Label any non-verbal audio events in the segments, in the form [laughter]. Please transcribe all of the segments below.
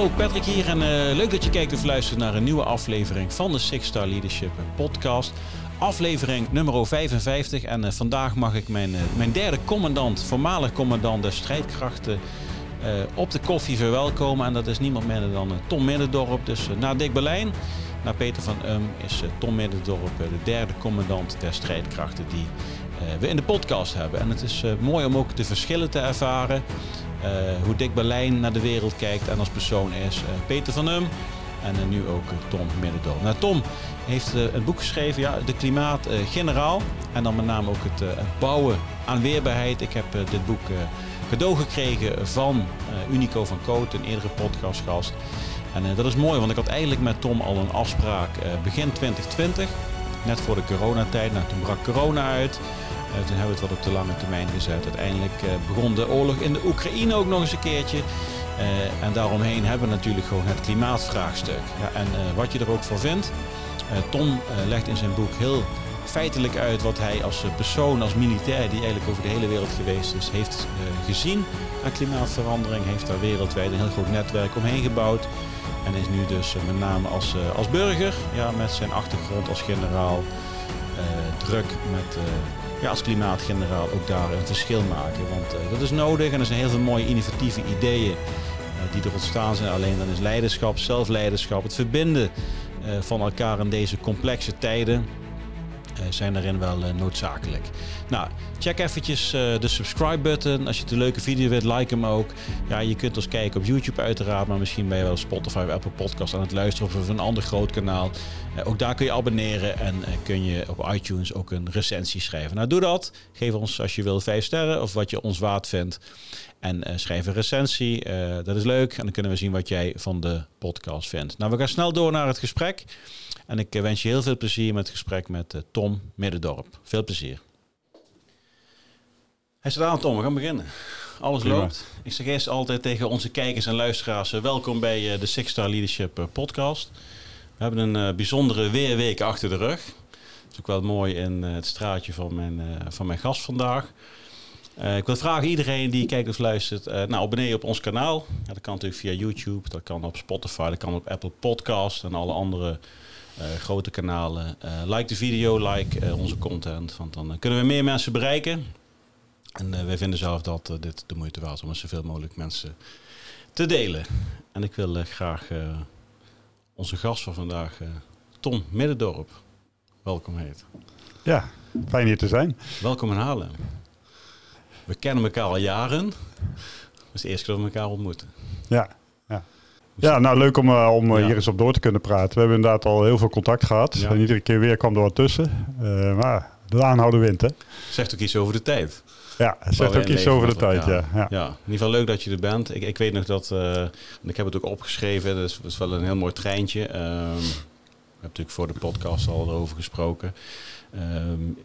hallo Patrick hier en eh, leuk dat je kijkt of luistert naar een nieuwe aflevering van de Six Star Leadership podcast. Aflevering nummer 55 en uh, vandaag mag ik mijn, uh, mijn derde commandant, voormalig commandant der strijdkrachten, op de koffie verwelkomen. En dat is niemand minder dan Tom Middendorp. Dus na Dick Berlijn, na Peter van Um, is Tom Middendorp de derde commandant der strijdkrachten die we in de podcast hebben. En het is mooi om ook de verschillen te ervaren. Uh, hoe Dick Berlijn naar de wereld kijkt en als persoon is. Uh, Peter van Um en uh, nu ook Tom Middendorp. Nou, Tom heeft een boek geschreven, ja, De Klimaat Generaal. En dan met name ook het, bouwen aan weerbaarheid. Ik heb dit boek cadeau gekregen van Unico van Coot, een eerdere podcastgast. En dat is mooi, want ik had eigenlijk met Tom al een afspraak begin 2020. Net voor de coronatijd. Nou, toen brak corona uit. Uh, toen hebben we het wat op de lange termijn gezet. Uiteindelijk uh, begon de oorlog in de Oekraïne ook nog eens een keertje. Uh, en daaromheen hebben we natuurlijk gewoon het klimaatvraagstuk. Ja, en wat je er ook voor vindt. Tom legt in zijn boek heel feitelijk uit wat hij als persoon, als militair, die eigenlijk over de hele wereld geweest is, heeft gezien aan klimaatverandering. Heeft daar wereldwijd een heel groot netwerk omheen gebouwd. En is nu dus met name als, als burger, ja, met zijn achtergrond als generaal, druk met ja, als klimaatgeneraal ook daar een verschil maken. Want uh, dat is nodig en er zijn heel veel mooie innovatieve ideeën uh, die er ontstaan zijn. Alleen dan is leiderschap, zelfleiderschap, het verbinden uh, van elkaar in deze complexe tijden zijn daarin wel noodzakelijk. Nou, check eventjes de subscribe button. Als je het een leuke video wilt, like hem ook. Ja, je kunt ons kijken op YouTube uiteraard, maar misschien ben je wel Spotify of Apple Podcast aan het luisteren of een ander groot kanaal. ook daar kun je abonneren en kun je op iTunes ook een recensie schrijven. Nou, doe dat. Geef ons als je wil vijf sterren of wat je ons waard vindt. En schrijf een recensie. dat is leuk. En dan kunnen we zien wat jij van de podcast vindt. Nou, we gaan snel door naar het gesprek. En ik wens je heel veel plezier met het gesprek met Tom Middendorp. Veel plezier. Hij staat aan, Tom. We gaan beginnen. Alles Prima. loopt. Ik zeg eerst altijd tegen onze kijkers en luisteraars... welkom bij de Six Star Leadership podcast. We hebben een bijzondere weerweek achter de rug. Dat is ook wel mooi in het straatje van mijn, van mijn gast vandaag. Uh, ik wil vragen iedereen die kijkt of luistert, uh, nou abonneer op ons kanaal. Ja, dat kan natuurlijk via YouTube, dat kan op Spotify, dat kan op Apple Podcast en alle andere grote kanalen. like de video, like onze content, want dan kunnen we meer mensen bereiken. En wij vinden zelf dat dit de moeite waard is om met zoveel mogelijk mensen te delen. En ik wil graag onze gast van vandaag, Tom Middendorp, welkom heet. Ja, fijn hier te zijn. Welkom in Haarlem. We kennen elkaar al jaren. Het is de eerste keer dat we elkaar ontmoeten. Ja, ja. Ja, nou leuk om, uh, om ja. hier eens op door te kunnen praten. We hebben inderdaad al heel veel contact gehad. Ja. En iedere keer weer kwam er wat tussen. Uh, maar de aanhouden wint, hè? Zegt ook iets over de tijd. Ja, zegt ook iets over de tijd, ja. Ja. ja. in ieder geval leuk dat je er bent. Ik, ik weet nog dat, uh, ik heb het ook opgeschreven, dus het is wel een heel mooi treintje. Um, we hebben natuurlijk voor de podcast al erover gesproken. Um,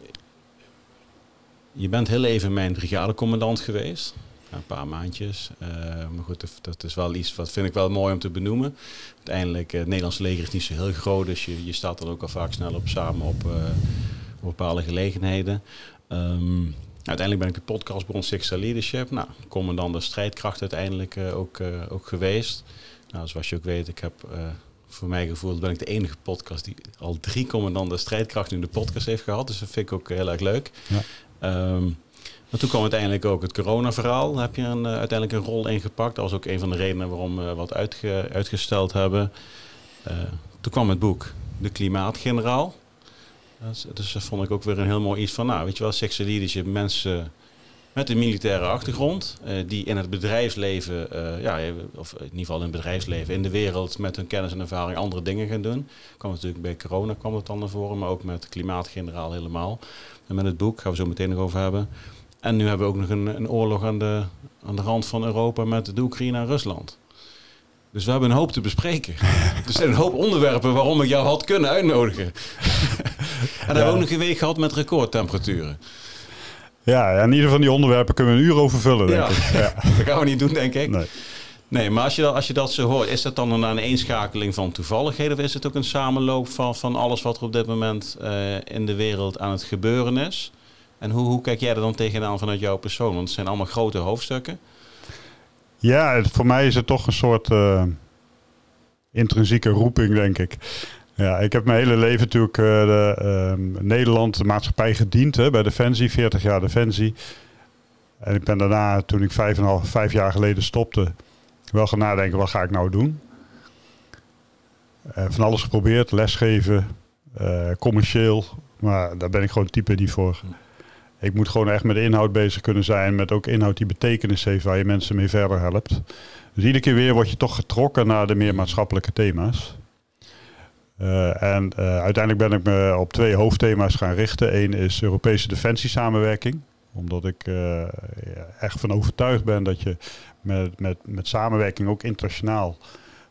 je bent heel even mijn brigadecommandant geweest. Een paar maandjes. Uh, maar goed, dat is wel iets wat vind ik wel mooi om te benoemen. Uiteindelijk, uh, het Nederlandse leger is niet zo heel groot. Dus je, je staat dan ook al vaak snel op samen op, uh, op bepaalde gelegenheden. Um, uiteindelijk ben ik de podcastbron Six Leadership. Nou, commandant de strijdkracht uiteindelijk ook, ook geweest. Nou, zoals je ook weet, ik heb voor mijn gevoel ben ik de enige podcast die al drie commandanten strijdkrachten in de podcast heeft gehad. Dus dat vind ik ook heel erg leuk. Ja. Um, toen kwam uiteindelijk ook het corona-verhaal. Heb je een, uh, uiteindelijk een rol in gepakt. Dat was ook een van de redenen waarom we wat uitge uitgesteld hebben. Uh, toen kwam het boek De Klimaatgeneraal. Dus, dat vond ik ook weer een heel mooi iets van, nou, weet je wel, sexual mensen met een militaire achtergrond, uh, die in het bedrijfsleven, ja, of in ieder geval in het bedrijfsleven, in de wereld met hun kennis en ervaring andere dingen gaan doen. Kwam natuurlijk bij corona kwam het dan naar voren, maar ook met klimaatgeneraal helemaal. En met het boek gaan we zo meteen nog over hebben. En nu hebben we ook nog een, een oorlog aan de, aan de rand van Europa met de Oekraïne en Rusland. Dus we hebben een hoop te bespreken. [laughs] er zijn een hoop onderwerpen waarom ik jou had kunnen uitnodigen. [laughs] en dan hebben we ook nog een week gehad met recordtemperaturen. Ja, en in ieder van die onderwerpen kunnen we een uur over vullen, denk ik. Ja. [laughs] dat gaan we niet doen, denk ik. Nee. Nee, maar als je, dat, als je dat zo hoort, is dat dan een aaneenschakeling van toevalligheden? Of is het ook een samenloop van, van alles wat er op dit moment uh, in de wereld aan het gebeuren is? En hoe, hoe kijk jij er dan tegenaan vanuit jouw persoon? Want het zijn allemaal grote hoofdstukken. Ja, voor mij is het toch een soort uh, intrinsieke roeping, denk ik. Ja, ik heb mijn hele leven natuurlijk uh, de, ehm, Nederland, de maatschappij gediend hè, bij Defensie, 40 jaar Defensie. En ik ben daarna, toen ik vijf, en half, vijf jaar geleden stopte, wel gaan nadenken, wat ga ik nou doen? Uh, van alles geprobeerd, lesgeven, commercieel, maar daar ben ik gewoon type niet voor. Ik moet gewoon echt met inhoud bezig kunnen zijn, met ook inhoud die betekenis heeft, waar je mensen mee verder helpt. Dus iedere keer weer word je toch getrokken naar de meer maatschappelijke thema's. Uh, en uh, uiteindelijk ben ik me op twee hoofdthema's gaan richten. Eén is Europese defensiesamenwerking. Omdat ik uh, echt van overtuigd ben dat je met, met, met samenwerking ook internationaal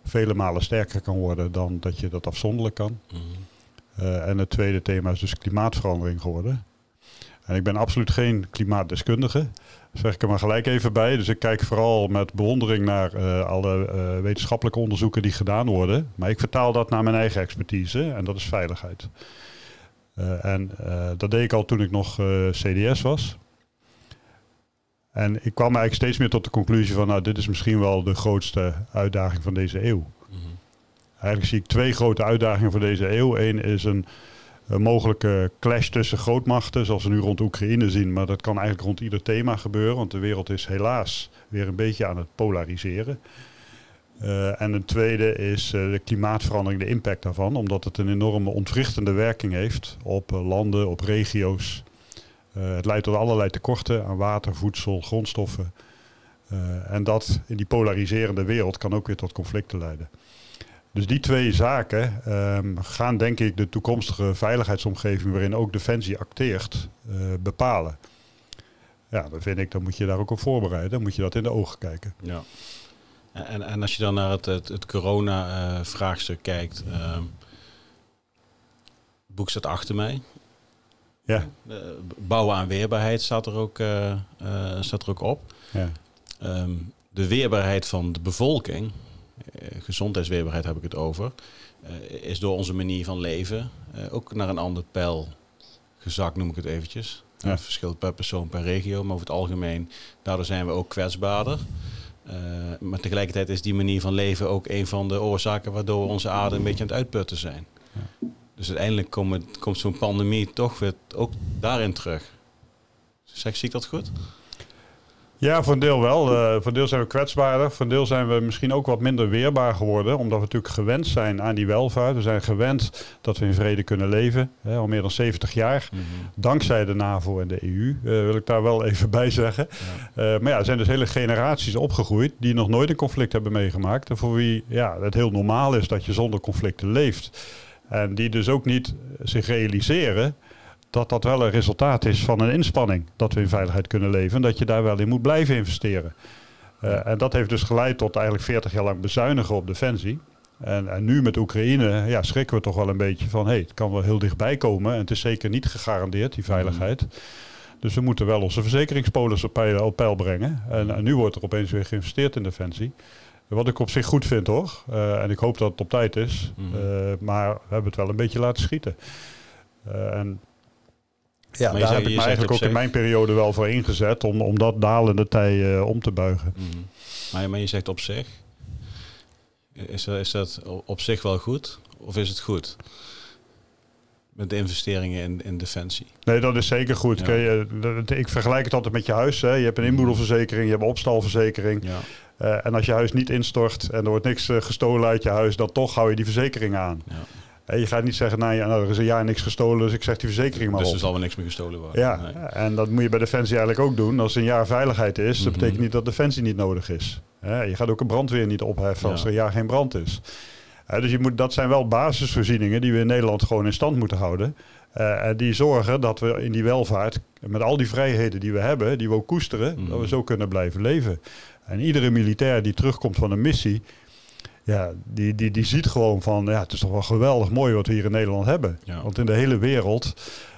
vele malen sterker kan worden dan dat je dat afzonderlijk kan. Mm -hmm. en het tweede thema is dus klimaatverandering geworden. En ik ben absoluut geen klimaatdeskundige zeg ik er maar gelijk even bij. Dus ik kijk vooral met bewondering naar uh, alle uh, wetenschappelijke onderzoeken die gedaan worden. Maar ik vertaal dat naar mijn eigen expertise en dat is veiligheid. Uh, en dat deed ik al toen ik nog CDS was. En ik kwam eigenlijk steeds meer tot de conclusie van, nou, dit is misschien wel de grootste uitdaging van deze eeuw. Mm -hmm. Eigenlijk zie ik twee grote uitdagingen voor deze eeuw. Eén is een een mogelijke clash tussen grootmachten, zoals we nu rond Oekraïne zien. Maar dat kan eigenlijk rond ieder thema gebeuren, want de wereld is helaas weer een beetje aan het polariseren. Uh, en een tweede is uh, de klimaatverandering, de impact daarvan, omdat het een enorme ontwrichtende werking heeft op uh, landen, op regio's. het leidt tot allerlei tekorten aan water, voedsel, grondstoffen. en dat in die polariserende wereld kan ook weer tot conflicten leiden. Dus die twee zaken um, gaan denk ik de toekomstige veiligheidsomgeving waarin ook Defensie acteert uh, bepalen. Ja, dan vind ik, dan moet je daar ook op voorbereiden. Dan moet je dat in de ogen kijken. Ja. En, en als je dan naar het, het, het corona-vraagstuk uh, kijkt. Uh, boek staat achter mij. Ja. bouwen aan weerbaarheid staat er ook, staat er ook op. Ja. Um, de weerbaarheid van de bevolking gezondheidsweerbaarheid heb ik het over, uh, is door onze manier van leven uh, ook naar een ander pijl gezakt, noem ik het eventjes. Ja. Het verschilt per persoon, per regio, maar over het algemeen, daardoor zijn we ook kwetsbaarder. maar tegelijkertijd is die manier van leven ook een van de oorzaken waardoor we onze aarde een beetje aan het uitputten zijn. Ja. Dus uiteindelijk komt, komt zo'n pandemie toch weer ook daarin terug. Zeg, zie ik dat goed? Ja, voor een deel wel. Uh, voor een deel zijn we kwetsbaarder. Voor een deel zijn we misschien ook wat minder weerbaar geworden. Omdat we natuurlijk gewend zijn aan die welvaart. We zijn gewend dat we in vrede kunnen leven. Hè, al meer dan 70 jaar. Mm -hmm. Dankzij de NAVO en de EU. Uh, wil ik daar wel even [laughs] bij zeggen. Ja. Uh, maar ja, er zijn dus hele generaties opgegroeid. die nog nooit een conflict hebben meegemaakt. En voor wie ja, het heel normaal is dat je zonder conflicten leeft. En die dus ook niet zich realiseren dat dat wel een resultaat is van een inspanning. Dat we in veiligheid kunnen leven. En dat je daar wel in moet blijven investeren. Uh, en dat heeft dus geleid tot eigenlijk 40 jaar lang bezuinigen op defensie. En, en, nu met Oekraïne ja, schrikken we toch wel een beetje van... hé, hey, het kan wel heel dichtbij komen. En het is zeker niet gegarandeerd, die veiligheid. Mm. Dus we moeten wel onze verzekeringspolis op peil, op peil brengen. En, en, nu wordt er opeens weer geïnvesteerd in defensie. Wat ik op zich goed vind hoor. Uh, en ik hoop dat het op tijd is. Mm. Uh, maar we hebben het wel een beetje laten schieten. en ja, maar daar heb ik me eigenlijk ook in mijn periode wel voor ingezet om, om dat dalende tij uh, om te buigen. Mm -hmm. maar, maar je zegt op zich, is, is dat op zich wel goed of is het goed? Met de investeringen in, in defensie. Nee, dat is zeker goed. Ja. Je, ik vergelijk het altijd met je huis. Hè. Je hebt een inboedelverzekering, je hebt een opstalverzekering. Ja. Uh, en als je huis niet instort en er wordt niks uh, gestolen uit je huis, dan toch hou je die verzekering aan. Ja. En je gaat niet zeggen, nou, ja, nou, er is een jaar niks gestolen, dus ik zeg die verzekering maar dus op. er zal wel niks meer gestolen worden. Ja, nee. en dat moet je bij Defensie eigenlijk ook doen. Als er een jaar veiligheid is, dat mm -hmm. betekent niet dat Defensie niet nodig is. je gaat ook een brandweer niet opheffen als ja. er een jaar geen brand is. dus je moet, dat zijn wel basisvoorzieningen die we in Nederland gewoon in stand moeten houden. Uh, die zorgen dat we in die welvaart, met al die vrijheden die we hebben, die we ook koesteren, mm. dat we zo kunnen blijven leven. En iedere militair die terugkomt van een missie, ja, die, die, die ziet gewoon van, ja, het is toch wel geweldig mooi wat we hier in Nederland hebben. Ja. Want in de hele wereld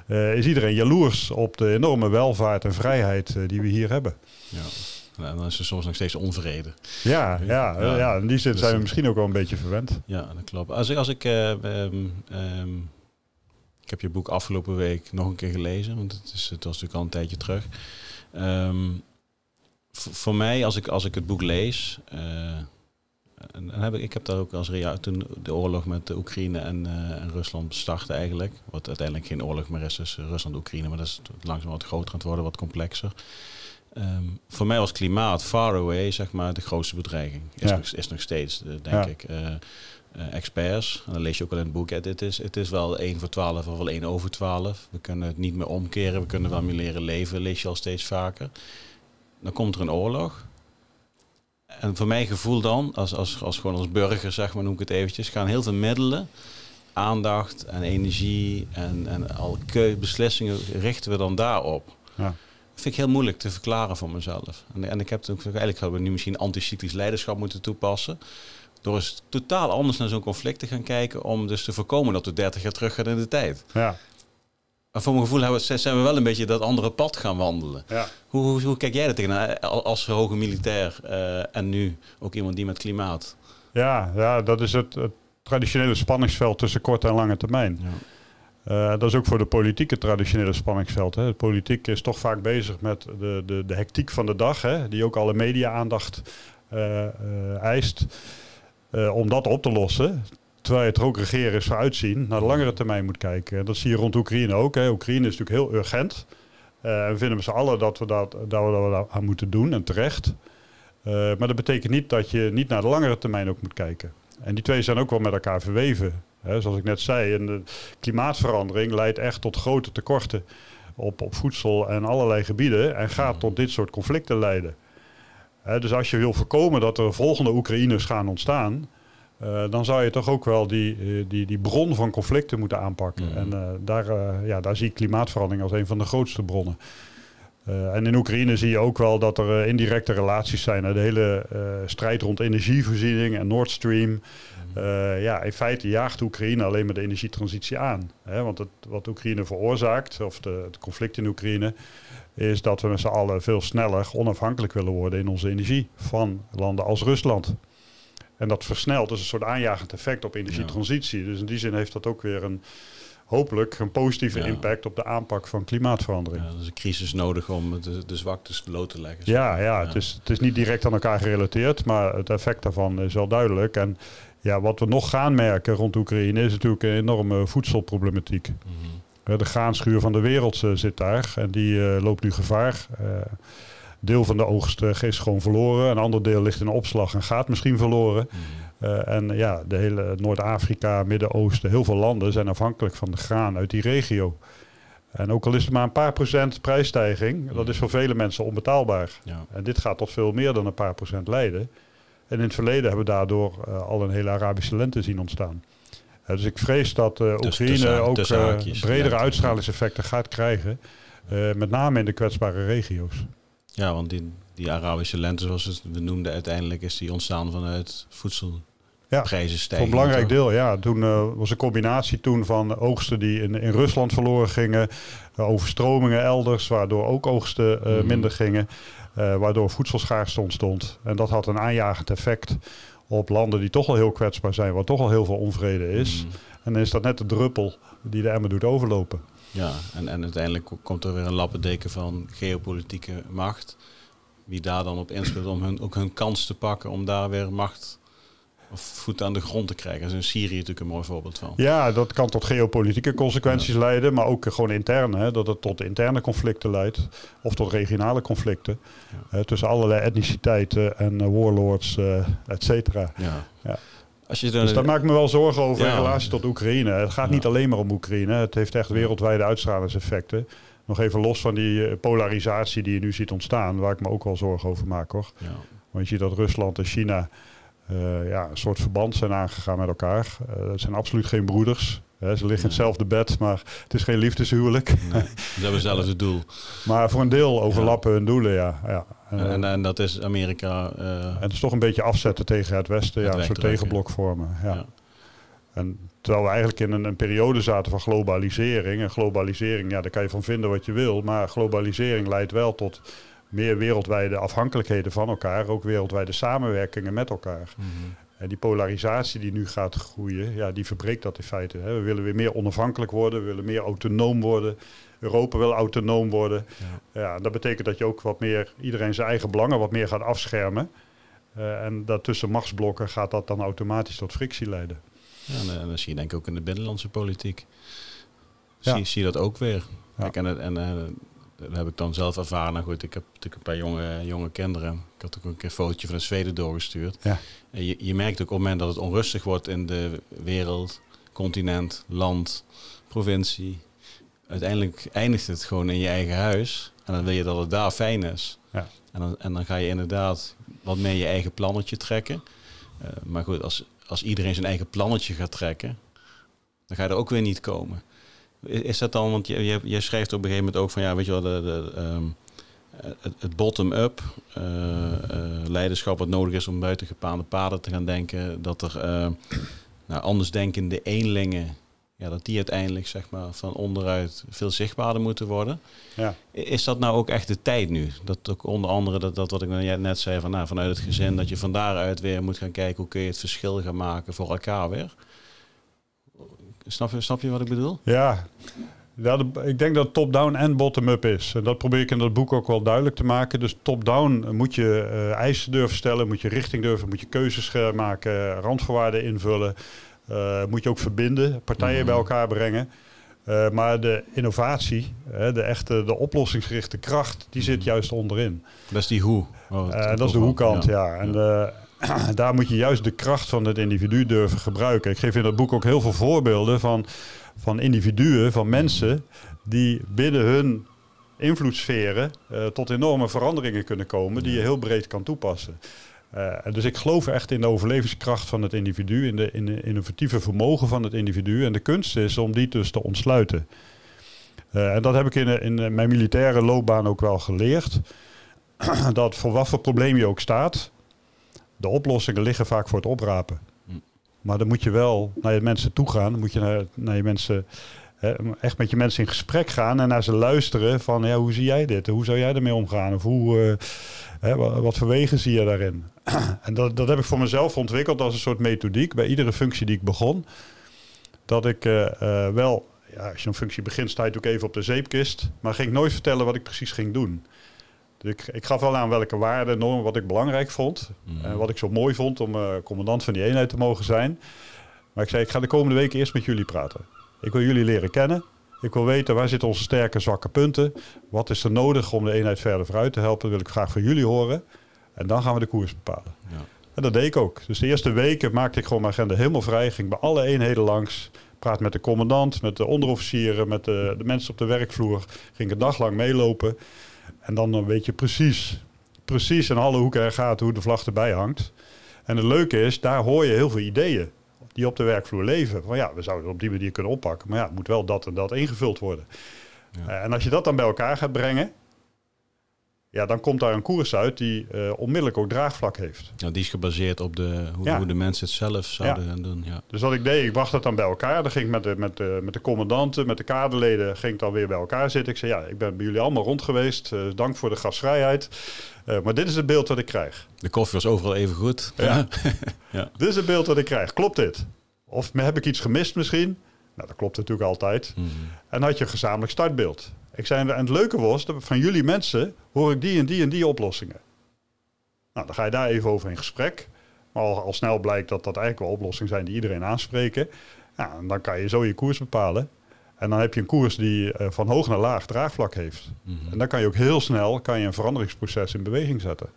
uh, is iedereen jaloers op de enorme welvaart en vrijheid uh, die we hier hebben. Ja. En dan is er soms nog steeds onvrede. Ja, ja, ja. ja in die zin dus, zijn we misschien ook wel een beetje verwend. Ja, dat klopt. Als ik, als ik uh, um, um, ik heb je boek afgelopen week nog een keer gelezen, want het, is, het was natuurlijk al een tijdje terug. Um, voor mij, als ik, als ik het boek lees, En, en heb ik, ik heb daar ook als rea toen de oorlog met de Oekraïne en, en Rusland startte eigenlijk. Wat uiteindelijk geen oorlog meer is tussen Rusland en Oekraïne. Maar dat is langzaam wat groter aan het worden, wat complexer. Ehm, voor mij was klimaat far away, zeg maar, de grootste bedreiging. Is, nog, is nog steeds, denk ik. Uh, uh, experts, en dan lees je ook al in het boek, het is, het is wel 1 voor 12 of wel 1 over 12. We kunnen het niet meer omkeren, we kunnen wel meer leren leven, lees je al steeds vaker. Dan komt er een oorlog. En voor mijn gevoel dan, als, als, als gewoon als burger, zeg maar, noem ik het eventjes, gaan heel veel middelen, aandacht en energie en, en al beslissingen richten we dan daarop. Ja vind ik heel moeilijk te verklaren voor mezelf. En, en ik heb ook eigenlijk hadden we nu misschien anticyclisch leiderschap moeten toepassen. Door eens totaal anders naar zo'n conflict te gaan kijken. Om dus te voorkomen dat we 30 jaar terug gaan in de tijd. Ja. Maar voor mijn gevoel hebben zijn we wel een beetje dat andere pad gaan wandelen. Ja. Hoe, hoe, hoe kijk jij er tegenaan als hoge militair uh, en nu ook iemand die met klimaat? Ja, ja dat is het, het traditionele spanningsveld tussen korte en lange termijn. Ja. Uh, dat is ook voor de politieke traditionele spanningsveld. Hè. De politiek is toch vaak bezig met de, de, de hectiek van de dag, hè, die ook alle media-aandacht uh, eist. om dat op te lossen. Terwijl je het ook regeren is vooruitzien, naar de langere termijn moet kijken. En dat zie je rond Oekraïne ook. Hè. Oekraïne is natuurlijk heel urgent. en we vinden met z'n allen dat we, dat, dat we daar aan moeten doen, en terecht. maar dat betekent niet dat je niet naar de langere termijn ook moet kijken. En die twee zijn ook wel met elkaar verweven zoals ik net zei, en de klimaatverandering leidt echt tot grote tekorten op, op voedsel en allerlei gebieden en gaat tot dit soort conflicten leiden. dus als je wil voorkomen dat er volgende Oekraïners gaan ontstaan, uh, dan zou je toch ook wel die, eh, die, die bron van conflicten moeten aanpakken. En uh, daar, ja, daar zie ik klimaatverandering als een van de grootste bronnen. en in Oekraïne zie je ook wel dat er indirecte relaties zijn. De hele strijd rond energievoorziening en Nord Stream. Uh, ja, in feite jaagt Oekraïne alleen maar de energietransitie aan. Hè? Want het, wat Oekraïne veroorzaakt, of de, het conflict in Oekraïne, is dat we met z'n allen veel sneller onafhankelijk willen worden in onze energie van landen als Rusland. En dat versnelt, dus een soort aanjagend effect op energietransitie. Dus in die zin heeft dat ook weer een, hopelijk een positieve impact op de aanpak van klimaatverandering. Ja, dat is een crisis nodig om de, de zwaktes bloot te leggen. Ja, ja, Het, is, het is niet direct aan elkaar gerelateerd, maar het effect daarvan is wel duidelijk. En ja, wat we nog gaan merken rond Oekraïne is natuurlijk een enorme voedselproblematiek. Mhm. De graanschuur van de wereld uh, zit daar en die uh, loopt nu gevaar. Uh, deel van de oogst is gewoon verloren. Een ander deel ligt in opslag en gaat misschien verloren. Mhm. en ja, de hele Noord-Afrika, Midden-Oosten, heel veel landen zijn afhankelijk van de graan uit die regio. En ook al is het maar een paar procent prijsstijging, dat is voor vele mensen onbetaalbaar. Ja. En dit gaat tot veel meer dan een paar procent leiden. En in het verleden hebben we daardoor uh, al een hele Arabische lente zien ontstaan. Uh, dus ik vrees dat uh, Oekraïne ook bredere uitstralingseffecten gaat krijgen. met name in de kwetsbare regio's. Ja, want die, die Arabische lente, zoals we noemden, uiteindelijk is die ontstaan vanuit voedsel. Ja, Voor een belangrijk deel, ja. Toen uh, was een combinatie toen van oogsten die in, in Rusland verloren gingen, uh, overstromingen elders, waardoor ook oogsten uh, minder gingen. Waardoor voedselschaarste ontstond. En dat had een aanjagend effect op landen die toch al heel kwetsbaar zijn, waar toch al heel veel onvrede is. Mm. En dan is dat net de druppel die de emmer doet overlopen. Ja, en, en uiteindelijk komt er weer een lappendeken van geopolitieke macht. Wie daar dan op inspeelt om hun, ook hun kans te pakken om daar weer macht of voet aan de grond te krijgen. Daar is in Syrië natuurlijk een mooi voorbeeld van. Ja, dat kan tot geopolitieke consequenties leiden, maar ook gewoon interne. Hè, dat het tot interne conflicten leidt of tot regionale conflicten ja. tussen allerlei etniciteiten en uh, warlords, uh, et cetera. Ja. ja. Als je dan dus daar maak ik me wel zorgen over in relatie tot Oekraïne. Het gaat niet alleen maar om Oekraïne. Het heeft echt wereldwijde uitstralingseffecten. Nog even los van die eh, polarisatie die je nu ziet ontstaan, waar ik me ook wel zorgen over maak hoor. Want je ziet dat Rusland en China uh, ja, een soort verband zijn aangegaan met elkaar. Uh, het zijn absoluut geen broeders. ze liggen in hetzelfde bed, maar het is geen liefdeshuwelijk. Nee, ze hebben hetzelfde doel. [laughs] maar voor een deel overlappen hun doelen, ja. ja. En, dat is Amerika. En het is toch een beetje afzetten tegen het Westen, ja, een soort tegenblok vormen. Ja. En terwijl we eigenlijk in een, een, periode zaten van globalisering. En globalisering, ja, daar kan je van vinden wat je wil. Maar globalisering leidt wel tot meer wereldwijde afhankelijkheden van elkaar, ook wereldwijde samenwerkingen met elkaar. Mhm. En die polarisatie die nu gaat groeien, ja, die verbreekt dat in feite. Hè. We willen weer meer onafhankelijk worden, we willen meer autonoom worden. Europa wil autonoom worden. Ja. ja dat betekent dat je ook wat meer, iedereen zijn eigen belangen wat meer gaat afschermen. Uh, en daartussen machtsblokken gaat dat dan automatisch tot frictie leiden. Ja, en, dan zie je denk ik ook in de binnenlandse politiek. Zie, zie je dat ook weer. Kijk, en, en uh, dat heb ik dan zelf ervaren. Nou goed, ik heb natuurlijk een paar jonge, jonge kinderen. Ik had ook een keer een fotootje van een Zweden doorgestuurd. Ja. En je, je merkt ook op het moment dat het onrustig wordt in de wereld, continent, land, provincie. Uiteindelijk eindigt het gewoon in je eigen huis. En dan wil je dat het daar fijn is. Ja. En, dan, en dan ga je inderdaad wat meer je eigen plannetje trekken. Uh, maar goed, als, als iedereen zijn eigen plannetje gaat trekken, dan ga je er ook weer niet komen. Is dat dan, want je, je, schrijft op een gegeven moment ook van ja, weet je wel, de, de, um, het, het bottom-up uh, uh, leiderschap wat nodig is om buiten gepaande paden te gaan denken. Dat er uh, nou, anders denkende eenlingen, ja, dat die uiteindelijk zeg maar van onderuit veel zichtbaarder moeten worden. Ja. Is dat nou ook echt de tijd nu? Dat ook onder andere dat, dat wat ik net zei van nou, vanuit het gezin, dat je van daaruit weer moet gaan kijken hoe kun je het verschil gaan maken voor elkaar weer. Snap je, snap je wat ik bedoel? Ja, ja, ik denk dat top-down en bottom-up is. En dat probeer ik in dat boek ook wel duidelijk te maken. Dus top-down moet je uh, eisen durven stellen, moet je richting durven, moet je keuzes maken, randvoorwaarden invullen. Uh, moet je ook verbinden, partijen mhm. bij elkaar brengen. Uh, maar de innovatie, de echte, de oplossingsgerichte kracht, die zit mhm. juist onderin. Dat is die hoe. Oh, dat is de hoe-kant, ja. ja. En ja. [clears throat] daar moet je juist de kracht van het individu durven gebruiken. Ik geef in dat boek ook heel veel voorbeelden van, van individuen, van mensen die binnen hun invloedssferen uh, tot enorme veranderingen kunnen komen die je heel breed kan toepassen. Uh, dus ik geloof echt in de overlevingskracht van het individu, in de, in de innovatieve vermogen van het individu. En de kunst is om die dus te ontsluiten. En dat heb ik in, in mijn militaire loopbaan ook wel geleerd. [clears throat] dat voor wat voor probleem je ook staat, de oplossingen liggen vaak voor het oprapen. Hm. Maar dan moet je wel naar je mensen toe gaan. Dan moet je naar, naar je mensen, echt met je mensen in gesprek gaan en naar ze luisteren van ja, hoe zie jij dit? Hoe zou jij ermee omgaan? Of hoe, uh, wat, wat voor wegen zie je daarin? [clears throat] en dat, dat heb ik voor mezelf ontwikkeld als een soort methodiek bij iedere functie die ik begon. Dat ik uh, wel, ja, als je een functie begint, sta je ook even op de zeepkist. Maar ging ik nooit vertellen wat ik precies ging doen. Dus ik, ik, gaf wel aan welke waarden, normen, wat ik belangrijk vond. Mhm. En wat ik zo mooi vond om uh, commandant van die eenheid te mogen zijn. Maar ik zei, ik ga de komende weken eerst met jullie praten. Ik wil jullie leren kennen. Ik wil weten waar zitten onze sterke en zwakke punten. Wat is er nodig om de eenheid verder vooruit te helpen? Dat wil ik graag van jullie horen. En dan gaan we de koers bepalen. Ja. En dat deed ik ook. Dus de eerste weken maakte ik gewoon mijn agenda helemaal vrij. Ging bij alle eenheden langs. Praat met de commandant, met de onderofficieren, met de, de mensen op de werkvloer. Ging een dag lang meelopen. En dan weet je precies, precies in alle hoeken en gaten hoe de vlag erbij hangt. En het leuke is, daar hoor je heel veel ideeën die op de werkvloer leven. Van ja, we zouden het op die manier kunnen oppakken. Maar ja, het moet wel dat en dat ingevuld worden. Ja. Uh, en als je dat dan bij elkaar gaat brengen, ja, dan komt daar een koers uit die uh, onmiddellijk ook draagvlak heeft. Ja, die is gebaseerd op de, hoe, hoe de mensen het zelf zouden ja. doen. Ja. Dus wat ik deed, ik bracht dat dan bij elkaar. Dan ging ik met de, met de, met de commandanten, met de kaderleden, ging ik dan weer bij elkaar zitten. Ik zei, ja, ik ben bij jullie allemaal rond geweest. Uh, dank voor de gastvrijheid. Uh, maar dit is het beeld dat ik krijg. De koffie was overal even goed. Ja. [laughs] ja. Dit is het beeld dat ik krijg. Klopt dit? Of heb ik iets gemist misschien? Nou, dat klopt natuurlijk altijd. Mm -hmm. En had je een gezamenlijk startbeeld. Ik zei, en het leuke was, dat van jullie mensen hoor ik die en die en die oplossingen. Nou, dan ga je daar even over in gesprek. Maar al, al snel blijkt dat dat eigenlijk wel oplossingen zijn die iedereen aanspreken. Nou, en dan kan je zo je koers bepalen. En dan heb je een koers die uh, van hoog naar laag draagvlak heeft. Mm -hmm. En dan kan je ook heel snel kan je een veranderingsproces in beweging zetten.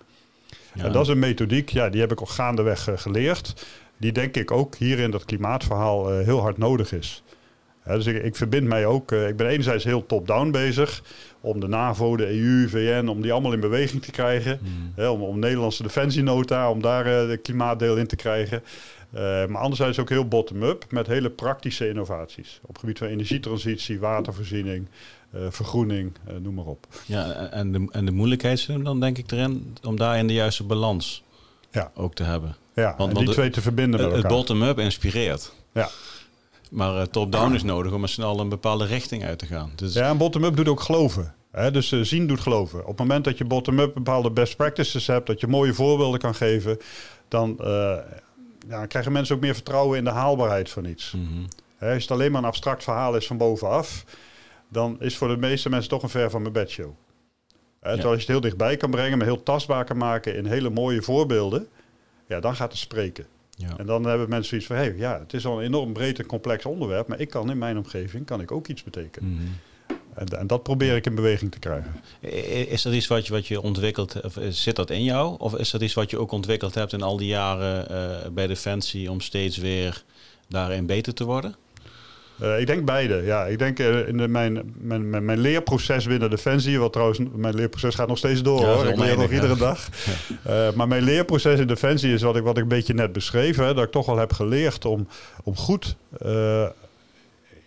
Ja. En dat is een methodiek, ja, die heb ik ook gaandeweg uh, geleerd. Die denk ik ook hier in dat klimaatverhaal uh, heel hard nodig is. Ja, dus ik, ik, verbind mij ook. Uh, ik ben enerzijds heel top-down bezig. Om de NAVO, de EU, VN, om die allemaal in beweging te krijgen. Mm. Hè, om, om Nederlandse defensienota, om daar uh, de klimaatdeel in te krijgen. Uh, maar anderzijds ook heel bottom-up met hele praktische innovaties. Op het gebied van energietransitie, watervoorziening, vergroening, noem maar op. Ja, en de, en de moeilijkheid zit dan denk ik erin om daar in de juiste balans ja. ook te hebben. Ja, want, en die twee te verbinden met elkaar. Het bottom-up inspireert. Ja. Maar uh, top-down is nodig om er snel een bepaalde richting uit te gaan. Dus... Ja, en bottom-up doet ook geloven. Hè? Dus uh, zien doet geloven. Op het moment dat je bottom-up bepaalde best practices hebt, dat je mooie voorbeelden kan geven, dan uh, ja, krijgen mensen ook meer vertrouwen in de haalbaarheid van iets. Mm -hmm. Hè, als het alleen maar een abstract verhaal is van bovenaf, dan is voor de meeste mensen toch een ver van mijn bedshow. Hè, ja. Terwijl je het heel dichtbij kan brengen, maar heel tastbaar kan maken in hele mooie voorbeelden, ja, dan gaat het spreken. Ja. En dan hebben mensen zoiets van, hé, hey, ja, het is al een enorm breed en complex onderwerp, maar ik kan in mijn omgeving kan ik ook iets betekenen. Mhm. En, en dat probeer ik in beweging te krijgen. Is dat iets wat je, wat je ontwikkeld of is- zit dat in jou? Of is dat iets wat je ook ontwikkeld hebt in al die jaren eh, bij Defensie om steeds weer daarin beter te worden? Eh, ik denk beide. Ja, ik denk eh, in de, mijn, mijn, mijn, mijn leerproces binnen Defensie, wat trouwens, mijn leerproces gaat nog steeds door Ja, hoor. Ik leer nog iedere dag. Eh, maar mijn leerproces in Defensie is wat ik, wat ik een beetje net beschreef. Hè, dat ik toch wel heb geleerd om, om goed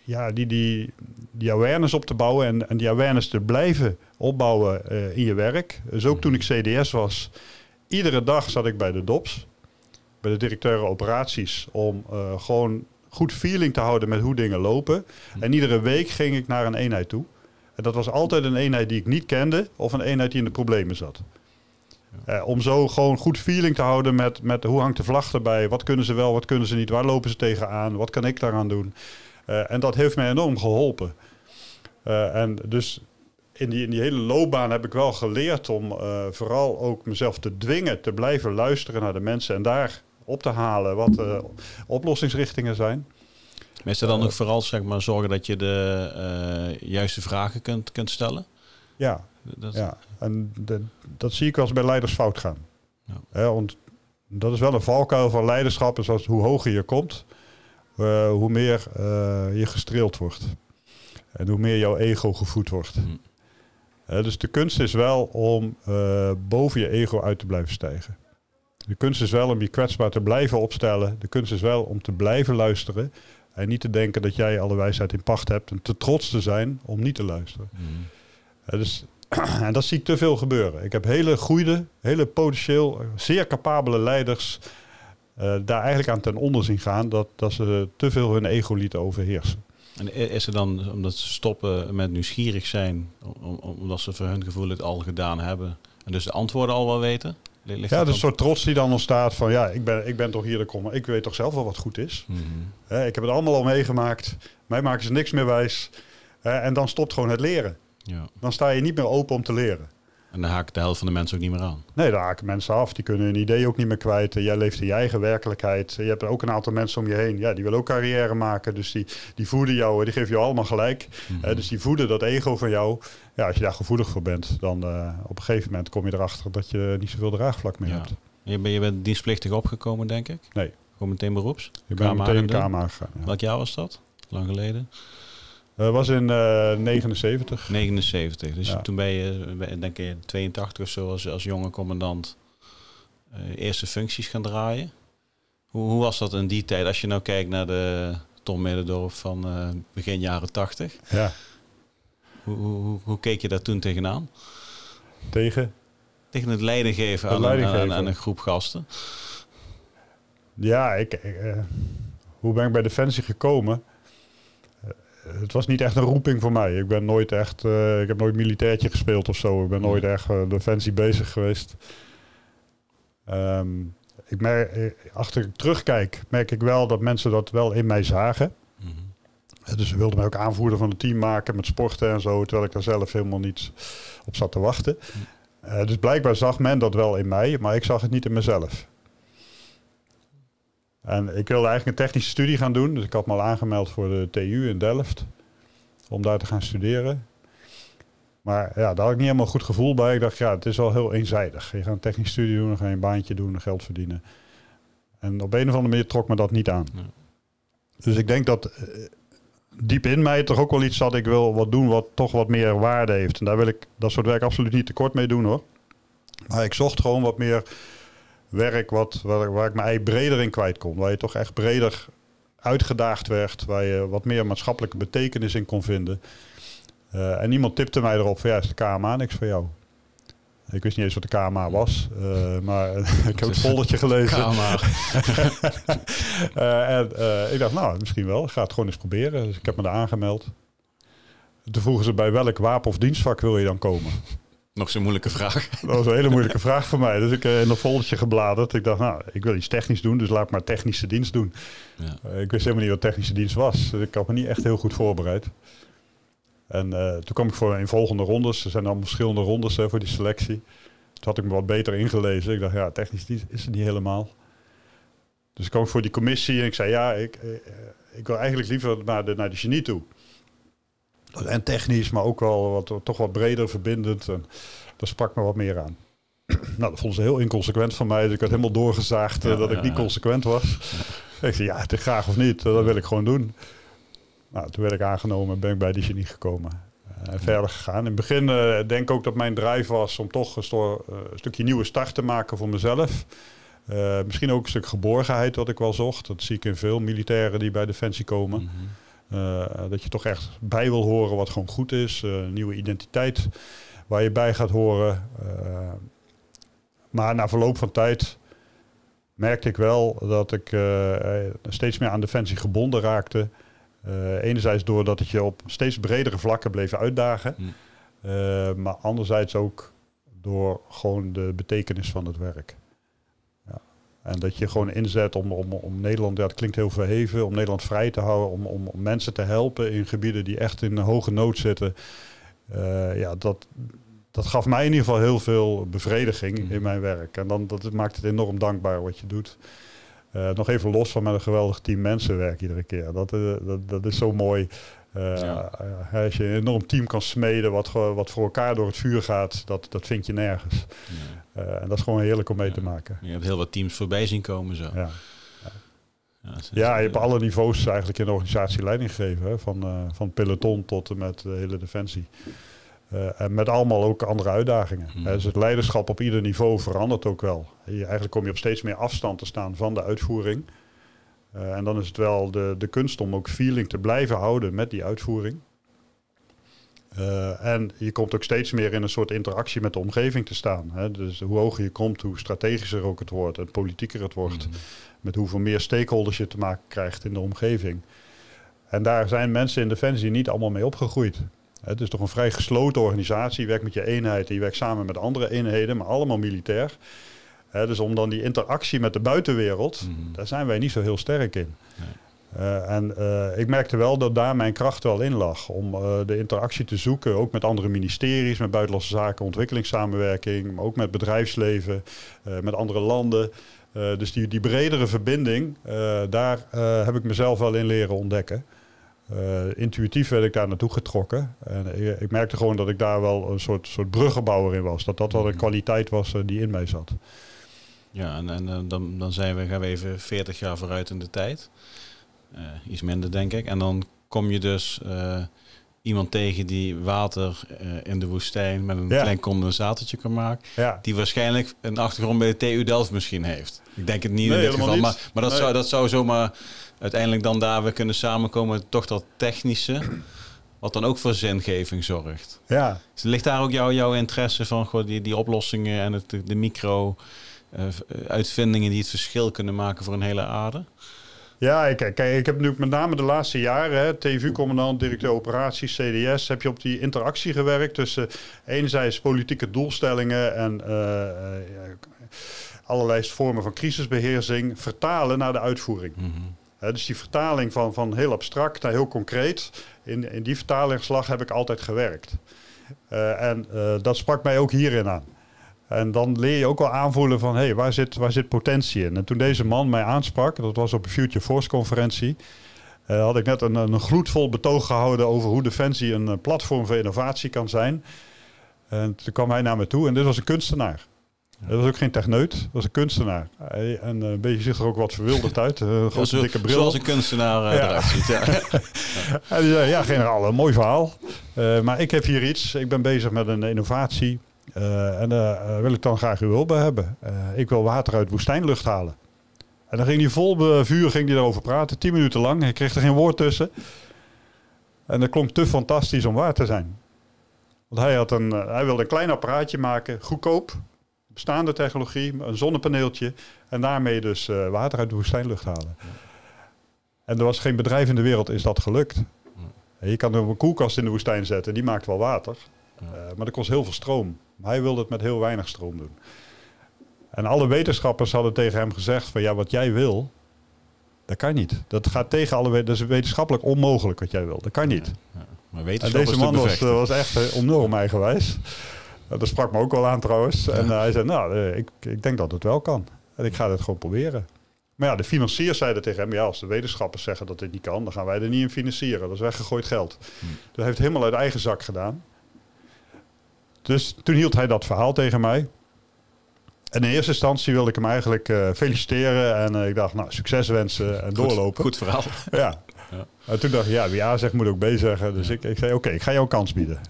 ja, die, die, die awareness op te bouwen en, en die awareness te blijven opbouwen in je werk. Dus ook toen ik CDS was, iedere dag zat ik bij de DOPS, bij de directeure operaties, om gewoon goed feeling te houden met hoe dingen lopen. En iedere week ging ik naar een eenheid toe. En dat was altijd een eenheid die ik niet kende of een eenheid die in de problemen zat. Eh, om zo gewoon goed feeling te houden met, met hoe hangt de vlag erbij, wat kunnen ze wel, wat kunnen ze niet, waar lopen ze tegenaan, wat kan ik daaraan doen. Eh, en dat heeft mij enorm geholpen. Eh, en dus in die, in die hele loopbaan heb ik wel geleerd om vooral ook mezelf te dwingen te blijven luisteren naar de mensen en daar op te halen wat eh, oplossingsrichtingen zijn. Er dan ook vooral zeg maar, zorgen dat je de eh, juiste vragen kunt, kunt stellen? Ja, Dat, Ja, en de- dat zie ik eens bij leiders fout gaan. Ja. Hè, want dat is wel een valkuil van leiderschap. Is als hoe hoger je komt, eh, hoe meer eh, je gestreeld wordt. En hoe meer jouw ego gevoed wordt. Mm. Dus de kunst is wel om boven je ego uit te blijven stijgen. De kunst is wel om je kwetsbaar te blijven opstellen. De kunst is wel om te blijven luisteren. En niet te denken dat jij alle wijsheid in pacht hebt. En te trots te zijn om niet te luisteren. Mhm. Ja, dus, [clears throat] en dat zie ik te veel gebeuren. Ik heb hele goede, hele potentieel eh, zeer capabele leiders eh, daar eigenlijk aan ten onder zien gaan dat, dat ze te veel hun ego lieten overheersen. En is er dan, omdat ze stoppen met nieuwsgierig zijn, om, om- omdat ze voor hun gevoel het al gedaan hebben, en dus de antwoorden al wel weten? Ligt Ja, dat dus een soort trots die dan ontstaat van ja, ik ben, ik ben toch hier de kom. Ik weet toch zelf wel wat goed is. Mhm. Ik heb het allemaal al meegemaakt. Mij maken ze niks meer wijs. En dan stopt gewoon het leren. Ja. Dan sta je niet meer open om te leren. En dan haakt de helft van de mensen ook niet meer aan. Nee, daar haken mensen af. Die kunnen hun idee ook niet meer kwijt. Jij leeft in je eigen werkelijkheid. Je hebt ook een aantal mensen om je heen. Ja, die willen ook carrière maken. Dus die, die voeden jou, die geven jou allemaal gelijk. Eh, dus die voeden dat ego van jou. Ja, als je daar gevoelig voor bent, dan eh, op een gegeven moment kom je erachter dat je niet zoveel draagvlak meer Ja. hebt. Je, bent, je bent dienstplichtig opgekomen, denk ik? Nee. Gewoon meteen beroeps? Je bent meteen in de? KMA gegaan. Ja. Welk jaar was dat? Lang geleden? Dat was in eh 79. 79. Dus Ja. toen ben je, denk ik, 82 of zo als, als jonge commandant eh, eerste functies gaan draaien. Hoe, hoe was dat in die tijd? Als je nou kijkt naar de Tom Middendorp van eh, begin jaren 80. Ja, Hoe, hoe, hoe, keek je daar toen tegenaan? tegen. Tegen het leiding geven Het aan, aan, een groep gasten. Ja, ik, ik, eh, hoe ben ik bij Defensie gekomen? Het was niet echt een roeping voor mij. Ik ben nooit echt, eh, ik heb nooit militairtje gespeeld of zo. Ik ben nooit echt eh, Defensie bezig geweest. Ehm, ik merk, eh, achter ik terugkijk, merk ik wel dat mensen dat wel in mij zagen. Mhm. Dus ze wilden mij ook aanvoerder van het team maken met sporten en zo, terwijl ik daar zelf helemaal niet op zat te wachten. Eh, dus blijkbaar zag men dat wel in mij, maar ik zag het niet in mezelf. En ik wilde eigenlijk een technische studie gaan doen, dus ik had me al aangemeld voor de TU in Delft om daar te gaan studeren. Maar ja, daar had ik niet helemaal goed gevoel bij. Ik dacht, ja, het is wel heel eenzijdig. Je gaat een technische studie doen, dan ga je een baantje doen, geld verdienen. En op een of andere manier trok me dat niet aan. Ja. Dus ik denk dat eh, diep in mij toch ook wel iets zat. Ik wil wat doen wat toch wat meer waarde heeft. En daar wil ik dat soort werk absoluut niet tekort mee doen hoor. Maar ik zocht gewoon wat meer werk wat, waar, waar ik mijn ei breder in kwijt kon. Waar je toch echt breder uitgedaagd werd. Waar je wat meer maatschappelijke betekenis in kon vinden. Eh, en iemand tipte mij erop van ja, is de KMA niks voor jou? Ik wist niet eens wat de KMA was, eh, maar [laughs] ik heb het foldertje gelezen. KMA. [laughs] Eh, en ik dacht, nou, misschien wel. Ik ga het gewoon eens proberen. Dus ik heb me daar aangemeld. Toen vroegen ze bij welk wapen of dienstvak wil je dan komen? Nog zo'n moeilijke vraag. [laughs] Dat was een hele moeilijke vraag voor mij. Dus ik heb in een foldertje gebladerd. Ik dacht, nou, ik wil iets technisch doen, dus laat ik maar technische dienst doen. Ja. Eh, ik wist helemaal niet wat technische dienst was. Dus ik had me niet echt heel goed voorbereid. En eh, toen kwam ik voor in volgende rondes. Er zijn allemaal verschillende rondes hè, voor die selectie. Toen had ik me wat beter ingelezen. Ik dacht, ja, technische dienst is het niet helemaal. Dus ik kwam voor die commissie en ik zei, ja, ik, eh, ik wil eigenlijk liever naar de, naar de genie toe. En technisch, maar ook wel wat, toch wat breder verbindend. En dat sprak me wat meer aan. [clears throat] nou, dat vonden ze heel inconsequent van mij. Dus ik had helemaal doorgezaagd eh, dat ik niet consequent was. Ik zei, ja, graag of niet, dat wil ik gewoon doen. Nou, toen werd ik aangenomen en ben ik bij de genie gekomen. En verder gegaan. In het begin uh, denk ik ook dat mijn drive was om toch een, een stukje nieuwe start te maken voor mezelf. Misschien ook een stuk geborgenheid wat ik wel zocht. Dat zie ik in veel militairen die bij Defensie komen. Mm -hmm. Uh, dat je toch echt bij wil horen wat gewoon goed is. Uh, nieuwe identiteit waar je bij gaat horen. maar na verloop van tijd merkte ik wel dat ik steeds meer aan Defensie gebonden raakte. enerzijds doordat het je op steeds bredere vlakken bleef uitdagen. Mm. maar anderzijds ook door gewoon de betekenis van het werk. En dat je gewoon inzet om, om, om Nederland, ja, dat klinkt heel verheven, om Nederland vrij te houden, om, om, om mensen te helpen in gebieden die echt in hoge nood zitten. Uh, ja, dat, dat gaf mij in ieder geval heel veel bevrediging in mijn werk. En dan, dat maakt het enorm dankbaar wat je doet. Uh, nog even los van met een geweldig team mensen werk iedere keer. Dat, uh, dat, dat is zo mooi. Uh, ja. als je een enorm team kan smeden wat, wat voor elkaar door het vuur gaat, dat, dat vind je nergens. Ja. Uh, en dat is gewoon heerlijk om mee ja. te maken. Je hebt heel wat teams voorbij zien komen zo. Ja, ja. je hebt alle niveaus eigenlijk in de organisatie leiding gegeven. Hè? Van, uh, van peloton tot en met de hele defensie. en met allemaal ook andere uitdagingen. Hmm. Dus het leiderschap op ieder niveau verandert ook wel. Je, eigenlijk kom je op steeds meer afstand te staan van de uitvoering. Uh, en dan is het wel de, de kunst om ook feeling te blijven houden met die uitvoering. Uh, en je komt ook steeds meer in een soort interactie met de omgeving te staan. Hè? Dus hoe hoger je komt, hoe strategischer ook het wordt en politieker het wordt. Mhm. Met hoeveel meer stakeholders je te maken krijgt in de omgeving. En daar zijn mensen in Defensie niet allemaal mee opgegroeid. Het is toch een vrij gesloten organisatie. Je werkt met je eenheid en je werkt samen met andere eenheden, maar allemaal militair. He, dus om dan die interactie met de buitenwereld, Mhm. daar zijn wij niet zo heel sterk in. Nee. Uh, en uh, ik merkte wel dat daar mijn kracht wel in lag. Om uh, de interactie te zoeken, ook met andere ministeries, met buitenlandse zaken, ontwikkelingssamenwerking, maar ook met bedrijfsleven, met andere landen. dus die, die bredere verbinding, daar heb ik mezelf wel in leren ontdekken. intuïtief werd ik daar naartoe getrokken. En ik, ik, merkte gewoon dat ik daar wel een soort, soort bruggenbouwer in was. Dat dat wel een kwaliteit was die in mij zat. Ja, en, en dan, dan zijn we, gaan we even 40 jaar vooruit in de tijd. Uh, iets minder, denk ik. En dan kom je dus uh, iemand tegen die water uh, in de woestijn met een Ja. klein condensatortje kan maken. Ja. Die waarschijnlijk een achtergrond bij de TU Delft misschien heeft. Ik denk het niet Nee, in dit geval. niet. Maar, maar dat, Nee. zou, dat zou zomaar uiteindelijk dan daar weer kunnen samenkomen. Toch dat technische. Wat dan ook voor zingeving zorgt. ja. Dus ligt daar ook jouw jouw interesse van goh, die, die oplossingen en het, de micro uitvindingen die het verschil kunnen maken voor een hele aarde? Ja, ik, kijk, ik heb nu met name de laatste jaren, hè, TVU-commandant, directeur operaties, CDS, heb je op die interactie gewerkt tussen enerzijds politieke doelstellingen en uh, uh, allerlei vormen van crisisbeheersing vertalen naar de uitvoering. Mm -hmm. Hè, dus die vertaling van, van heel abstract naar heel concreet, in, in die vertalingsslag heb ik altijd gewerkt. Uh, en dat sprak mij ook hierin aan. En dan leer je ook wel aanvoelen van, hé, hey, waar, zit, waar zit potentie in? En toen deze man mij aansprak, dat was op een Future Force conferentie, uh, had ik net een, een gloedvol betoog gehouden over hoe Defensie een uh, platform voor innovatie kan zijn. En toen kwam hij naar me toe en dit was een kunstenaar. Dat was ook geen techneut, dat was een kunstenaar. En uh, een beetje ziet er ook wat verwilderd uit. Een grote zo, dikke bril. Zoals een kunstenaar ja. eruit ziet. Ja. [laughs] en die zei, ja, generaal, een mooi verhaal. maar ik heb hier iets, ik ben bezig met een innovatie. Uh, en daar uh, wil ik dan graag uw hulp bij hebben. Ik wil water uit woestijnlucht halen. En dan ging hij vol vuur ging hij daarover praten, tien minuten lang. Hij kreeg er geen woord tussen. En dat klonk te fantastisch om waar te zijn. Want hij, had een, hij wilde een klein apparaatje maken, goedkoop, bestaande technologie, een zonnepaneeltje. En daarmee dus water uit de woestijnlucht halen. En er was geen bedrijf in de wereld is dat gelukt. Je kan er een koelkast in de woestijn zetten, die maakt wel water. Uh, maar dat kost heel veel stroom. Maar hij wilde het met heel weinig stroom doen. En alle wetenschappers hadden tegen hem gezegd van ja, wat jij wil, dat kan niet. Dat gaat tegen alle dat is wetenschappelijk onmogelijk wat jij wil. Dat kan niet. Ja, ja. Maar en deze man was, was, echt enorm eigenwijs. Uh, dat sprak me ook wel aan trouwens. En uh, hij zei, nou, ik, ik denk dat het wel kan. En ik ga het gewoon proberen. Maar ja, de financiers zeiden tegen hem, ja, als de wetenschappers zeggen dat dit niet kan, dan gaan wij er niet in financieren. Dat is weggegooid geld. Hm. Dus hij heeft helemaal uit eigen zak gedaan. Dus toen hield hij dat verhaal tegen mij. En in eerste instantie wilde ik hem eigenlijk eh, feliciteren. En eh, ik dacht, nou, succes wensen en doorlopen. Goed verhaal. [laughs] Ja. Ja. En toen dacht ik, ja, wie A zegt moet ook B zeggen. Dus ik, ik zei, oké, ik ga jou een kans bieden.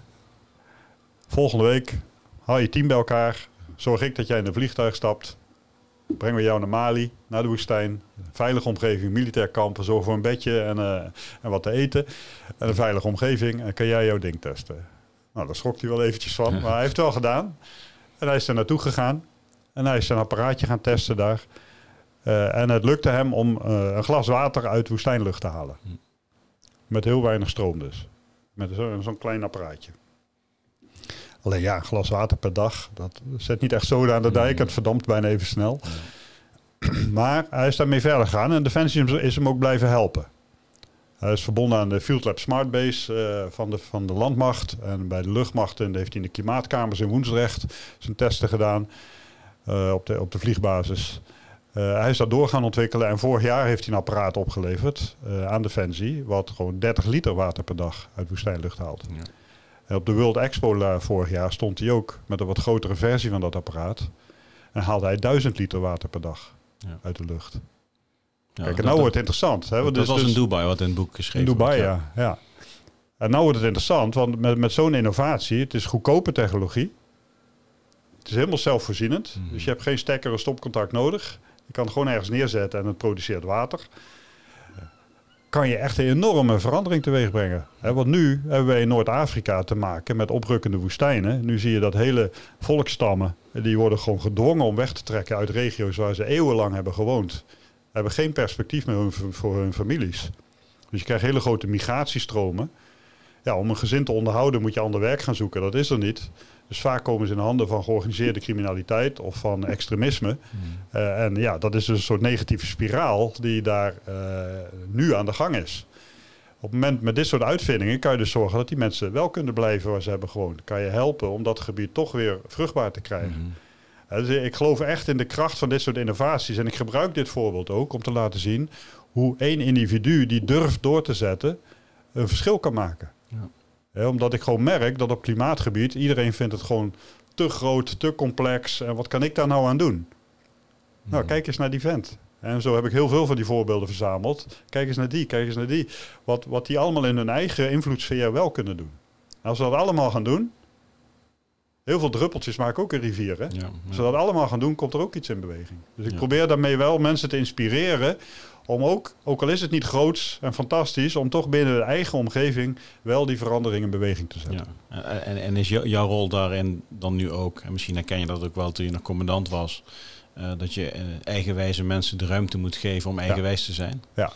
Volgende week haal je team bij elkaar. Zorg ik dat jij in een vliegtuig stapt. Brengen we jou naar Mali, naar de woestijn. Veilige omgeving, militair kamp. Zorg voor een bedje en, eh, en wat te eten. En een veilige omgeving. En kan jij jouw ding testen. Nou, daar schrok hij wel eventjes van. [laughs] Maar hij heeft het wel gedaan. En hij is er naartoe gegaan. En hij is zijn apparaatje gaan testen daar. Eh, en het lukte hem om eh, een glas water uit woestijnlucht te halen. Hm. Met heel weinig stroom dus. Met zo- zo'n klein apparaatje. Alleen ja, een glas water per dag. Dat zet niet echt zoden aan de dijk. en Het verdampt bijna even snel. [clears throat] Maar hij is daarmee verder gegaan. En Defensie is hem ook blijven helpen. Hij is verbonden aan de Field Lab Smart Base eh, van, de, van de landmacht. En bij de luchtmachten heeft hij in de klimaatkamers in Woensdrecht zijn testen gedaan. eh, op, de, op de vliegbasis. Eh, hij is dat door gaan ontwikkelen en vorig jaar heeft hij een apparaat opgeleverd eh, aan Defensie, wat gewoon 30 liter water per dag uit woestijnlucht haalt. Ja. En op de World Expo vorig jaar stond hij ook met een wat grotere versie van dat apparaat. En haalde hij 1000 liter water per dag Ja. uit de lucht. Ja, Kijk, en dat- nou wordt het interessant. Hè? dat, want dat dus- was dus- in Dubai wat in het boek geschreven in Dubai, wordt, ja. ja. En nou wordt het interessant, want met, met zo'n innovatie, het is goedkope technologie. Het is helemaal zelfvoorzienend. Mhm. Dus je hebt geen stekker of stopcontact nodig. Je kan het gewoon ergens neerzetten en het produceert water. Kan je echt een enorme verandering teweeg brengen. Want nu hebben wij in Noord-Afrika te maken met oprukkende woestijnen. Nu zie je dat hele volkstammen, die worden gewoon gedwongen om weg te trekken uit regio's waar ze eeuwenlang hebben gewoond. Hebben geen perspectief meer voor hun families. Dus je krijgt hele grote migratiestromen. Ja, om een gezin te onderhouden moet je ander werk gaan zoeken. Dat is er niet. Dus vaak komen ze in de handen van georganiseerde criminaliteit of van extremisme. Mhm. Eh, en ja, dat is dus een soort negatieve spiraal die daar eh, nu aan de gang is. Op het moment met dit soort uitvindingen kan je dus zorgen dat die mensen wel kunnen blijven waar ze hebben gewoond. Kan je helpen om dat gebied toch weer vruchtbaar te krijgen. Mhm. Dus ik geloof echt in de kracht van dit soort innovaties. En ik gebruik dit voorbeeld ook om te laten zien hoe één individu die durft door te zetten een verschil kan maken. Ja. Omdat ik gewoon merk dat op klimaatgebied iedereen vindt het gewoon te groot, te complex. En wat kan ik daar nou aan doen? Nou, kijk eens naar die vent. En zo heb ik heel veel van die voorbeelden verzameld. Kijk eens naar die, kijk eens naar die. Wat, wat die allemaal in hun eigen invloedssfeer wel kunnen doen. En als we dat allemaal gaan doen... Heel veel druppeltjes maken ook een rivier, hè? Ja, Als we dat allemaal gaan doen, komt er ook iets in beweging. Dus ik Ja. probeer daarmee wel mensen te inspireren... om ook, ook al is het niet groots en fantastisch... om toch binnen de eigen omgeving wel die verandering in beweging te zetten. Ja. En, en, is jou- jouw rol daarin dan nu ook, en misschien herken je dat ook wel toen je nog commandant was, eh, dat je eh, eigenwijze mensen de ruimte moet geven om eigenwijs te zijn? Ja,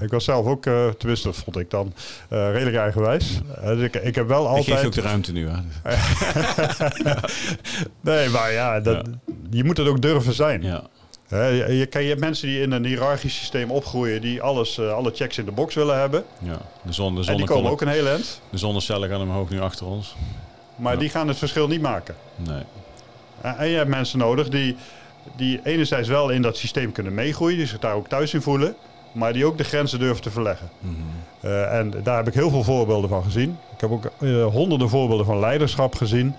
ik was zelf ook, eh tenminste vond ik dan, eh, redelijk eigenwijs. Eh, dus ik, ik heb wel Ik geef je altijd... ook de ruimte nu. Hè? [laughs] nee, maar ja, dat, je moet het ook durven zijn. Ja. Je, je, je hebt mensen die in een hiërarchisch systeem opgroeien... die alles, alle checks in de box willen hebben. Ja. De, zon, de, en die komen ook een heel eind. de zonnecellen gaan omhoog nu achter ons. Maar Ja. die gaan het verschil niet maken. Nee. Eh, En je hebt mensen nodig die, die enerzijds wel in dat systeem kunnen meegroeien, die zich daar ook thuis in voelen, maar die ook de grenzen durven te verleggen. Eh, en daar heb ik heel veel voorbeelden van gezien. Ik heb ook eh, honderden voorbeelden van leiderschap gezien.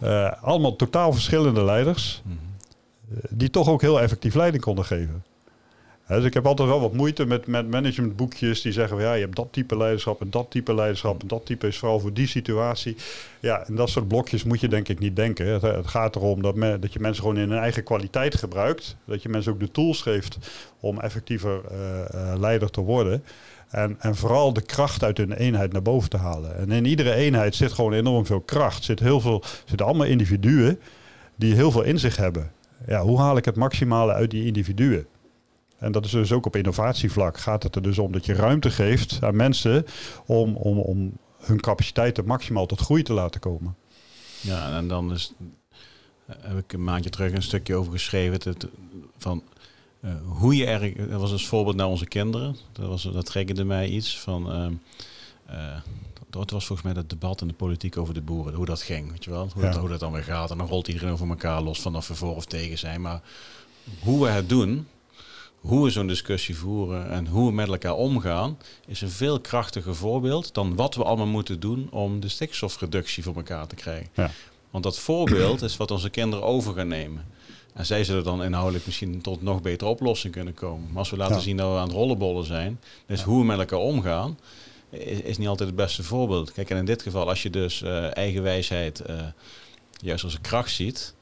Eh, allemaal totaal verschillende leiders, Mhm. die toch ook heel effectief leiding konden geven. Dus ik heb altijd wel wat moeite met, met managementboekjes die zeggen van ja, je hebt dat type leiderschap en dat type leiderschap en dat type is vooral voor die situatie. Ja, en dat soort blokjes moet je denk ik niet denken. Het, gaat erom dat je mensen gewoon in hun eigen kwaliteit gebruikt. Dat je mensen ook de tools geeft om effectiever eh, eh, leider te worden. En, en vooral de kracht uit hun eenheid naar boven te halen. En in iedere eenheid zit gewoon enorm veel kracht. Zit heel veel, zitten allemaal individuen die heel veel in zich hebben. Ja, hoe haal ik het maximale uit die individuen? En dat is dus ook op innovatievlak. Gaat het er dus om dat je ruimte geeft aan mensen om, om, om hun capaciteiten maximaal tot groei te laten komen. Ja, en dan is, eh, heb ik een maandje terug een stukje over geschreven. Het, van eh, hoe je er. Dat was als voorbeeld naar onze kinderen. Dat, was, dat triggerde mij iets van. ehm, eh, dat was volgens mij dat debat in de politiek over de boeren. Hoe dat ging, weet je wel? Hoe, Ja. dat, hoe dat dan weer gaat. En dan rolt iedereen over elkaar los van of we voor of tegen zijn. Maar hoe we het doen, hoe we zo'n discussie voeren en hoe we met elkaar omgaan, is een veel krachtiger voorbeeld dan wat we allemaal moeten doen om de stikstofreductie voor elkaar te krijgen. Ja. Want dat voorbeeld is wat onze kinderen over gaan nemen. En zij zullen dan inhoudelijk misschien tot nog betere oplossing kunnen komen. Maar als we laten Ja. zien dat we aan het rollenbollen zijn, dus hoe we met elkaar omgaan, is, is niet altijd het beste voorbeeld. Kijk, en in dit geval, als je dus eh, eigen wijsheid eh, juist als een kracht ziet,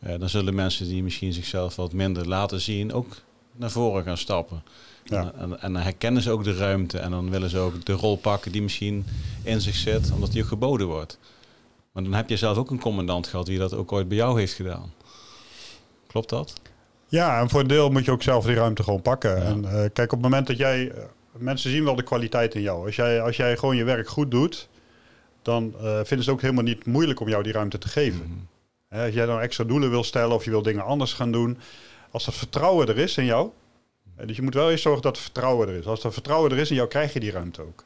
eh, dan zullen mensen die misschien zichzelf wat minder laten zien, ook naar voren gaan stappen. Ja. En, en, en dan herkennen ze ook de ruimte en dan willen ze ook de rol pakken die misschien in zich zit, omdat die ook geboden wordt. Maar dan heb je zelf ook een commandant gehad die dat ook ooit bij jou heeft gedaan. Klopt dat? Ja, en voor een deel moet je ook zelf die ruimte gewoon pakken. Ja. En eh, kijk, op het moment dat jij... eh, mensen zien wel de kwaliteit in jou. Als jij, als jij gewoon je werk goed doet... dan eh, vinden ze het ook helemaal niet moeilijk om jou die ruimte te geven. Mhm. Als jij nou extra doelen wil stellen of je wil dingen anders gaan doen... als dat vertrouwen er is in jou... eh, dus je moet wel eerst zorgen dat er vertrouwen er is. Als dat vertrouwen er is in jou, krijg je die ruimte ook.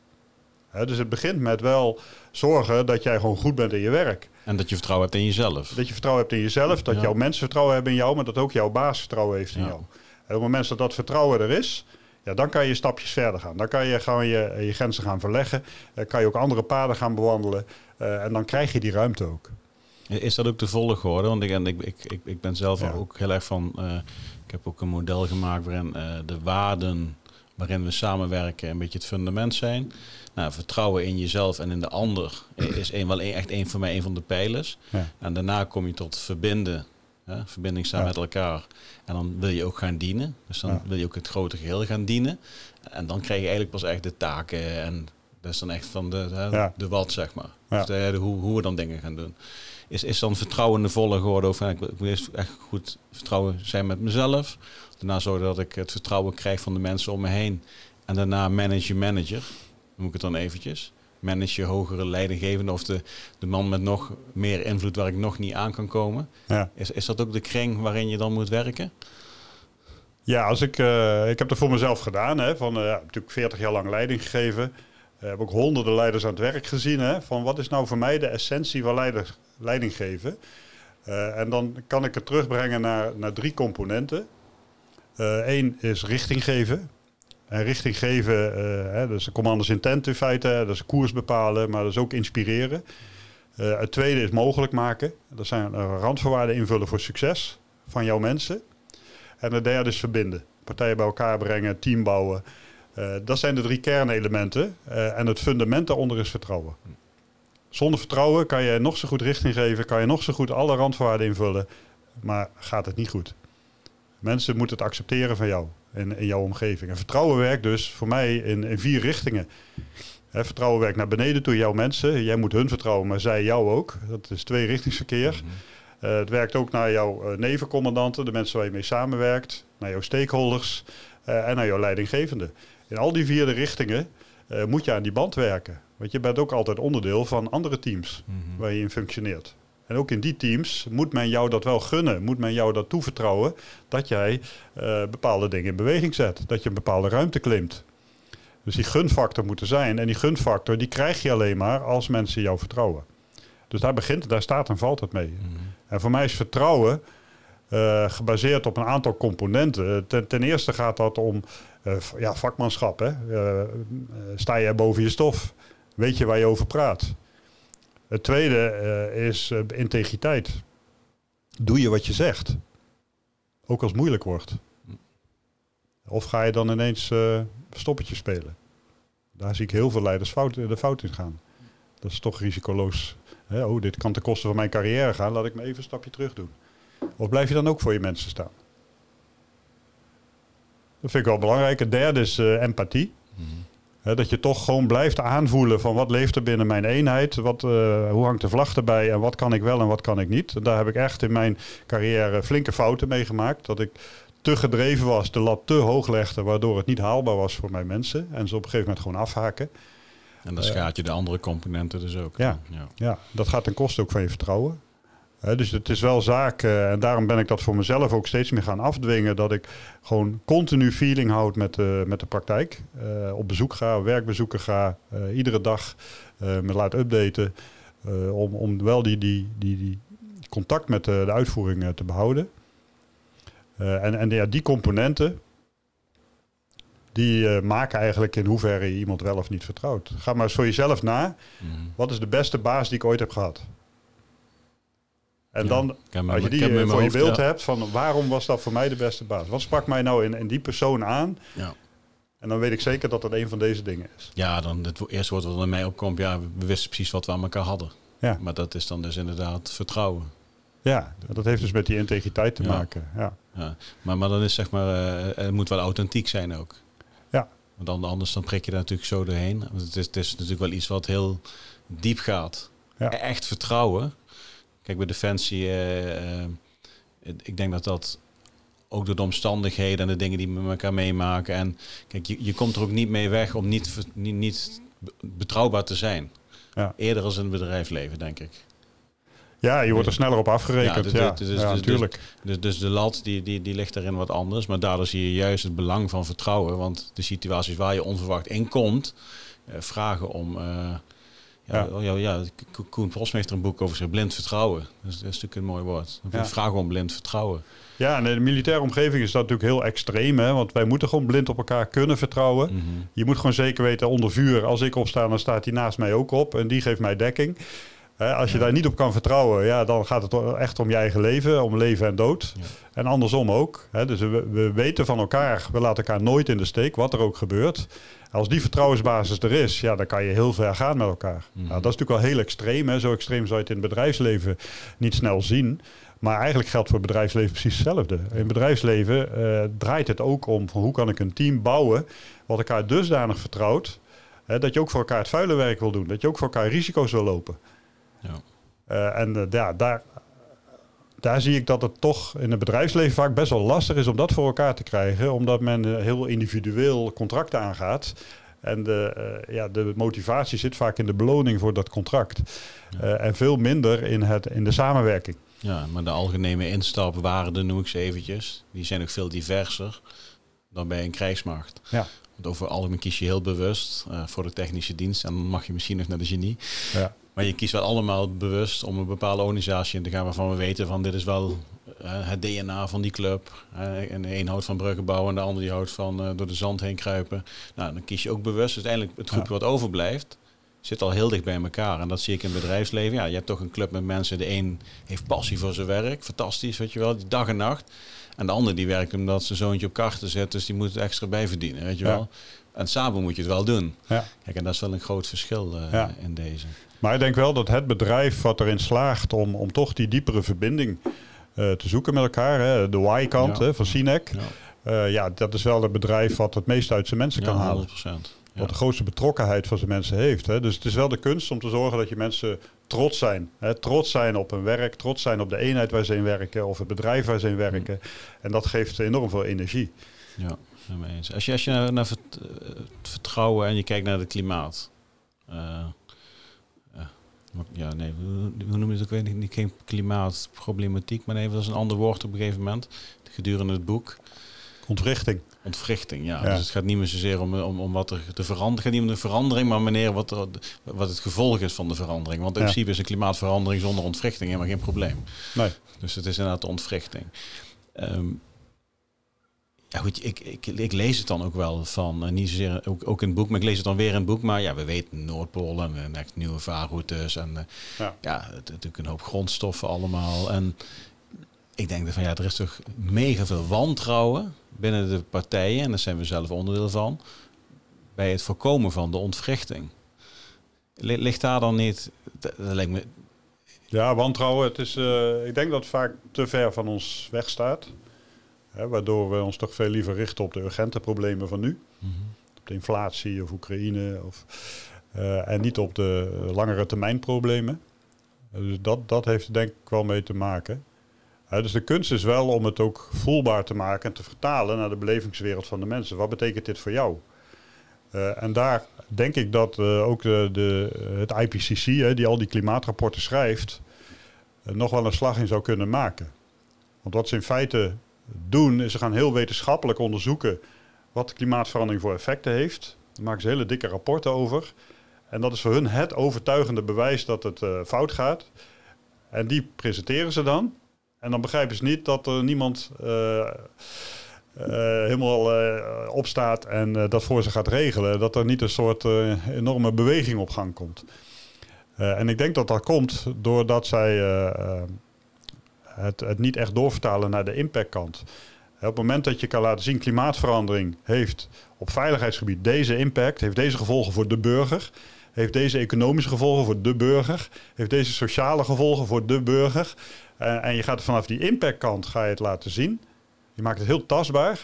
Dus het begint met wel zorgen dat jij gewoon goed bent in je werk. En dat je vertrouwen hebt in jezelf. Dat je vertrouwen hebt in jezelf, dat Ja. jouw mensen vertrouwen hebben in jou, maar dat ook jouw baas vertrouwen heeft in Ja. jou. En op het moment dat dat vertrouwen er is, ja, dan kan je stapjes verder gaan. Dan kan je gewoon je, je grenzen gaan verleggen. Dan kan je ook andere paden gaan bewandelen. eh, en dan krijg je die ruimte ook. Is dat ook de volgorde? Want ik, ik, ik, ik, ben zelf Ja. ook heel erg van. eh, ik heb ook een model gemaakt waarin eh, de waarden waarin we samenwerken een beetje het fundament zijn. Nou, vertrouwen in jezelf en in de ander is een, wel een, echt een van mij een van de pijlers. Ja. En daarna kom je tot verbinden. Hè? Verbinding staan Ja. met elkaar. En dan wil je ook gaan dienen. Dus dan wil je ook het grote geheel gaan dienen. En dan krijg je eigenlijk pas echt de taken. En dat is dan echt van de, Ja. de wat, zeg maar. Ja. Dus de, de hoe, hoe we dan dingen gaan doen. Is, is dan vertrouwen in de volle geworden? Of, ik, moet eerst echt goed vertrouwen zijn met mezelf. Daarna zorgen dat ik het vertrouwen krijg van de mensen om me heen. En daarna manage je manager. Noem ik het dan eventjes. Manage je hogere leidinggevende of de, de man met nog meer invloed waar ik nog niet aan kan komen. Ja, Is, is dat ook de kring waarin je dan moet werken? ja als ik, eh, ik heb dat voor mezelf gedaan. Hè, van, ja, natuurlijk 40 jaar lang leiding gegeven. Ik heb ook honderden leiders aan het werk gezien. Hè, van wat is nou voor mij de essentie van leider, leiding geven? Eh, en dan kan ik het terugbrengen naar, naar drie componenten. Eén is richting geven. En richting geven, eh, hè, dat is een commanders intent in feite. Dat is koers bepalen, maar dat is ook inspireren. Eh, het tweede is mogelijk maken. Dat zijn eh, randvoorwaarden invullen voor succes van jouw mensen. En het derde is verbinden. Partijen bij elkaar brengen, team bouwen. Eh, dat zijn de drie kernelementen. Eh, en het fundament daaronder is vertrouwen. Zonder vertrouwen kan je nog zo goed richting geven, kan je nog zo goed alle randvoorwaarden invullen, maar gaat het niet goed. Mensen moeten het accepteren van jou in, in jouw omgeving. En vertrouwen werkt dus voor mij in, in vier richtingen. Hè, vertrouwen werkt naar beneden toe, jouw mensen. Jij moet hun vertrouwen, maar zij jou ook. Dat is tweerichtingsverkeer. Eh, het werkt ook naar jouw nevencommandanten, de mensen waar je mee samenwerkt, naar jouw stakeholders eh, en naar jouw leidinggevende. In al die vierde richtingen eh, moet je aan die band werken. Want je bent ook altijd onderdeel van andere teams waar je in functioneert. En ook in die teams moet men jou dat wel gunnen, moet men jou dat toevertrouwen dat jij eh, bepaalde dingen in beweging zet, dat je een bepaalde ruimte klimt. Dus die gunfactor moet er zijn. En die gunfactor die krijg je alleen maar als mensen jou vertrouwen. Dus daar begint, daar staat en valt het mee. En voor mij is vertrouwen eh, gebaseerd op een aantal componenten. Ten, eerste gaat dat om eh, ja, vakmanschap. Hè? Eh, sta je boven je stof? Weet je waar je over praat? Het tweede is integriteit. Doe je wat je zegt? Ook als het moeilijk wordt. Of ga je dan ineens stoppetje spelen? Daar zie ik heel veel leiders fout, de fout in gaan. Dat is toch risicoloos. Oh, dit kan ten koste van mijn carrière gaan. Laat ik me even een stapje terug doen. Of blijf je dan ook voor je mensen staan? Dat vind ik wel belangrijk. Het derde is eh, empathie. Hè, dat je toch gewoon blijft aanvoelen van wat leeft er binnen mijn eenheid. Wat, eh, hoe hangt de vlag erbij en wat kan ik wel en wat kan ik niet. En daar heb ik echt in mijn carrière flinke fouten mee gemaakt. Dat ik te gedreven was, de lat te hoog legde, waardoor het niet haalbaar was voor mijn mensen. En ze op een gegeven moment gewoon afhaken. En dan schaadt je de andere componenten dus ook. Ja. ja. Ja, dat gaat ten koste ook van je vertrouwen. Dus het is wel zaak, eh, en daarom ben ik dat voor mezelf ook steeds meer gaan afdwingen, dat ik gewoon continu feeling houd met, de met de praktijk. Eh, op bezoek ga, werkbezoeken ga, eh, iedere dag me laat updaten, om, om wel die, die, die, die contact met de, de uitvoering te behouden. Eh, en en ja, die componenten, die uh, maken eigenlijk in hoeverre je iemand wel of niet vertrouwt. Ga maar eens voor jezelf na. Mm. Wat is de beste baas die ik ooit heb gehad? En dan, als je die uh, voor je beeld hebt, van waarom was dat voor mij de beste baas? Wat sprak mij nou in, in die persoon aan? Ja. En dan weet ik zeker dat dat een van deze dingen is. Ja, dan het eerste woord wat er mij opkomt, ja, we wisten precies wat we aan elkaar hadden. Ja. Maar dat is dan dus inderdaad vertrouwen. Ja, dat heeft dus met die integriteit te maken. Ja. ja. Maar, maar dan is zeg maar, uh, het moet wel authentiek zijn ook. Ja. Want dan, anders dan prik je daar natuurlijk zo doorheen. Want het is, het is natuurlijk wel iets wat heel diep gaat. Ja. Echt vertrouwen. Kijk, bij Defensie, uh, ik denk dat dat ook door de omstandigheden en de dingen die we met elkaar meemaken. En kijk, je, je komt er ook niet mee weg om niet, niet, niet betrouwbaar te zijn. Ja. Eerder als in het bedrijfsleven, denk ik. Ja, je wordt er sneller op afgerekend. Ja, dus, natuurlijk. Dus, dus, de lat die, die, die ligt erin wat anders. Maar daardoor zie je juist het belang van vertrouwen. Want de situaties waar je onverwacht in komt, eh, vragen om. Uh, ja, ja. ja, Koen Prosm heeft er een boek over zich blind vertrouwen. Dus dat is natuurlijk een mooi woord. Ja. Vragen om blind vertrouwen. Ja, en in de militaire omgeving is dat natuurlijk heel extreem. Hè? Want wij moeten gewoon blind op elkaar kunnen vertrouwen. Mhm. Je moet gewoon zeker weten, onder vuur, als ik opsta, dan staat hij naast mij ook op. En die geeft mij dekking. Als je daar niet op kan vertrouwen, ja, dan gaat het echt om je eigen leven, om leven en dood. En andersom ook. Dus we, we, weten van elkaar, we laten elkaar nooit in de steek, wat er ook gebeurt. Als die vertrouwensbasis er is, ja, dan kan je heel ver gaan met elkaar. Mhm. nou, dat is natuurlijk wel heel extreem. Hè? Zo extreem zou je het in het bedrijfsleven niet snel zien. Maar eigenlijk geldt voor het bedrijfsleven precies hetzelfde. In het bedrijfsleven uh, draait het ook om van hoe kan ik een team bouwen wat elkaar dusdanig vertrouwt, hè, dat je ook voor elkaar het vuile werk wil doen, dat je ook voor elkaar risico's wil lopen. Ja. Uh, en uh, ja, daar, daar zie ik dat het toch in het bedrijfsleven vaak best wel lastig is om dat voor elkaar te krijgen, omdat men heel individueel contracten aangaat. En de, ja, de motivatie zit vaak in de beloning voor dat contract. en veel minder in, het, in de samenwerking. Ja, maar de algemene instapwaarden noem ik ze eventjes. Die zijn ook veel diverser dan bij een krijgsmacht. Ja. Want over algemeen kies je heel bewust uh, voor de technische dienst. En dan mag je misschien nog naar de genie. Ja. Maar je kiest wel allemaal bewust om een bepaalde organisatie in te gaan waarvan we weten van dit is wel uh, het DNA van die club. Uh, en de een houdt van bruggen bouwen en de ander die houdt van door de zand heen kruipen. Nou, dan kies je ook bewust. Dus uiteindelijk het groepje wat overblijft, zit al heel dicht bij elkaar. En dat zie ik in het bedrijfsleven. Ja, je hebt toch een club met mensen. De een heeft passie voor zijn werk. Fantastisch, weet je wel. Die dag en nacht. En de ander die werkt omdat zijn zoontje op karten zet. Dus die moet het extra bijverdienen, weet je wel. En samen moet je het wel doen. Ja. Kijk, en dat is wel een groot verschil uh, in deze. Maar ik denk wel dat het bedrijf wat erin slaagt om, om toch die diepere verbinding uh, te zoeken met elkaar. Hè, de Y-kant van Cinec. Ja. Uh, ja, dat is wel het bedrijf wat het meest uit zijn mensen kan halen. 100% wat de grootste betrokkenheid van zijn mensen heeft. Hè. Dus het is wel de kunst om te zorgen dat je mensen trots zijn. Hè. Trots zijn op hun werk, trots zijn op de eenheid waar ze in werken of het bedrijf waar ze in werken. Mm. En dat geeft enorm veel energie. Ja, eens. Als je, als je naar, naar het vertrouwen en je kijkt naar het klimaat. Uh, ja, nee, hoe noem je het ook? Weet niet, geen klimaatproblematiek, maar nee, dat is een ander woord op een gegeven moment. Gedurende het boek. Ontwrichting. Ontwrichting, ja. Dus het gaat niet meer zozeer om, om, om wat er te veranderen. Gaat niet om de verandering, maar meneer wat, er, wat het gevolg is van de verandering. Want in principe is een klimaatverandering zonder ontwrichting helemaal geen probleem. Nee. Dus het is inderdaad de ontwrichting. Um, ja goed, ik, ik, ik, lees het dan ook wel van, uh, niet zozeer ook, ook in het boek, maar ik lees het dan weer in het boek. Maar ja, we weten Noordpool en echt nieuwe vaarroutes en uh, ja, ja het, natuurlijk een hoop grondstoffen allemaal. En ik denk dat van ja, er is toch mega veel wantrouwen binnen de partijen, en daar zijn we zelf onderdeel van, bij het voorkomen van de ontwrichting. Ligt daar dan niet, dat lijkt me... Ja, wantrouwen, het is, uh, ik denk dat het vaak te ver van ons wegstaat. Hè, waardoor we ons toch veel liever richten op de urgente problemen van nu. Mm Op de inflatie of Oekraïne. Of, uh, en niet op de langere termijn problemen. Dus dat, dat heeft er denk ik wel mee te maken dus de kunst is wel om het ook voelbaar te maken en te vertalen naar de belevingswereld van de mensen. Wat betekent dit voor jou? Uh, en daar denk ik dat uh, ook de, de, het IPCC, hè, die al die klimaatrapporten schrijft, nog wel een slag in zou kunnen maken. Want wat ze in feite doen, is ze gaan heel wetenschappelijk onderzoeken wat de klimaatverandering voor effecten heeft. Daar maken ze hele dikke rapporten over. En dat is voor hun het overtuigende bewijs dat het fout gaat. En die presenteren ze dan. En dan begrijpen ze niet dat er niemand uh, helemaal opstaat en dat voor ze gaat regelen, dat er niet een soort enorme beweging op gang komt. en ik denk dat dat komt doordat zij het, het niet echt doorvertalen naar de impactkant. Op het moment dat je kan laten zien, klimaatverandering heeft op veiligheidsgebied deze impact, heeft deze gevolgen voor de burger, heeft deze economische gevolgen voor de burger, heeft deze sociale gevolgen voor de burger. En je gaat vanaf die impactkant ga je het laten zien. Je maakt het heel tastbaar.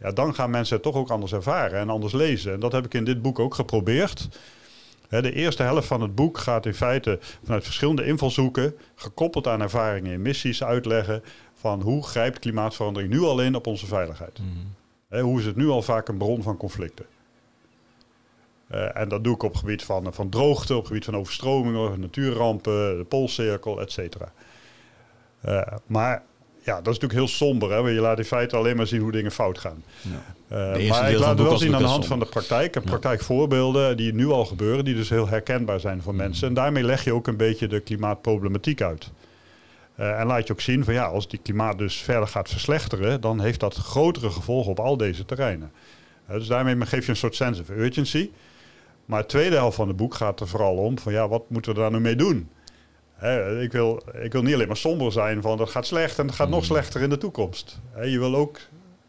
Ja, dan gaan mensen het toch ook anders ervaren en anders lezen. En dat heb ik in dit boek ook geprobeerd. De eerste helft van het boek gaat in feite vanuit verschillende invalshoeken, gekoppeld aan ervaringen en missies, uitleggen van hoe grijpt klimaatverandering nu al in op onze veiligheid. Mm hoe is het nu al vaak een bron van conflicten? Uh, en dat doe ik op het gebied van, van droogte, op het gebied van overstromingen, natuurrampen, de Poolcirkel, et cetera. Uh, maar ja, dat is natuurlijk heel somber. Hè? Want je laat in feite alleen maar zien hoe dingen fout gaan. Ja. Uh, maar ik laat het wel zien aan de hand van de praktijk. En praktijkvoorbeelden die nu al gebeuren, die dus heel herkenbaar zijn voor mm. mensen. En daarmee leg je ook een beetje de klimaatproblematiek uit. Uh, en laat je ook zien van ja, als die klimaat dus verder gaat verslechteren, dan heeft dat grotere gevolgen op al deze terreinen. Uh, dus daarmee geef je een soort sense of urgency. Maar het tweede helft van het boek gaat er vooral om van ja, wat moeten we daar nu mee doen? Ik, wil, ik wil niet alleen maar somber zijn van dat gaat slecht en het gaat nog mm. slechter in de toekomst. je wil ook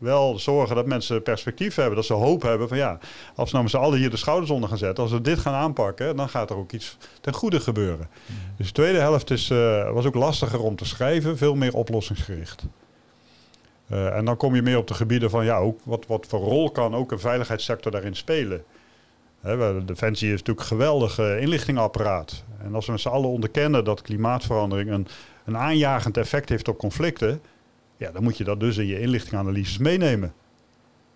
wel zorgen dat mensen perspectief hebben, dat ze hoop hebben van ja, als nou met z'n allen hier de schouders onder gaan zetten, als we dit gaan aanpakken, dan gaat er ook iets ten goede gebeuren. Mm. Dus de tweede helft is, uh, was ook lastiger om te schrijven, veel meer oplossingsgericht. Uh, en dan kom je meer op de gebieden van ja, ook wat, wat voor rol kan ook een veiligheidssector daarin spelen. De Defensie is natuurlijk een geweldig inlichtingapparaat. En als we met z'n allen onderkennen dat klimaatverandering een, een aanjagend effect heeft op conflicten, ja, dan moet je dat dus in je inlichtinganalyses meenemen.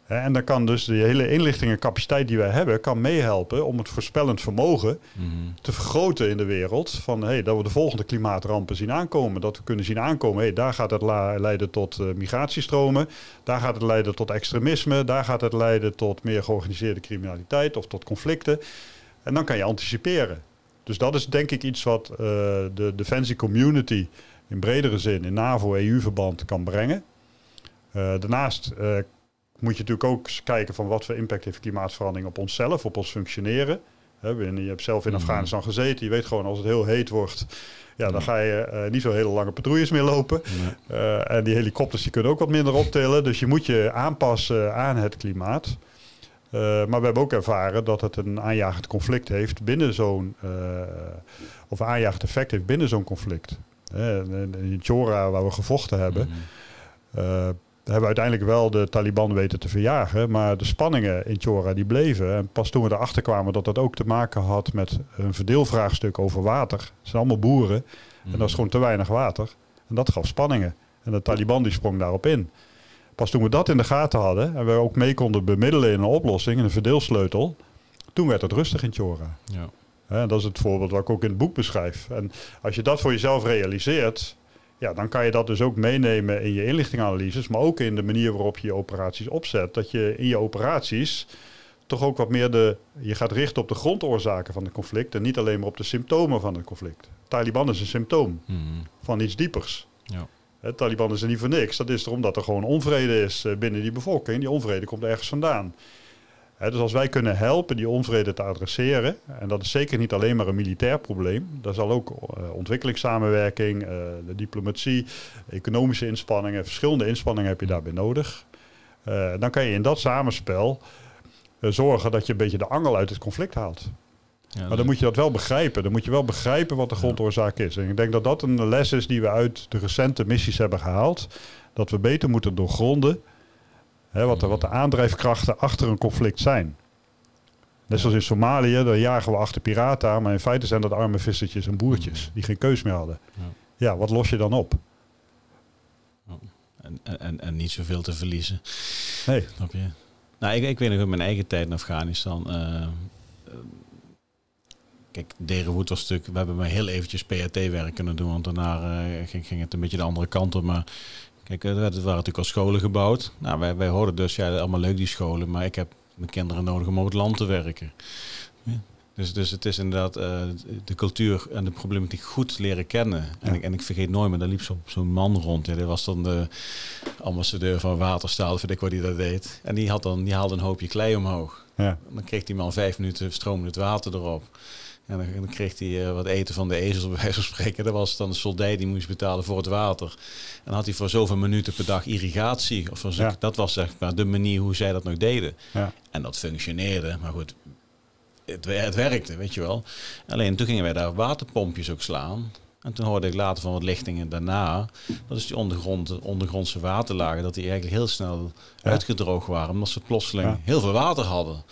En dan kan dus de hele inlichtingencapaciteit die wij hebben, kan meehelpen om het voorspellend vermogen mhm. te vergroten in de wereld. Van hey, dat we de volgende klimaatrampen zien aankomen. Dat we kunnen zien aankomen, hey, daar gaat het leiden tot uh, migratiestromen. Daar gaat het leiden tot extremisme. Daar gaat het leiden tot meer georganiseerde criminaliteit of tot conflicten. En dan kan je anticiperen. Dus dat is denk ik iets wat uh, de defensie community in bredere zin in NAVO-EU-verband kan brengen. Uh, daarnaast uh, moet je natuurlijk ook kijken van wat voor impact heeft klimaatverandering op onszelf, op ons functioneren. je hebt zelf in mhm. Afghanistan gezeten, je weet gewoon als het heel heet wordt, ja, dan ga je niet zo hele lange patrouilles meer lopen. en die helikopters die kunnen ook wat minder optillen, dus je moet je aanpassen aan het klimaat. Uh, maar we hebben ook ervaren dat het een aanjagend conflict heeft binnen zo'n, of een aanjagend effect heeft binnen zo'n conflict. In Chora, waar we gevochten hebben, mm. Hebben we uiteindelijk wel de Taliban weten te verjagen. Maar de spanningen in Chora die bleven. En pas toen we erachter kwamen dat dat ook te maken had met een verdeelvraagstuk over water. Het zijn allemaal boeren en dat is gewoon te weinig water. En dat gaf spanningen. En de Taliban die sprong daarop in. Pas toen we dat in de gaten hadden en we ook mee konden bemiddelen in een oplossing, in een verdeelsleutel, toen werd het rustig in Chora. Ja. dat is het voorbeeld wat ik ook in het boek beschrijf. En als je dat voor jezelf realiseert, ja, dan kan je dat dus ook meenemen in je inlichtinganalyses, maar ook in de manier waarop je je operaties opzet. Dat je in je operaties toch ook wat meer de. Je gaat richten op de grondoorzaken van het conflict en niet alleen maar op de symptomen van het conflict. Taliban is een symptoom mhm. van iets diepers. Ja. Het Taliban is er niet voor niks. Dat is er omdat er gewoon onvrede is eh, binnen die bevolking. Die onvrede komt ergens vandaan. Dus als wij kunnen helpen die onvrede te adresseren, en dat is zeker niet alleen maar een militair probleem, daar zal ook uh, ontwikkelingssamenwerking, uh, de diplomatie, economische inspanningen, verschillende inspanningen heb je daarbij nodig. dan kan je in dat samenspel zorgen dat je een beetje de angel uit het conflict haalt maar dan moet je dat wel begrijpen. Dan moet je wel begrijpen wat de grondoorzaak is. En ik denk dat dat een les is die we uit de recente missies hebben gehaald. Dat we beter moeten doorgronden hè, wat, de, wat de aandrijfkrachten achter een conflict zijn. Net zoals in Somalië, daar jagen we achter piraten aan. Maar in feite zijn dat arme vissertjes en boertjes die geen keus meer hadden. Ja, ja wat los je dan op? En, en, en niet zoveel te verliezen. Nee. Snap je? Nou, ik, ik weet nog in mijn eigen tijd in Afghanistan. Uh, Kijk, Derenwoed was natuurlijk, we hebben maar heel eventjes PAT-werk kunnen doen, want daarna uh, ging, ging, het een beetje de andere kant op. Maar kijk, er waren natuurlijk al scholen gebouwd. Nou, wij, wij hoorden dus, ja, allemaal leuk die scholen, maar ik heb mijn kinderen nodig om op het land te werken. Ja. Dus, dus het is inderdaad uh, de cultuur en de problematiek goed leren kennen. En, ik, en ik vergeet nooit meer, daar liep zo'n zo man rond. Ja, dat was dan de ambassadeur van Waterstaal, vind ik wat hij dat deed. En die, had dan, die haalde een hoopje klei omhoog. Ja. dan kreeg die man vijf minuten stromend water erop. En dan, dan kreeg hij uh, wat eten van de ezels, [laughs] bij wijze van spreken. Dat was dan de soldaat die moest betalen voor het water. En dan had hij voor zoveel minuten per dag irrigatie. Of zo, Dat was zeg maar de manier hoe zij dat nog deden. Ja. En dat functioneerde. Maar goed, het, het, werkte, weet je wel. Alleen toen gingen wij daar waterpompjes ook slaan. En toen hoorde ik later van wat lichtingen daarna, dat is die ondergrond, ondergrondse waterlagen, dat die eigenlijk heel snel uitgedroogd waren, omdat ze plotseling heel veel water hadden.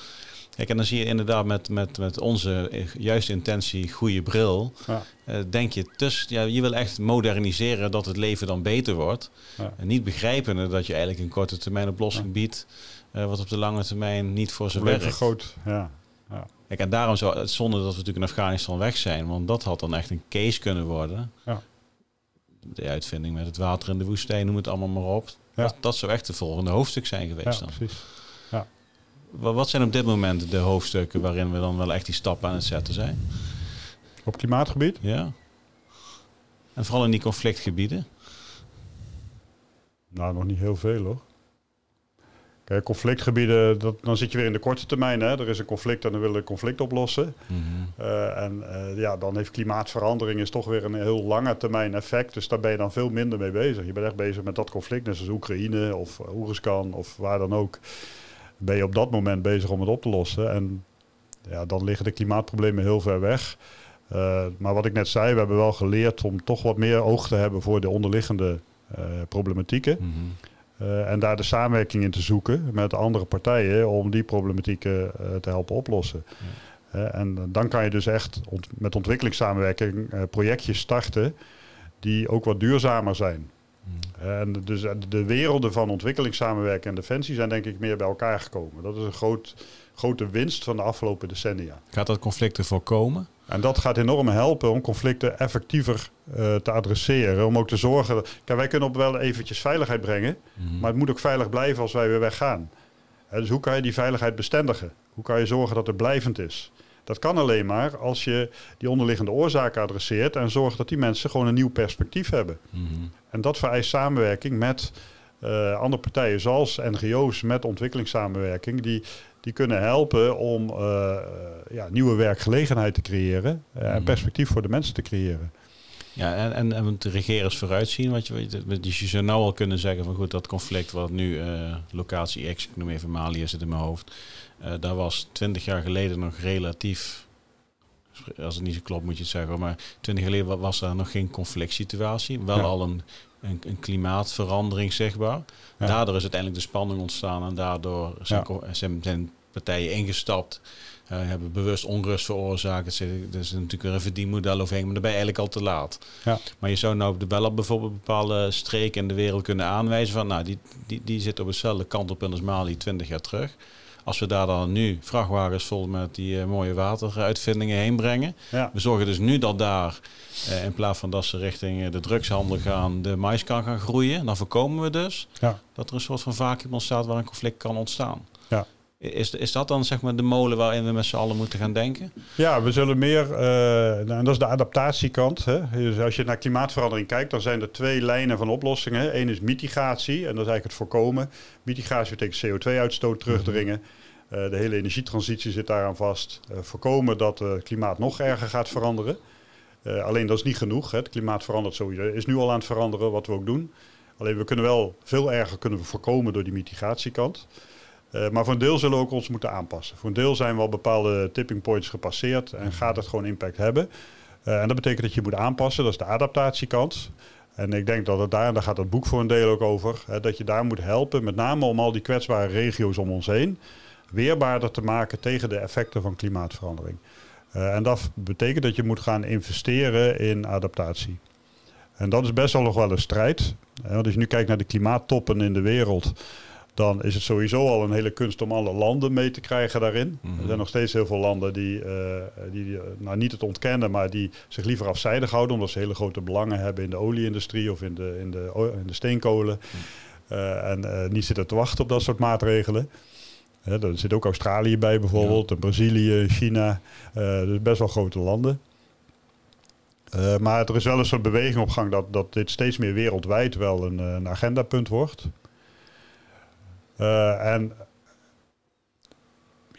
Kijk, en dan zie je inderdaad met, met, met onze juiste intentie, goede bril, ja. uh, denk je, dus, ja, je wil echt moderniseren dat het leven dan beter wordt. En niet begrijpen dat je eigenlijk een korte termijn oplossing biedt, uh, wat op de lange termijn niet voor zijn werkt. groot, ja. ja. Kijk, en daarom zou het zonde dat we natuurlijk in Afghanistan weg zijn, want dat had dan echt een case kunnen worden. Ja. De uitvinding met het water in de woestijn, noem het allemaal maar op. Ja. Dat, dat zou echt het volgende hoofdstuk zijn geweest ja, dan. Precies. Wat zijn op dit moment de hoofdstukken waarin we dan wel echt die stappen aan het zetten zijn? Op klimaatgebied? Ja. En vooral in die conflictgebieden? Nou, nog niet heel veel hoor. Kijk, conflictgebieden, dat, dan zit je weer in de korte termijn. Hè? Er is een conflict en dan willen we conflict oplossen. Mhm. Eh, en uh, ja, dan heeft klimaatverandering is toch weer een heel lange termijn effect. Dus daar ben je dan veel minder mee bezig. Je bent echt bezig met dat conflict, net zoals Oekraïne of Oeruzkan of waar dan ook. Ben je op dat moment bezig om het op te lossen. En ja, dan liggen de klimaatproblemen heel ver weg. Uh, maar wat ik net zei, we hebben wel geleerd om toch wat meer oog te hebben voor de onderliggende problematieken. Mhm. Uh, en daar de samenwerking in te zoeken met andere partijen om die problematieken te helpen oplossen. Ja. En dan kan je dus echt ont met ontwikkelingssamenwerking projectjes starten die ook wat duurzamer zijn. En dus de werelden van ontwikkelingssamenwerking en defensie zijn denk ik meer bij elkaar gekomen. Dat is een groot, grote winst van de afgelopen decennia. Gaat dat conflicten voorkomen? En dat gaat enorm helpen om conflicten effectiever uh, te adresseren. Om ook te zorgen. Kijk, wij kunnen op wel eventjes veiligheid brengen. Mhm. Maar het moet ook veilig blijven als wij weer weggaan. Dus hoe kan je die veiligheid bestendigen? Hoe kan je zorgen dat het blijvend is? Dat kan alleen maar als je die onderliggende oorzaken adresseert en zorgt dat die mensen gewoon een nieuw perspectief hebben. Mhm. En dat vereist samenwerking met uh, andere partijen, zoals NGO's met ontwikkelingssamenwerking, die die kunnen helpen om uh, ja, nieuwe werkgelegenheid te creëren uh, en mhm. perspectief voor de mensen te creëren. Ja, en, en, en de regering vooruitzien. Wat je, dus je zou nou al kunnen zeggen van goed, dat conflict wat nu uh, locatie X, ik noem even Mali, zit in mijn hoofd. Uh, daar was twintig jaar geleden nog relatief, als het niet zo klopt moet je het zeggen, maar twintig jaar geleden was daar nog geen conflict situatie. Wel al een, een, een, klimaatverandering zichtbaar. Daardoor is uiteindelijk de spanning ontstaan en daardoor zijn, zijn, zijn partijen ingestapt. Uh, hebben bewust onrust veroorzaakt. Er is natuurlijk weer een verdienmodel overheen, maar dan ben je eigenlijk al te laat. Ja. Maar je zou nou op de bel bijvoorbeeld bepaalde streken in de wereld kunnen aanwijzen van, nou, die, die, die zit op dezelfde kant op als Mali 20 jaar terug. Als we daar dan nu vrachtwagens vol met die uh, mooie wateruitvindingen heen brengen. Ja. We zorgen dus nu dat daar, uh, in plaats van dat ze richting de drugshandel gaan, de mais kan gaan groeien. Dan voorkomen we dus ja. dat er een soort van vacuüm ontstaat waar een conflict kan ontstaan. Is, is dat dan zeg maar de molen waarin we met z'n allen moeten gaan denken? Ja, we zullen meer, uh, nou, en dat is de adaptatiekant. Hè. Dus als je naar klimaatverandering kijkt, dan zijn er twee lijnen van oplossingen. Eén is mitigatie, en dat is eigenlijk het voorkomen. Mitigatie betekent CO2-uitstoot terugdringen. Uh, de hele energietransitie zit daaraan vast. Uh, voorkomen dat het klimaat nog erger gaat veranderen. alleen dat is niet genoeg. Hè. Het klimaat verandert sowieso. is nu al aan het veranderen, wat we ook doen. Alleen we kunnen wel veel erger kunnen we voorkomen door die mitigatiekant. Uh, maar voor een deel zullen we ook ons moeten aanpassen. Voor een deel zijn we al bepaalde tipping points gepasseerd en gaat het gewoon impact hebben. Uh, en dat betekent dat je moet aanpassen, dat is de adaptatiekant. En ik denk dat het daar, en daar gaat het boek voor een deel ook over, hè, dat je daar moet helpen, met name om al die kwetsbare regio's om ons heen, weerbaarder te maken tegen de effecten van klimaatverandering. Uh, en dat betekent dat je moet gaan investeren in adaptatie. En dat is best wel nog wel een strijd. Want als je nu kijkt naar de klimaattoppen in de wereld, dan is het sowieso al een hele kunst om alle landen mee te krijgen daarin. Er zijn mhm. nog steeds heel veel landen die, uh, die nou, niet het ontkennen, maar die zich liever afzijdig houden, omdat ze hele grote belangen hebben in de olieindustrie of in de, in de, in de steenkolen. Mhm. Uh, en uh, niet zitten te wachten op dat soort maatregelen. Hè, er zit ook Australië bij bijvoorbeeld, en Brazilië, China. dus best wel grote landen. maar er is wel een soort beweging op gang dat, dat dit steeds meer wereldwijd wel een, een agendapunt wordt. En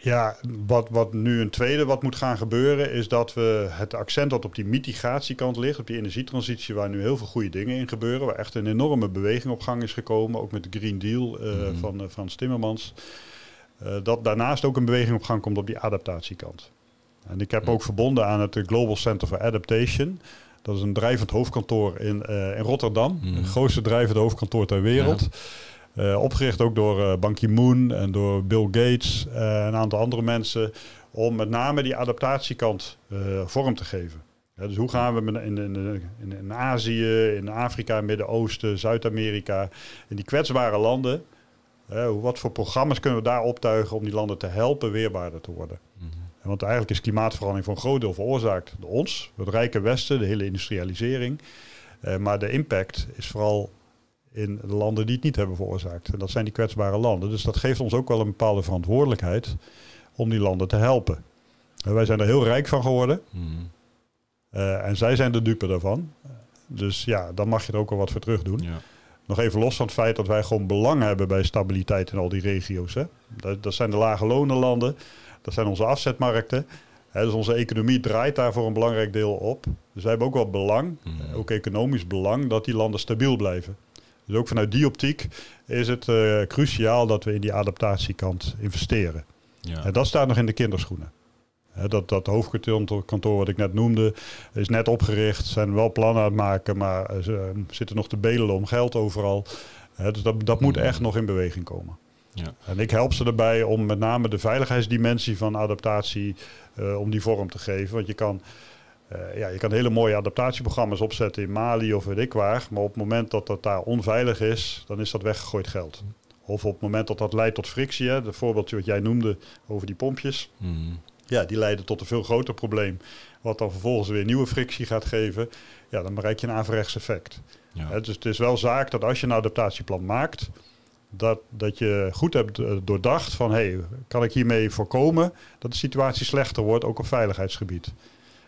ja, wat, wat nu een tweede wat moet gaan gebeuren, is dat we het accent dat op die mitigatiekant ligt, op die energietransitie, waar nu heel veel goede dingen in gebeuren, waar echt een enorme beweging op gang is gekomen, ook met de Green Deal uh, mm. van uh, Frans Timmermans. Uh, dat daarnaast ook een beweging op gang komt op die adaptatiekant. En ik heb mhm. ook verbonden aan het Global Center for Adaptation. Dat is een drijvend hoofdkantoor in, in Rotterdam, mm. het grootste drijvende hoofdkantoor ter wereld. Ja. Uh, opgericht ook door uh, Ban Ki-moon en door Bill Gates en uh, een aantal andere mensen. Om met name die adaptatiekant vorm te geven. Ja, dus hoe gaan we in, in, in, in Azië, in Afrika, Midden-Oosten, Zuid-Amerika, in die kwetsbare landen. wat voor programma's kunnen we daar optuigen om die landen te helpen weerbaarder te worden? Mm -hmm. Want eigenlijk is klimaatverandering voor een groot deel veroorzaakt door ons, het rijke Westen, de hele industrialisering. maar de impact is vooral in de landen die het niet hebben veroorzaakt. En dat zijn die kwetsbare landen. Dus dat geeft ons ook wel een bepaalde verantwoordelijkheid om die landen te helpen. En wij zijn er heel rijk van geworden. Mm. Uh, en zij zijn de dupe daarvan. Dus ja, dan mag je er ook wel wat voor terug doen. Ja. Nog even los van het feit dat wij gewoon belang hebben bij stabiliteit in al die regio's. Hè. Dat, dat zijn de lage lonenlanden. Dat zijn onze afzetmarkten. dus onze economie draait daar voor een belangrijk deel op. Dus wij hebben ook wel belang, mm. ook economisch belang, dat die landen stabiel blijven. Dus ook vanuit die optiek is het uh, cruciaal dat we in die adaptatiekant investeren. Ja. En dat staat nog in de kinderschoenen. dat, dat hoofdkantoor wat ik net noemde, is net opgericht. Zijn wel plannen aan het maken, maar ze uh, zitten nog te bedelen om geld overal. dus dat, dat moet echt nog in beweging komen. Ja. En ik help ze erbij om met name de veiligheidsdimensie van adaptatie, uh, om die vorm te geven. Want je kan uh, ja, je kan hele mooie adaptatieprogramma's opzetten in Mali of weet ik waar. Maar op het moment dat dat daar onveilig is, dan is dat weggegooid geld. Of op het moment dat dat leidt tot frictie, hè, het voorbeeldje wat jij noemde over die pompjes. Mm. Ja, die leiden tot een veel groter probleem. Wat dan vervolgens weer nieuwe frictie gaat geven. Ja, dan bereik je een averechts effect. Ja. dus het is wel zaak dat als je een adaptatieplan maakt, dat, dat je goed hebt eh, doordacht van hé, hey, kan ik hiermee voorkomen dat de situatie slechter wordt, ook op veiligheidsgebied.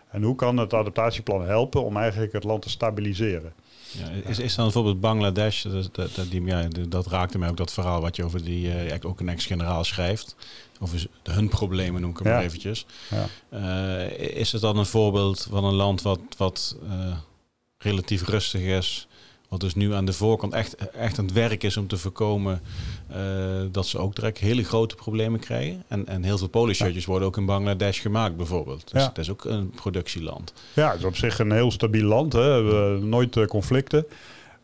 En hoe kan het adaptatieplan helpen om eigenlijk het land te stabiliseren? Ja, is, is dan bijvoorbeeld Bangladesh, dat, dat, die, ja, dat raakte mij ook dat verhaal wat je over die, uh, ook een ex-generaal schrijft, over hun problemen noem ik hem ja. eventjes. Ja. Uh, is het dan een voorbeeld van een land wat, wat uh, relatief rustig is, wat dus nu aan de voorkant echt, echt aan het werk is om te voorkomen uh, dat ze ook direct hele grote problemen krijgen. En, en heel veel polo-shirtjes ja. worden ook in Bangladesh gemaakt bijvoorbeeld. Dus ja. het is ook een productieland. Ja, het is op zich een heel stabiel land. Hè. We nooit uh, conflicten.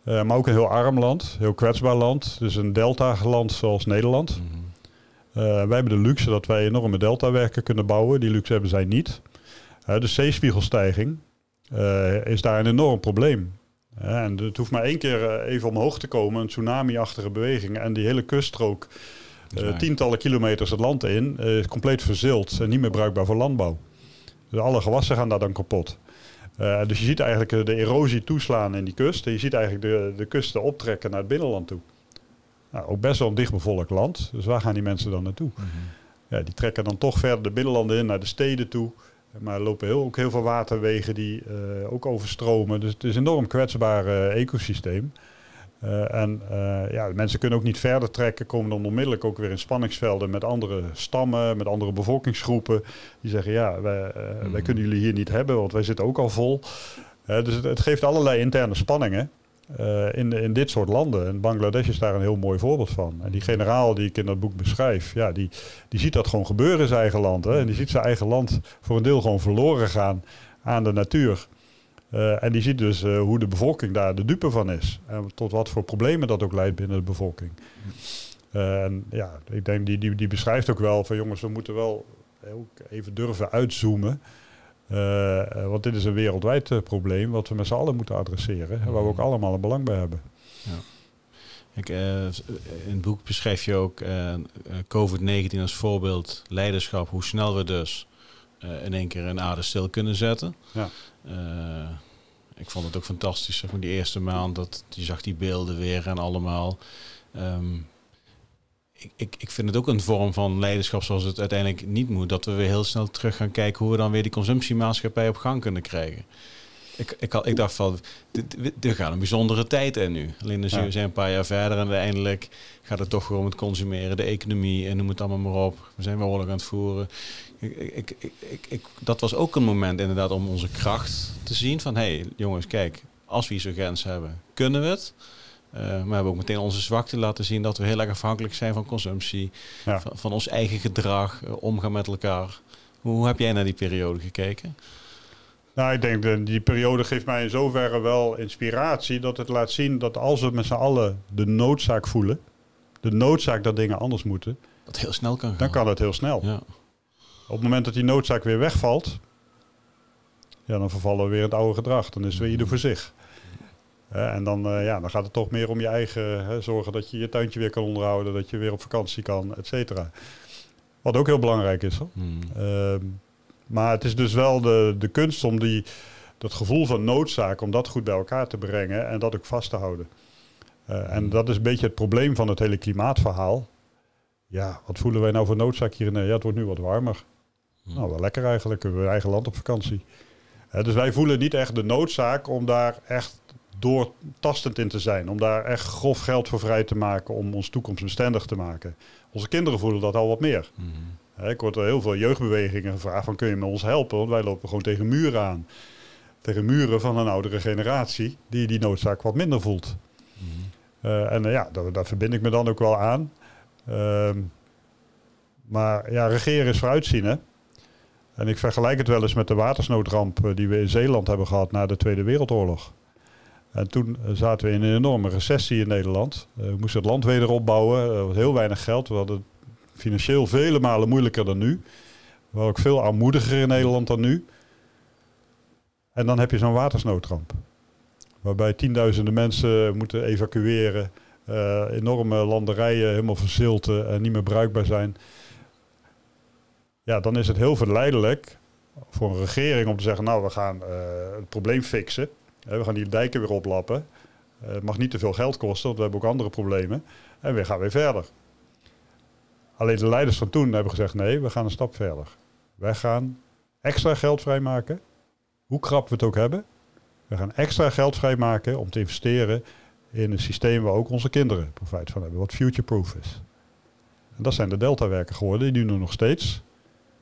Uh, maar ook een heel arm land, heel kwetsbaar land. Dus een delta-land zoals Nederland. Mm -hmm. wij hebben de luxe dat wij enorme deltawerken kunnen bouwen. Die luxe hebben zij niet. de zeespiegelstijging is daar een enorm probleem. En het hoeft maar één keer eh, even omhoog te komen, een tsunami-achtige beweging. En die hele kuststrook, uh, tientallen kilometers het land in, is compleet verzild en niet meer bruikbaar voor landbouw. Dus alle gewassen gaan daar dan kapot. Uh, dus je ziet eigenlijk de erosie toeslaan in die kust. En je ziet eigenlijk de, de kusten optrekken naar het binnenland toe. Nou, ook best wel een dichtbevolkt land. Dus waar gaan die mensen dan naartoe? Mm -hmm. ja, die trekken dan toch verder de binnenlanden in, naar de steden toe. Maar er lopen heel, ook heel veel waterwegen die uh, ook overstromen. Dus het is een enorm kwetsbaar uh, ecosysteem. Uh, en ja, mensen kunnen ook niet verder trekken, komen dan onmiddellijk ook weer in spanningsvelden met andere stammen, met andere bevolkingsgroepen. Die zeggen, ja, wij, wij hmm. kunnen jullie hier niet hebben, want wij zitten ook al vol. dus het, het, geeft allerlei interne spanningen. Uh, in, in dit soort landen. En Bangladesh is daar een heel mooi voorbeeld van. En die generaal die ik in dat boek beschrijf, ja, die, die ziet dat gewoon gebeuren in zijn eigen land. Hè? En die ziet zijn eigen land voor een deel gewoon verloren gaan aan de natuur. Uh, en die ziet dus uh, hoe de bevolking daar de dupe van is. En tot wat voor problemen dat ook leidt binnen de bevolking. en ja, ik denk die, die, die beschrijft ook wel van jongens, we moeten wel ook even durven uitzoomen. Uh, want dit is een wereldwijd uh, probleem wat we met z'n allen moeten adresseren. En waar we ook mm. allemaal een belang bij hebben. Ja. Ik, uh, in het boek beschrijf je ook COVID-19 als voorbeeld leiderschap. Hoe snel we dus in één keer een aarde stil kunnen zetten. Ja. ik vond het ook fantastisch. Zeg maar, die eerste maand dat je zag die beelden weer en allemaal. Um, ik, ik, vind het ook een vorm van leiderschap zoals het uiteindelijk niet moet. Dat we weer heel snel terug gaan kijken hoe we dan weer die consumptiemaatschappij op gang kunnen krijgen. Ik, ik, ik dacht van, er gaat een bijzondere tijd in nu. Alleen dus ja. we zijn een paar jaar verder en uiteindelijk gaat het toch weer om het consumeren, de economie en noem het allemaal maar op. We zijn weer oorlog aan het voeren. Ik, ik, ik, ik, dat was ook een moment inderdaad om onze kracht te zien van, hé hey, jongens, kijk, als we iets urgents hebben, kunnen we het. Uh, maar we hebben ook meteen onze zwakte laten zien dat we heel erg afhankelijk zijn van consumptie, van, van, ons eigen gedrag, uh, omgaan met elkaar. Hoe, hoe heb jij naar die periode gekeken? Nou, ik denk dat die periode geeft mij in zoverre wel inspiratie dat het laat zien dat als we met z'n allen de noodzaak voelen, de noodzaak dat dingen anders moeten, dat heel snel kan gaan. Dan kan het heel snel. Ja. Op het moment dat die noodzaak weer wegvalt, ja, dan vervallen we weer het oude gedrag. Dan is het weer ieder voor zich. En dan, uh, ja, dan gaat het toch meer om je eigen hè, zorgen dat je je tuintje weer kan onderhouden, dat je weer op vakantie kan, et cetera. Wat ook heel belangrijk is. Hoor. Hmm. Uh, maar het is dus wel de, de kunst om die, dat gevoel van noodzaak, om dat goed bij elkaar te brengen en dat ook vast te houden. Uh, en dat is een beetje het probleem van het hele klimaatverhaal. Ja, wat voelen wij nou voor noodzaak hier? Ja, het wordt nu wat warmer. Hmm. Nou, wel lekker eigenlijk. We hebben eigen land op vakantie. Uh, dus wij voelen niet echt de noodzaak om daar echt doortastend in te zijn. Om daar echt grof geld voor vrij te maken om ons toekomst bestendig te maken. Onze kinderen voelen dat al wat meer. Hmm. Ik word er heel veel jeugdbewegingen gevraagd van kun je met ons helpen? Want wij lopen gewoon tegen muren aan. Tegen muren van een oudere generatie die die noodzaak wat minder voelt. Mhm. Uh, en uh, ja, daar, daar, verbind ik me dan ook wel aan. Uh, maar ja, regeren is vooruitzien hè. En ik vergelijk het wel eens met de watersnoodramp eh, die we in Zeeland hebben gehad na de Tweede Wereldoorlog. En toen zaten we in een enorme recessie in Nederland. we moesten het land weder opbouwen. Er was heel weinig geld. We hadden financieel vele malen moeilijker dan nu. We ook veel armoediger in Nederland dan nu. En dan heb je zo'n watersnoodramp. Waarbij tienduizenden mensen moeten evacueren. Enorme landerijen helemaal verzilten en niet meer bruikbaar zijn. Ja, dan is het heel verleidelijk voor een regering om te zeggen... nou, we gaan het probleem fixen. We gaan die dijken weer oplappen. Uh, het mag niet te veel geld kosten, want we hebben ook andere problemen. En we gaan weer verder. Alleen de leiders van toen hebben gezegd: nee, we gaan een stap verder. Wij gaan extra geld vrijmaken, hoe krap we het ook hebben. We gaan extra geld vrijmaken om te investeren in een systeem waar ook onze kinderen profijt van hebben, wat future-proof is. En dat zijn de Delta-werken geworden, die nu nog steeds,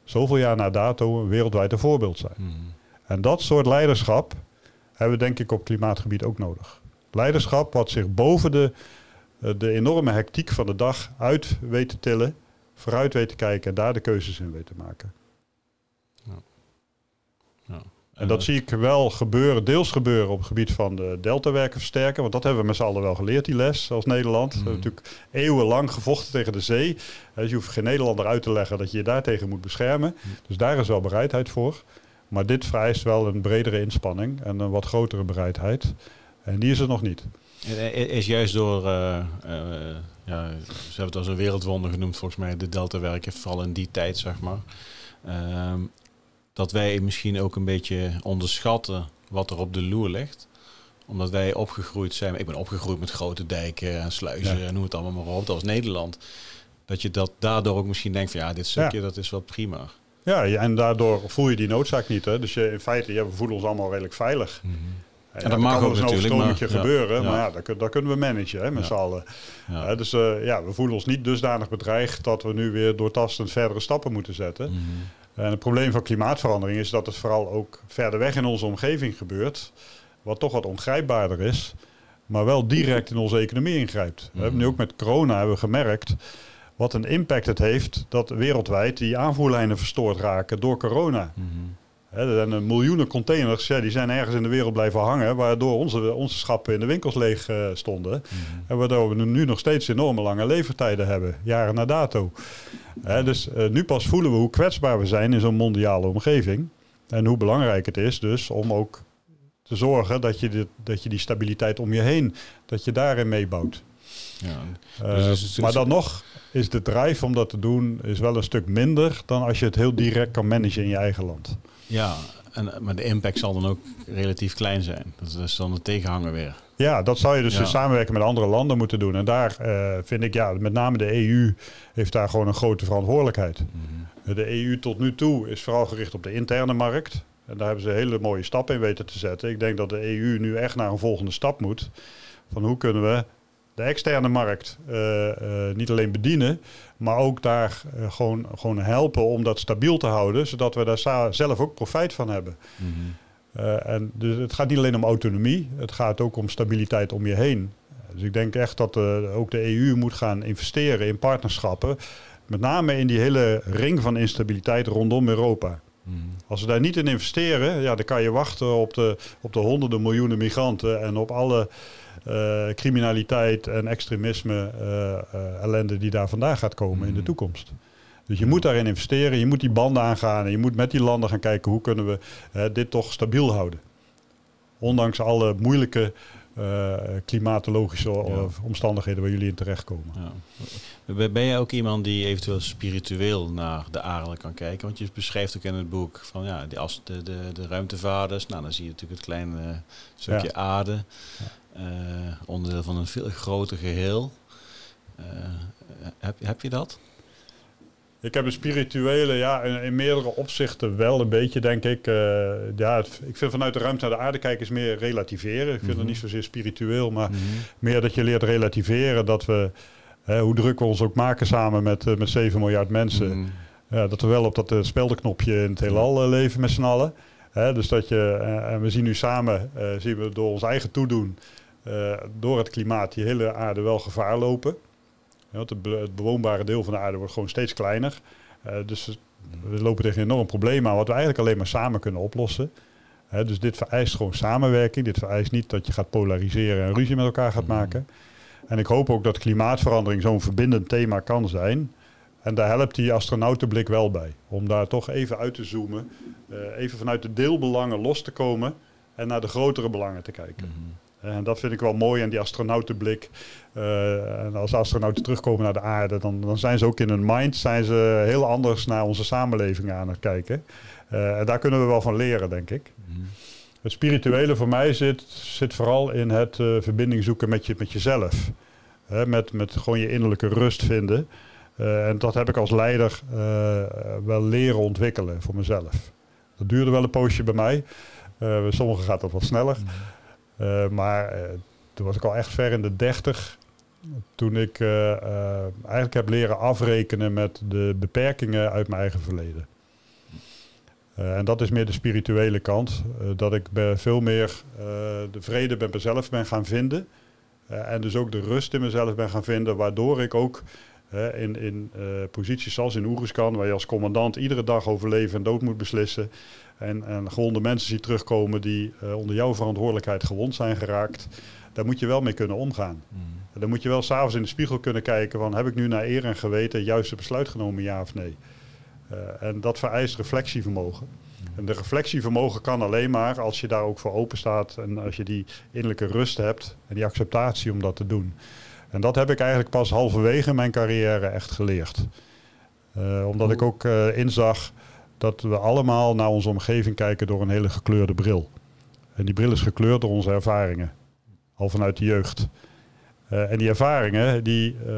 zoveel jaar na dato, wereldwijd een voorbeeld zijn. Mhm. En dat soort leiderschap hebben we denk ik op klimaatgebied ook nodig. Leiderschap wat zich boven de eh, de enorme hectiek van de dag uit weet te tillen, vooruit weet te kijken en daar de keuzes in weet te maken. Ja. Ja. En dat zie ik wel gebeuren, deels gebeuren op het gebied van de deltawerken versterken. Want dat hebben we met z'n allen wel geleerd, die les, als Nederland. We hebben mhm. natuurlijk eeuwenlang gevochten tegen de zee. Dus je hoeft geen Nederlander uit te leggen dat je je daartegen moet beschermen. Mhm. Dus daar is wel bereidheid voor. Maar dit vereist wel een bredere inspanning en een wat grotere bereidheid. En die is er nog niet. Is juist door, uh, uh, ja, ze hebben het als een wereldwonder genoemd volgens mij, de Delta-werken, vooral in die tijd zeg maar. Uh, dat wij misschien ook een beetje onderschatten wat er op de loer ligt omdat wij opgegroeid zijn. Ik ben opgegroeid met grote dijken en sluizen ja. en noem het allemaal maar op. Dat was Nederland. Dat je dat daardoor ook misschien denkt van ja, dit stukje dat is wel prima. Ja, en daardoor voel je die noodzaak niet. Hè? Dus je, in feite, ja, we voelen ons allemaal redelijk veilig. Mm -hmm. En dat mag ook natuurlijk. Maar, gebeuren, maar ja, dat, dat, kunnen we managen hè, met z'n allen. dus uh, ja, we voelen ons niet dusdanig bedreigd dat we nu weer doortastend verdere stappen moeten zetten. Mm -hmm. En het probleem van klimaatverandering is dat het vooral ook verder weg in onze omgeving gebeurt. Wat toch wat ongrijpbaarder is, maar wel direct in onze economie ingrijpt. Mm -hmm. We hebben nu ook met corona hebben we gemerkt wat een impact het heeft dat wereldwijd die aanvoerlijnen verstoord raken door corona. Mm -hmm. He, er zijn miljoenen containers, ja, die zijn ergens in de wereld blijven hangen, waardoor onze, onze schappen in de winkels leeg uh, stonden. Mhm. En waardoor we nu nog steeds enorme lange levertijden hebben, jaren na dato. dus uh, nu pas voelen we hoe kwetsbaar we zijn in zo'n mondiale omgeving. En hoe belangrijk het is dus om ook te zorgen dat je, dit, dat je die stabiliteit om je heen, dat je daarin meebouwt. Ja, uh, dus maar dan nog is de drive om dat te doen is wel een stuk minder dan als je het heel direct kan managen in je eigen land. Ja, en, maar de impact zal dan ook relatief klein zijn. Dat is dan de tegenhanger weer. Ja, dat zou je dus Ja. in samenwerking met andere landen moeten doen. En daar eh, vind ik, ja, met name de EU heeft daar gewoon een grote verantwoordelijkheid. Mhm. De EU tot nu toe is vooral gericht op de interne markt. En daar hebben ze hele mooie stappen in weten te zetten. Ik denk dat de EU nu echt naar een volgende stap moet. Van hoe kunnen we de externe markt eh, eh, niet alleen bedienen, maar ook daar eh, gewoon, gewoon helpen om dat stabiel te houden, zodat we daar zelf ook profijt van hebben. Mhm. En dus het gaat niet alleen om autonomie, het gaat ook om stabiliteit om je heen. Dus ik denk echt dat ook de EU moet gaan investeren in partnerschappen, met name in die hele ring van instabiliteit rondom Europa. Mhm. Als we daar niet in investeren, ja, dan kan je wachten op de, op de honderden miljoenen migranten en op alle criminaliteit en extremisme eh, eh, ellende die daar vandaan gaat komen in de Mhm. toekomst. Dus je moet daarin investeren, je moet die banden aangaan en je moet met die landen gaan kijken hoe kunnen we eh, dit toch stabiel houden. Ondanks alle moeilijke eh, klimatologische eh, omstandigheden waar jullie in terechtkomen. Ja. Ben- jij ook iemand die eventueel spiritueel naar de aarde kan kijken? Want je beschrijft ook in het boek van ja, die as, de, de, de ruimtevaders. Nou, dan zie je natuurlijk het kleine stukje Ja. aarde. Eh, onderdeel van een veel groter geheel. Eh, heb, heb je dat? Ik heb een spirituele, ja, in, in meerdere opzichten wel een beetje, denk ik. Eh, ja, het- ik vind vanuit de ruimte naar de aarde kijken is meer relativeren. Ik vind Mhm. het niet zozeer spiritueel, maar meer dat je leert relativeren. Dat we, hè, hoe druk we ons ook maken samen met, met 7 miljard mensen. Mhm. Dat we wel op dat speldenknopje in het heelal leven met z'n allen. Hè, dus dat je, en we zien nu samen, zien we door ons eigen toedoen, eh, door het klimaat, die hele aarde wel gevaar lopen. Want het, be- het bewoonbare deel van de aarde wordt gewoon steeds kleiner. Eh, dus we lopen tegen een enorm probleem aan, wat we eigenlijk alleen maar samen kunnen oplossen. Dus dit vereist gewoon samenwerking. Dit vereist niet dat je gaat polariseren en ruzie met elkaar gaat maken. En ik hoop ook dat klimaatverandering zo'n verbindend thema kan zijn. En daar helpt die astronautenblik wel bij. Om daar toch even uit te zoomen. eh, even vanuit de deelbelangen los te komen. En naar de grotere belangen te kijken. Mhm. En dat vind ik wel mooi aan die astronautenblik. Eh, en als astronauten terugkomen naar de aarde, dan, dan zijn ze ook in hun mind zijn ze heel anders naar onze samenleving aan het kijken. Eh, en daar kunnen we wel van leren, denk ik. Mhm. Het spirituele voor mij zit, zit vooral in het eh, verbinding zoeken met, je, met jezelf. Hè, met, met gewoon je innerlijke rust vinden. En dat heb ik als leider wel leren ontwikkelen voor mezelf. Dat duurde wel een poosje bij mij. Bij sommigen gaat dat wat sneller. Eh, maar eh, toen was ik al echt ver in de dertig. Toen ik eh, eh, eigenlijk heb leren afrekenen met de beperkingen uit mijn eigen verleden. Eh, en dat is meer de spirituele kant. eh, dat ik veel meer eh, de vrede bij mezelf ben gaan vinden. Eh, en dus ook de rust in mezelf ben gaan vinden. Waardoor ik ook eh, in, in eh, posities zoals in Oeriskan, waar je als commandant iedere dag over leven en dood moet beslissen. En, en gewonde mensen ziet terugkomen die eh, onder jouw verantwoordelijkheid gewond zijn geraakt. Daar moet je wel mee kunnen omgaan. Mhm. En dan moet je wel s'avonds in de spiegel kunnen kijken van heb ik nu naar eer en geweten het juiste besluit genomen, ja of nee. Eh, en dat vereist reflectievermogen. En de reflectievermogen kan alleen maar als je daar ook voor open staat en als je die innerlijke rust hebt en die acceptatie om dat te doen. En dat heb ik eigenlijk pas halverwege mijn carrière echt geleerd. Eh, omdat ik ook inzag dat we allemaal naar onze omgeving kijken door een hele gekleurde bril. En die bril is gekleurd door onze ervaringen, al vanuit de jeugd. Eh, en die ervaringen die, eh,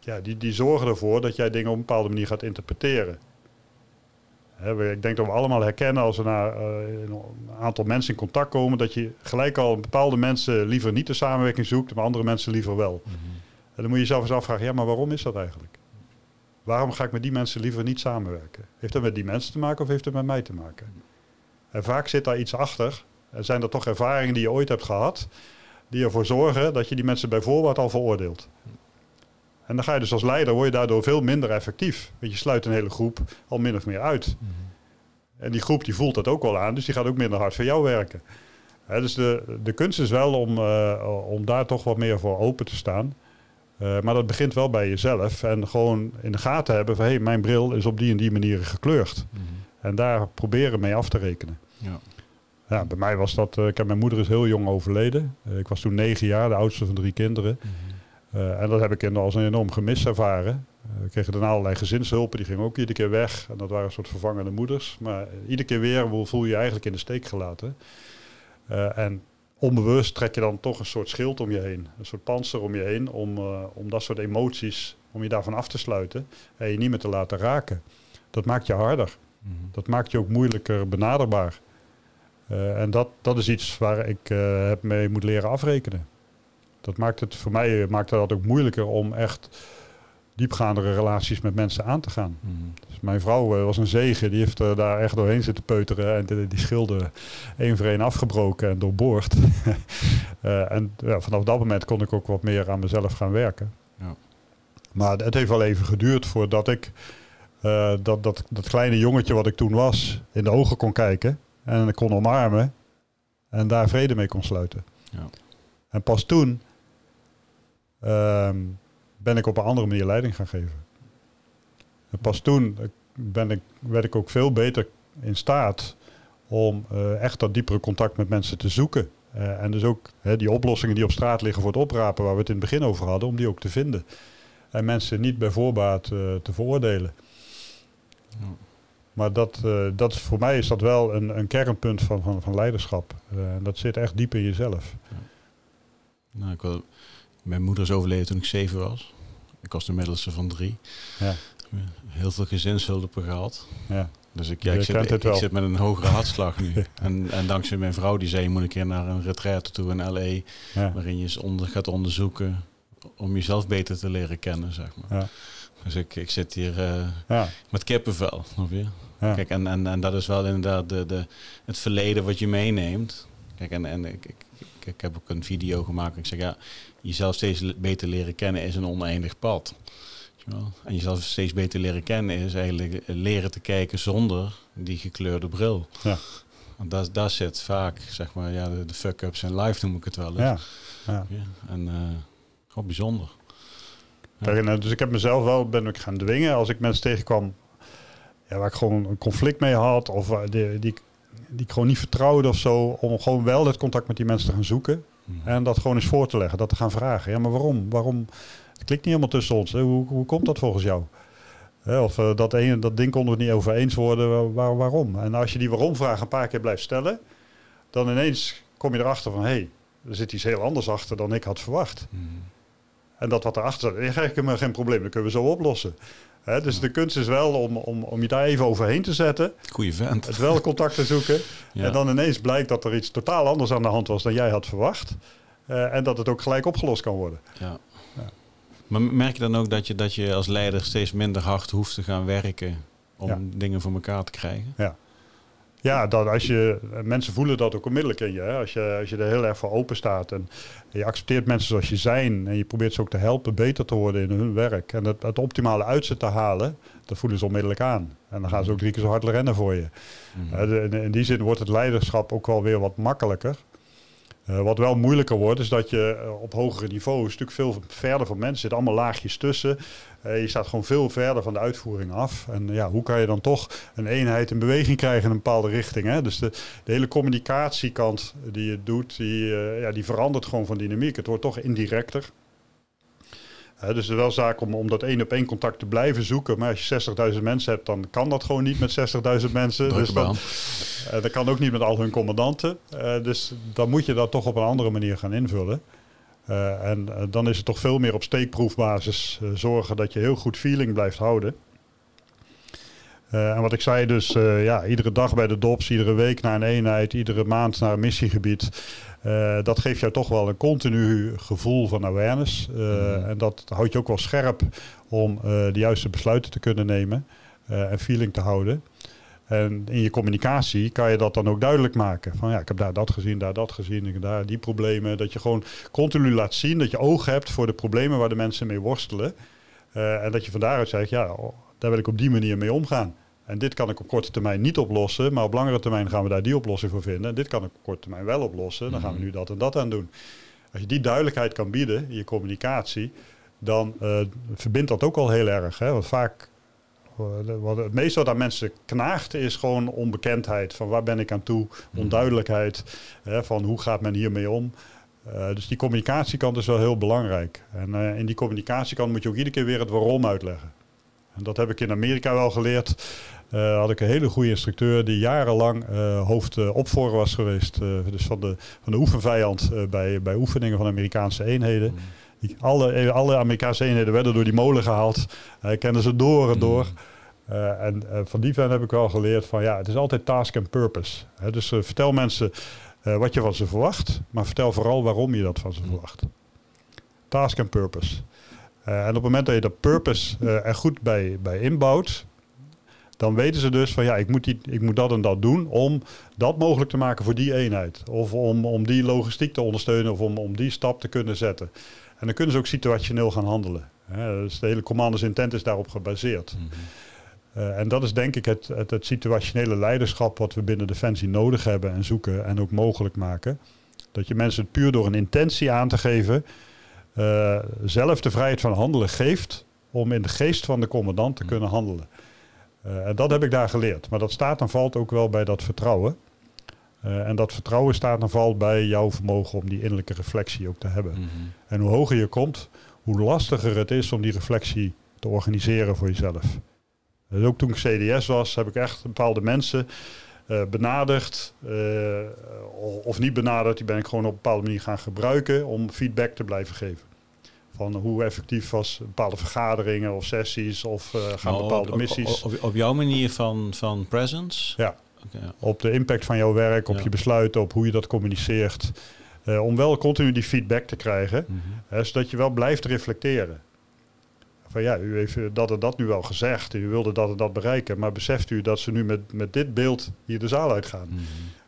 ja, die, die zorgen ervoor dat jij dingen op een bepaalde manier gaat interpreteren. Hè, we- ik denk dat we allemaal herkennen als we naar eh, een aantal mensen in contact komen, dat je gelijk al bepaalde mensen liever niet de samenwerking zoekt, maar andere mensen liever wel. Mhm. En dan moet je jezelf eens afvragen, ja, maar waarom is dat eigenlijk? Waarom ga ik met die mensen liever niet samenwerken? Heeft dat met die mensen te maken of heeft het met mij te maken? En vaak zit daar iets achter. En zijn er toch ervaringen die je ooit hebt gehad, die ervoor zorgen dat je die mensen bij voorbaat al veroordeelt. En dan ga je dus als leider, word je daardoor veel minder effectief. Want je sluit een hele groep al min of meer uit. Mhm. En die groep die voelt dat ook wel aan, dus die gaat ook minder hard voor jou werken. Hè, dus de, de kunst is wel om, eh, om daar toch wat meer voor open te staan. Eh, maar dat begint wel bij jezelf. En gewoon in de gaten hebben van... hé, hey, mijn bril is op die en die manier gekleurd. Mhm. En daar proberen mee af te rekenen. Ja. Ja, bij mij was dat... eh, ik heb, mijn moeder is heel jong overleden. Eh, ik was toen negen jaar, de oudste van drie kinderen. Mhm. En dat heb ik in- als een enorm gemis ervaren. We kregen daarna allerlei gezinshulpen, die gingen ook iedere keer weg. En dat waren een soort vervangende moeders. Maar iedere keer weer voel je je eigenlijk in de steek gelaten. En onbewust trek je dan toch een soort schild om je heen. Een soort panzer om je heen om, uh, om dat soort emoties, om je daarvan af te sluiten en je niet meer te laten raken. Dat maakt je harder. Mhm. Dat maakt je ook moeilijker benaderbaar. Uh, en dat, dat is iets waar ik uh, heb mee moet leren afrekenen. Dat maakt het voor mij maakt dat ook moeilijker om echt diepgaandere relaties met mensen aan te gaan. Mm. Dus mijn vrouw uh, was een zegen, die heeft uh, daar echt doorheen zitten peuteren en die, die schilden één voor één afgebroken en doorboord. uh, [laughs] en ja, vanaf dat moment kon ik ook wat meer aan mezelf gaan werken. Ja. Maar het heeft wel even geduurd voordat ik dat, dat, dat kleine jongetje wat ik toen was in de ogen kon kijken en kon omarmen en daar vrede mee kon sluiten. Ja. En pas toen ehm, ben ik op een andere manier leiding gaan geven. En pas toen ben ik, werd ik ook veel beter in staat om uh, echt dat diepere contact met mensen te zoeken. Uh, en dus ook hè, die oplossingen die op straat liggen voor het oprapen, waar we het in het begin over hadden, om die ook te vinden. En mensen niet bij voorbaat uh, te veroordelen. Ja. Maar dat, dat voor mij is dat wel een, een kernpunt van, van, van leiderschap. en dat zit echt diep in jezelf. Ja. Nou, ik wil mijn moeder is overleden toen ik zeven was. Ik was de middelste van drie. Ja. Heel veel gezinshulp gehad. Ja. Dus ik, ja, ik, zit, ik, zit, met een hogere hartslag nu. [laughs] en, en dankzij mijn vrouw die zei, je moet een keer naar een retraite toe in L.A. Waarin je onder, gaat onderzoeken om jezelf beter te leren kennen, zeg maar. Ja. Dus ik, ik zit hier uh, ja. met kippenvel. Ja. Kijk, en, en, en dat is wel inderdaad de, de, het verleden wat je meeneemt. Kijk, en, en ik, ik, ik heb ook een video gemaakt. Ik zeg, ja, jezelf steeds beter leren kennen is een oneindig pad. En jezelf steeds beter leren kennen is eigenlijk leren te kijken zonder die gekleurde bril. Ja. Want daar, daar zit vaak, zeg maar, ja, de, fuck-ups en life noem ik het wel. Ja. ja. ja. En uh, gewoon bijzonder. Ja. dus ik heb mezelf wel, ben ik gaan dwingen als ik mensen tegenkwam ja, waar ik gewoon een conflict mee had of die, die, die ik gewoon niet vertrouwde of zo, om gewoon wel dat contact met die mensen te gaan zoeken. Mhm. En dat gewoon eens voor te leggen, dat te gaan vragen. Ja, maar waarom? Waarom? Het klikt niet helemaal tussen ons. Hoe, hoe komt dat volgens jou? of uh, dat, een, dat ding konden we het niet over eens worden. Waar, waarom? En als je die waarom-vraag een paar keer blijft stellen, dan ineens kom je erachter van hé, hey, er zit iets heel anders achter dan ik had verwacht. Mhm. En dat wat erachter zit, krijg ik geen probleem, dat kunnen we zo oplossen dus de kunst is wel om, om, om je daar even overheen te zetten. Goeie vent. Het wel contact te zoeken. En dan ineens blijkt dat er iets totaal anders aan de hand was dan jij had verwacht. Uh, en dat het ook gelijk opgelost kan worden. Ja. ja. Maar merk je dan ook dat je, dat je als leider steeds minder hard hoeft te gaan werken om dingen voor elkaar te krijgen? Ja. Ja, dat als je, mensen voelen dat ook onmiddellijk in je. Hè? Als, je als je er heel erg voor open staat en je accepteert mensen zoals je zijn en je probeert ze ook te helpen beter te worden in hun werk en het, het optimale uit ze te halen, dat voelen ze onmiddellijk aan. En dan gaan ze ook drie keer zo hard rennen voor je. Mm in die zin wordt het leiderschap ook wel weer wat makkelijker. Uh, wat wel moeilijker wordt, is dat je uh, op hogere niveau een stuk veel verder van mensen zit. Allemaal laagjes tussen. Uh, je staat gewoon veel verder van de uitvoering af. En ja, hoe kan je dan toch een eenheid in beweging krijgen in een bepaalde richting? Hè? Dus de, de hele communicatiekant die je doet, die, ja, die verandert gewoon van dynamiek. Het wordt toch indirecter. Dus het is wel zaak om, om dat één op één contact te blijven zoeken. Maar als je 60.000 mensen hebt, dan kan dat gewoon niet met 60.000 mensen. dus dan, uh, dat kan ook niet met al hun commandanten. Uh, dus dan moet je dat toch op een andere manier gaan invullen. en dan is het toch veel meer op steekproefbasis zorgen dat je heel goed feeling blijft houden. en wat ik zei dus, ja, iedere dag bij de DOPS, iedere week naar een eenheid, iedere maand naar een missiegebied. Uh, dat geeft jou toch wel een continu gevoel van awareness. Uh, mm. En dat houdt je ook wel scherp om uh, de juiste besluiten te kunnen nemen en feeling te houden. En in je communicatie kan je dat dan ook duidelijk maken. Van ja, ik heb daar dat gezien, daar dat gezien, ik daar die problemen. Dat je gewoon continu laat zien dat je oog hebt voor de problemen waar de mensen mee worstelen. en dat je van daaruit zegt, ja, oh, daar wil ik op die manier mee omgaan. En dit kan ik op korte termijn niet oplossen, maar op langere termijn gaan we daar die oplossing voor vinden. En dit kan ik op korte termijn wel oplossen, dan gaan we mhm. nu dat en dat aan doen. Als je die duidelijkheid kan bieden in je communicatie, dan uh, verbindt dat ook al heel erg. Hè? Want vaak, uh, wat het meeste wat aan mensen knaagt, is gewoon onbekendheid. Van waar ben ik aan toe? Mhm. Onduidelijkheid. Hè? Van hoe gaat men hiermee om? Uh, dus die communicatiekant is wel heel belangrijk. En in die communicatiekant moet je ook iedere keer weer het waarom uitleggen. En dat heb ik in Amerika wel geleerd. Uh, had ik een hele goede instructeur die jarenlang uh, hoofd opvoer was geweest. dus van de, van de oefenvijand bij, bij oefeningen van Amerikaanse eenheden. Mm. Die, alle, alle Amerikaanse eenheden werden door die molen gehaald. Hij kende ze door en door. Mm. en van die fan heb ik wel geleerd van ja, het is altijd task en purpose. dus vertel mensen wat je van ze verwacht, maar vertel vooral waarom je dat van ze mm. verwacht. Task en purpose. en op het moment dat je dat purpose er goed bij, bij inbouwt, dan weten ze dus van ja, ik moet, die, ik moet dat en dat doen om dat mogelijk te maken voor die eenheid. Of om, om die logistiek te ondersteunen of om, om die stap te kunnen zetten. En dan kunnen ze ook situationeel gaan handelen. Hè. Dus de hele commanders intent is daarop gebaseerd. Mhm. Eh, en dat is denk ik het, het, het, situationele leiderschap wat we binnen Defensie nodig hebben en zoeken en ook mogelijk maken. Dat je mensen puur door een intentie aan te geven, uh, zelf de vrijheid van handelen geeft om in de geest van de commandant te mhm. kunnen handelen. Uh, en dat heb ik daar geleerd. Maar dat staat en valt ook wel bij dat vertrouwen. Uh, en dat vertrouwen staat en valt bij jouw vermogen om die innerlijke reflectie ook te hebben. Mm -hmm. En hoe hoger je komt, hoe lastiger het is om die reflectie te organiseren voor jezelf. Dus ook toen ik CDS was, heb ik echt bepaalde mensen uh, benaderd. of niet benaderd, die ben ik gewoon op een bepaalde manier gaan gebruiken om feedback te blijven geven. Van hoe effectief was bepaalde vergaderingen of sessies of uh, gaan bepaalde missies. Op, op, jouw manier van, van presence? Ja. ja. Op de impact van jouw werk, op je besluiten, op hoe je dat communiceert. Uh, om wel continu die feedback te krijgen, mm -hmm. zodat je wel blijft reflecteren. Van ja, u heeft dat en dat nu wel gezegd, u wilde dat en dat bereiken, maar beseft u dat ze nu met, met dit beeld hier de zaal uitgaan? Mm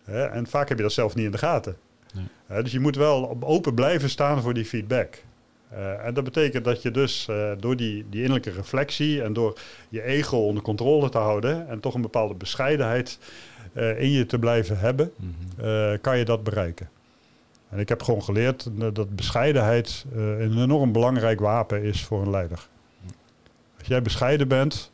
-hmm. en vaak heb je dat zelf niet in de gaten. Nee. dus je moet wel open blijven staan voor die feedback. Uh, en dat betekent dat je dus uh, door die, die innerlijke reflectie en door je ego onder controle te houden en toch een bepaalde bescheidenheid uh, in je te blijven hebben, mm -hmm. kan je dat bereiken. En ik heb gewoon geleerd dat bescheidenheid een enorm belangrijk wapen is voor een leider. Als jij bescheiden bent,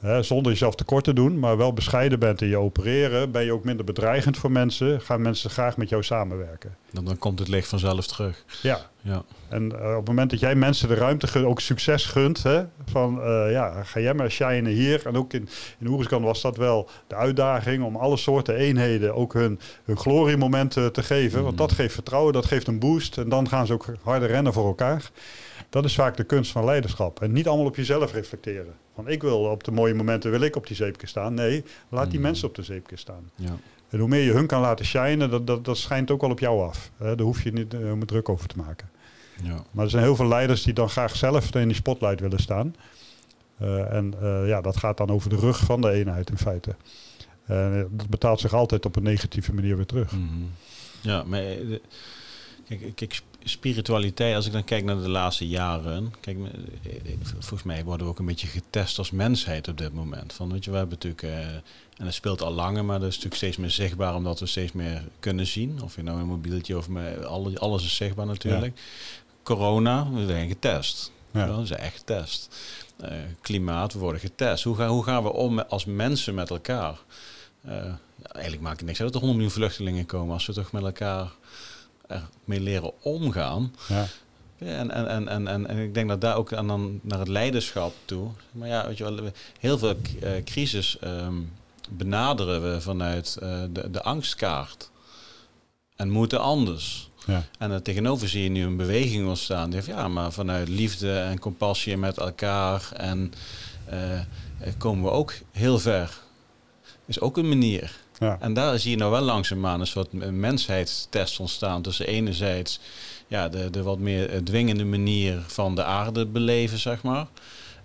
Hè, zonder jezelf tekort te doen, maar wel bescheiden bent in je opereren, ben je ook minder bedreigend voor mensen. Gaan mensen graag met jou samenwerken. Dan, dan komt het licht vanzelf terug. Ja. ja. En uh, op het moment dat jij mensen de ruimte, ook succes gunt, hè, van uh, ja, ga jij maar shinen hier. En ook in, in Oeriskan was dat wel de uitdaging om alle soorten eenheden ook hun, hun gloriemomenten te geven. Want dat geeft vertrouwen, dat geeft een boost. En dan gaan ze ook harder rennen voor elkaar. Dat is vaak de kunst van leiderschap. En niet allemaal op jezelf reflecteren. Van ik wil op de mooie momenten wil ik op die zeepje staan. Nee, laat die mm. mensen op de zeepje staan. Ja. En hoe meer je hun kan laten shinen, dat, dat, dat schijnt ook wel op jou af. Daar hoef je niet uh, druk over te maken. Ja. Maar er zijn heel veel leiders die dan graag zelf in die spotlight willen staan. Uh, en uh, ja, dat gaat dan over de rug van de eenheid in feite. dat betaalt zich altijd op een negatieve manier weer terug. Mm -hmm. Ja, maar kijk, kijk, spiritualiteit, als ik dan kijk naar de laatste jaren, kijk, volgens mij worden we ook een beetje getest als mensheid op dit moment. Van, weet je, we hebben natuurlijk, uh, en dat speelt al langer, maar dat is natuurlijk steeds meer zichtbaar omdat we steeds meer kunnen zien. Of je nou een mobieltje of alles, alles is zichtbaar natuurlijk. Corona, we zijn getest. Ja. We zijn echt getest. Uh, klimaat, we worden getest. Hoe, gaan hoe gaan we om als mensen met elkaar? Uh, ja, eigenlijk maakt het niks uit dat er 100 miljoen vluchtelingen komen als we toch met elkaar mee leren omgaan. Ja. En, en, en, en, en, en ik denk dat daar ook aan dan naar het leiderschap toe. Maar ja, weet je wel, heel veel uh, crisis um, benaderen we vanuit uh, de, de angstkaart. En moeten anders. Ja. En er tegenover zie je nu een beweging ontstaan. Die heeft, ja, maar vanuit liefde en compassie met elkaar. En uh, komen we ook heel ver. Is ook een manier. Ja. En daar zie je nou wel langzaamaan een soort mensheidstest ontstaan. Tussen enerzijds ja, de, de wat meer dwingende manier van de aarde beleven, zeg maar.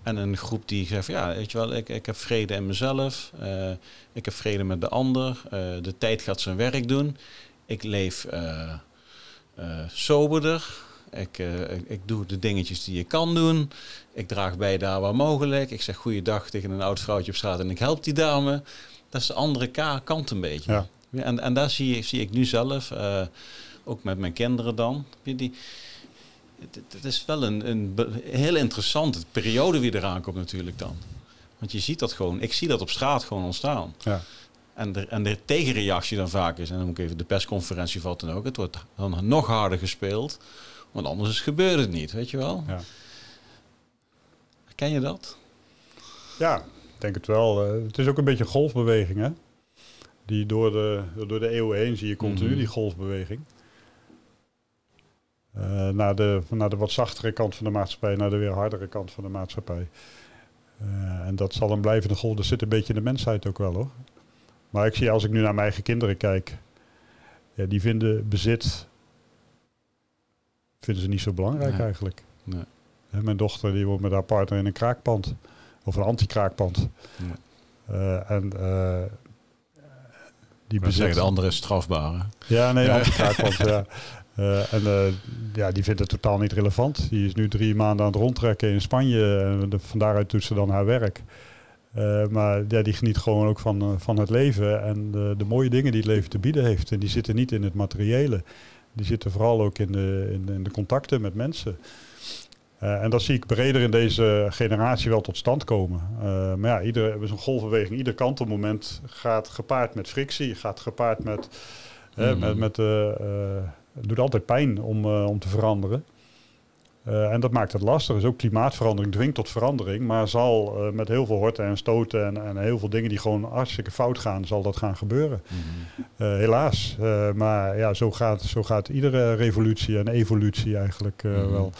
En een groep die zegt, ja, weet je wel, ik, ik heb vrede in mezelf. Uh, ik heb vrede met de ander. Uh, de tijd gaat zijn werk doen. Ik leef uh, soberder. Ik, ik, ik, doe de dingetjes die je kan doen. Ik draag bij daar waar mogelijk. Ik zeg goeiedag tegen een oud vrouwtje op straat en ik help die dame. Dat is de andere kant een beetje. Ja. En, en daar zie, ik, zie ik nu zelf, uh, ook met mijn kinderen dan. Die, het, is wel een, een heel interessante periode wie eraan komt natuurlijk dan. Want je ziet dat gewoon, ik zie dat op straat gewoon ontstaan. Ja. En de, en de tegenreactie dan vaak is, en dan moet ik even de persconferentie valt dan ook, het wordt dan nog harder gespeeld, want anders is, gebeurt het niet, weet je wel. Ja. Ken je dat? Ja, denk het wel. Eh, het is ook een beetje een golfbeweging, hè? Die door de, door de eeuwen heen zie je continu Mhm. die golfbeweging. Eh, naar, de, naar de wat zachtere kant van de maatschappij, naar de weer hardere kant van de maatschappij. Eh, en dat zal een blijvende golf. Dat zit een beetje in de mensheid ook wel hoor. Maar ik zie als ik nu naar mijn eigen kinderen kijk, ja, die vinden bezit vinden ze niet zo belangrijk Nee. eigenlijk. Nee. Mijn dochter die woont met haar partner in een kraakpand. Of een anti-kraakpand. Ja. Eh, en eh, die zeggen, de andere is strafbaar. hè? Ja, nee, anti-kraakpand, ja. [laughs] Eh, en ja, die vindt het totaal niet relevant. Die is nu drie maanden aan het rondtrekken in Spanje. En de- van daaruit doet ze dan haar werk. Maar ja, die geniet gewoon ook van, van het leven en de, de mooie dingen die het leven te bieden heeft. En die zitten niet in het materiële. Die zitten vooral ook in de, in de, in de contacten met mensen. Eh, en dat zie ik breder in deze generatie wel tot stand komen. Eh, maar ja, ieder, zo'n golfbeweging, ieder kantelmoment gaat gepaard met frictie, gaat gepaard met... Mhm. met, met eh, eh, het doet altijd pijn om, om te veranderen. En dat maakt het lastig. Dus ook klimaatverandering dwingt tot verandering, maar zal met heel veel horten en stoten en, en heel veel dingen die gewoon hartstikke fout gaan, zal dat gaan gebeuren. Mhm. Eh, helaas. Maar ja, zo gaat, zo gaat iedere revolutie en evolutie eigenlijk Mhm. wel.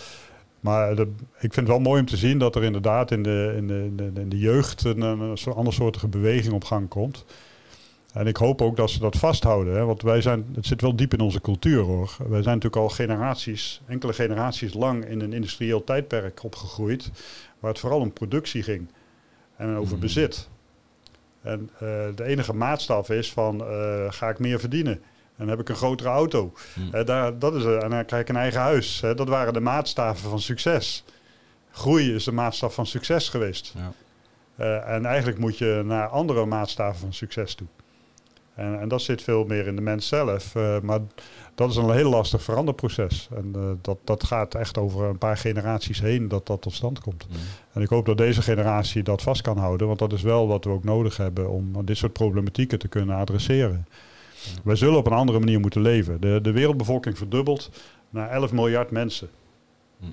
Maar de, ik vind het wel mooi om te zien dat er inderdaad in de, in de, in de, in de jeugd een, een soort andersoortige beweging op gang komt. En ik hoop ook dat ze dat vasthouden. Hè? Want wij zijn, het zit wel diep in onze cultuur hoor. Wij zijn natuurlijk al generaties, enkele generaties lang in een industrieel tijdperk opgegroeid. Waar het vooral om productie ging. En over Mhm. bezit. En eh, de enige maatstaf is van eh, ga ik meer verdienen. En heb ik een grotere auto. Eh, daar, dat is, eh, en dan krijg ik een eigen huis. Dat waren de maatstaven van succes. Groei is de maatstaf van succes geweest. Ja. Eh, en eigenlijk moet je naar andere maatstaven van succes toe. En, en dat zit veel meer in de mens zelf. Eh, maar dat is een heel lastig veranderproces. En dat, dat gaat echt over een paar generaties heen dat dat tot stand komt. Mhm. En ik hoop dat deze generatie dat vast kan houden. Want dat is wel wat we ook nodig hebben om dit soort problematieken te kunnen adresseren. Wij zullen op een andere manier moeten leven. De, de wereldbevolking verdubbelt naar 11 miljard mensen. Hm.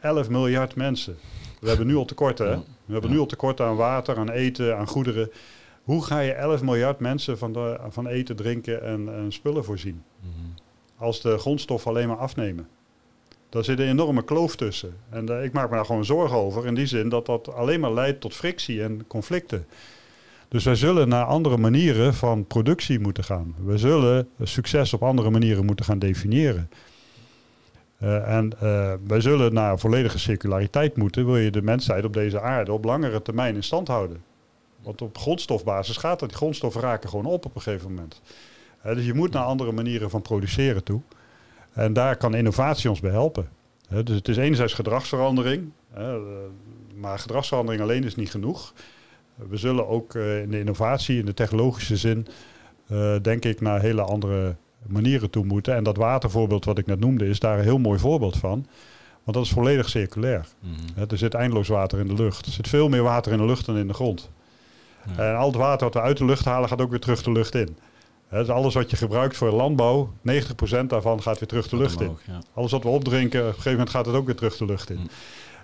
11 miljard mensen. We hebben nu al tekorten. Hè? We hebben nu al tekorten aan water, aan eten, aan goederen. Hoe ga je 11 miljard mensen van, de, van eten, drinken en, en spullen voorzien? Mhm. Als de grondstoffen alleen maar afnemen. Daar zit een enorme kloof tussen. En eh, ik maak me daar gewoon zorgen over. In die zin dat dat alleen maar leidt tot frictie en conflicten. Dus wij zullen naar andere manieren van productie moeten gaan. We zullen succes op andere manieren moeten gaan definiëren. Eh, en eh, wij zullen naar volledige circulariteit moeten, wil je de mensheid op deze aarde op langere termijn in stand houden. Want op grondstofbasis gaat dat. Die grondstoffen raken gewoon op op een gegeven moment. Eh, dus je moet naar andere manieren van produceren toe. En daar kan innovatie ons bij helpen. Dus het is enerzijds gedragsverandering, maar gedragsverandering alleen is niet genoeg. We zullen ook eh, in de innovatie, in de technologische zin, eh, denk ik naar hele andere manieren toe moeten. En dat watervoorbeeld wat ik net noemde is daar een heel mooi voorbeeld van. Want dat is volledig circulair. Mhm. Er zit eindeloos water in de lucht. Er zit veel meer water in de lucht dan in de grond. Ja. En al het water wat we uit de lucht halen gaat ook weer terug de lucht in. Dus alles wat je gebruikt voor landbouw, 90% daarvan gaat weer terug de lucht in. Alles wat we opdrinken, op een gegeven moment gaat het ook weer terug de lucht in.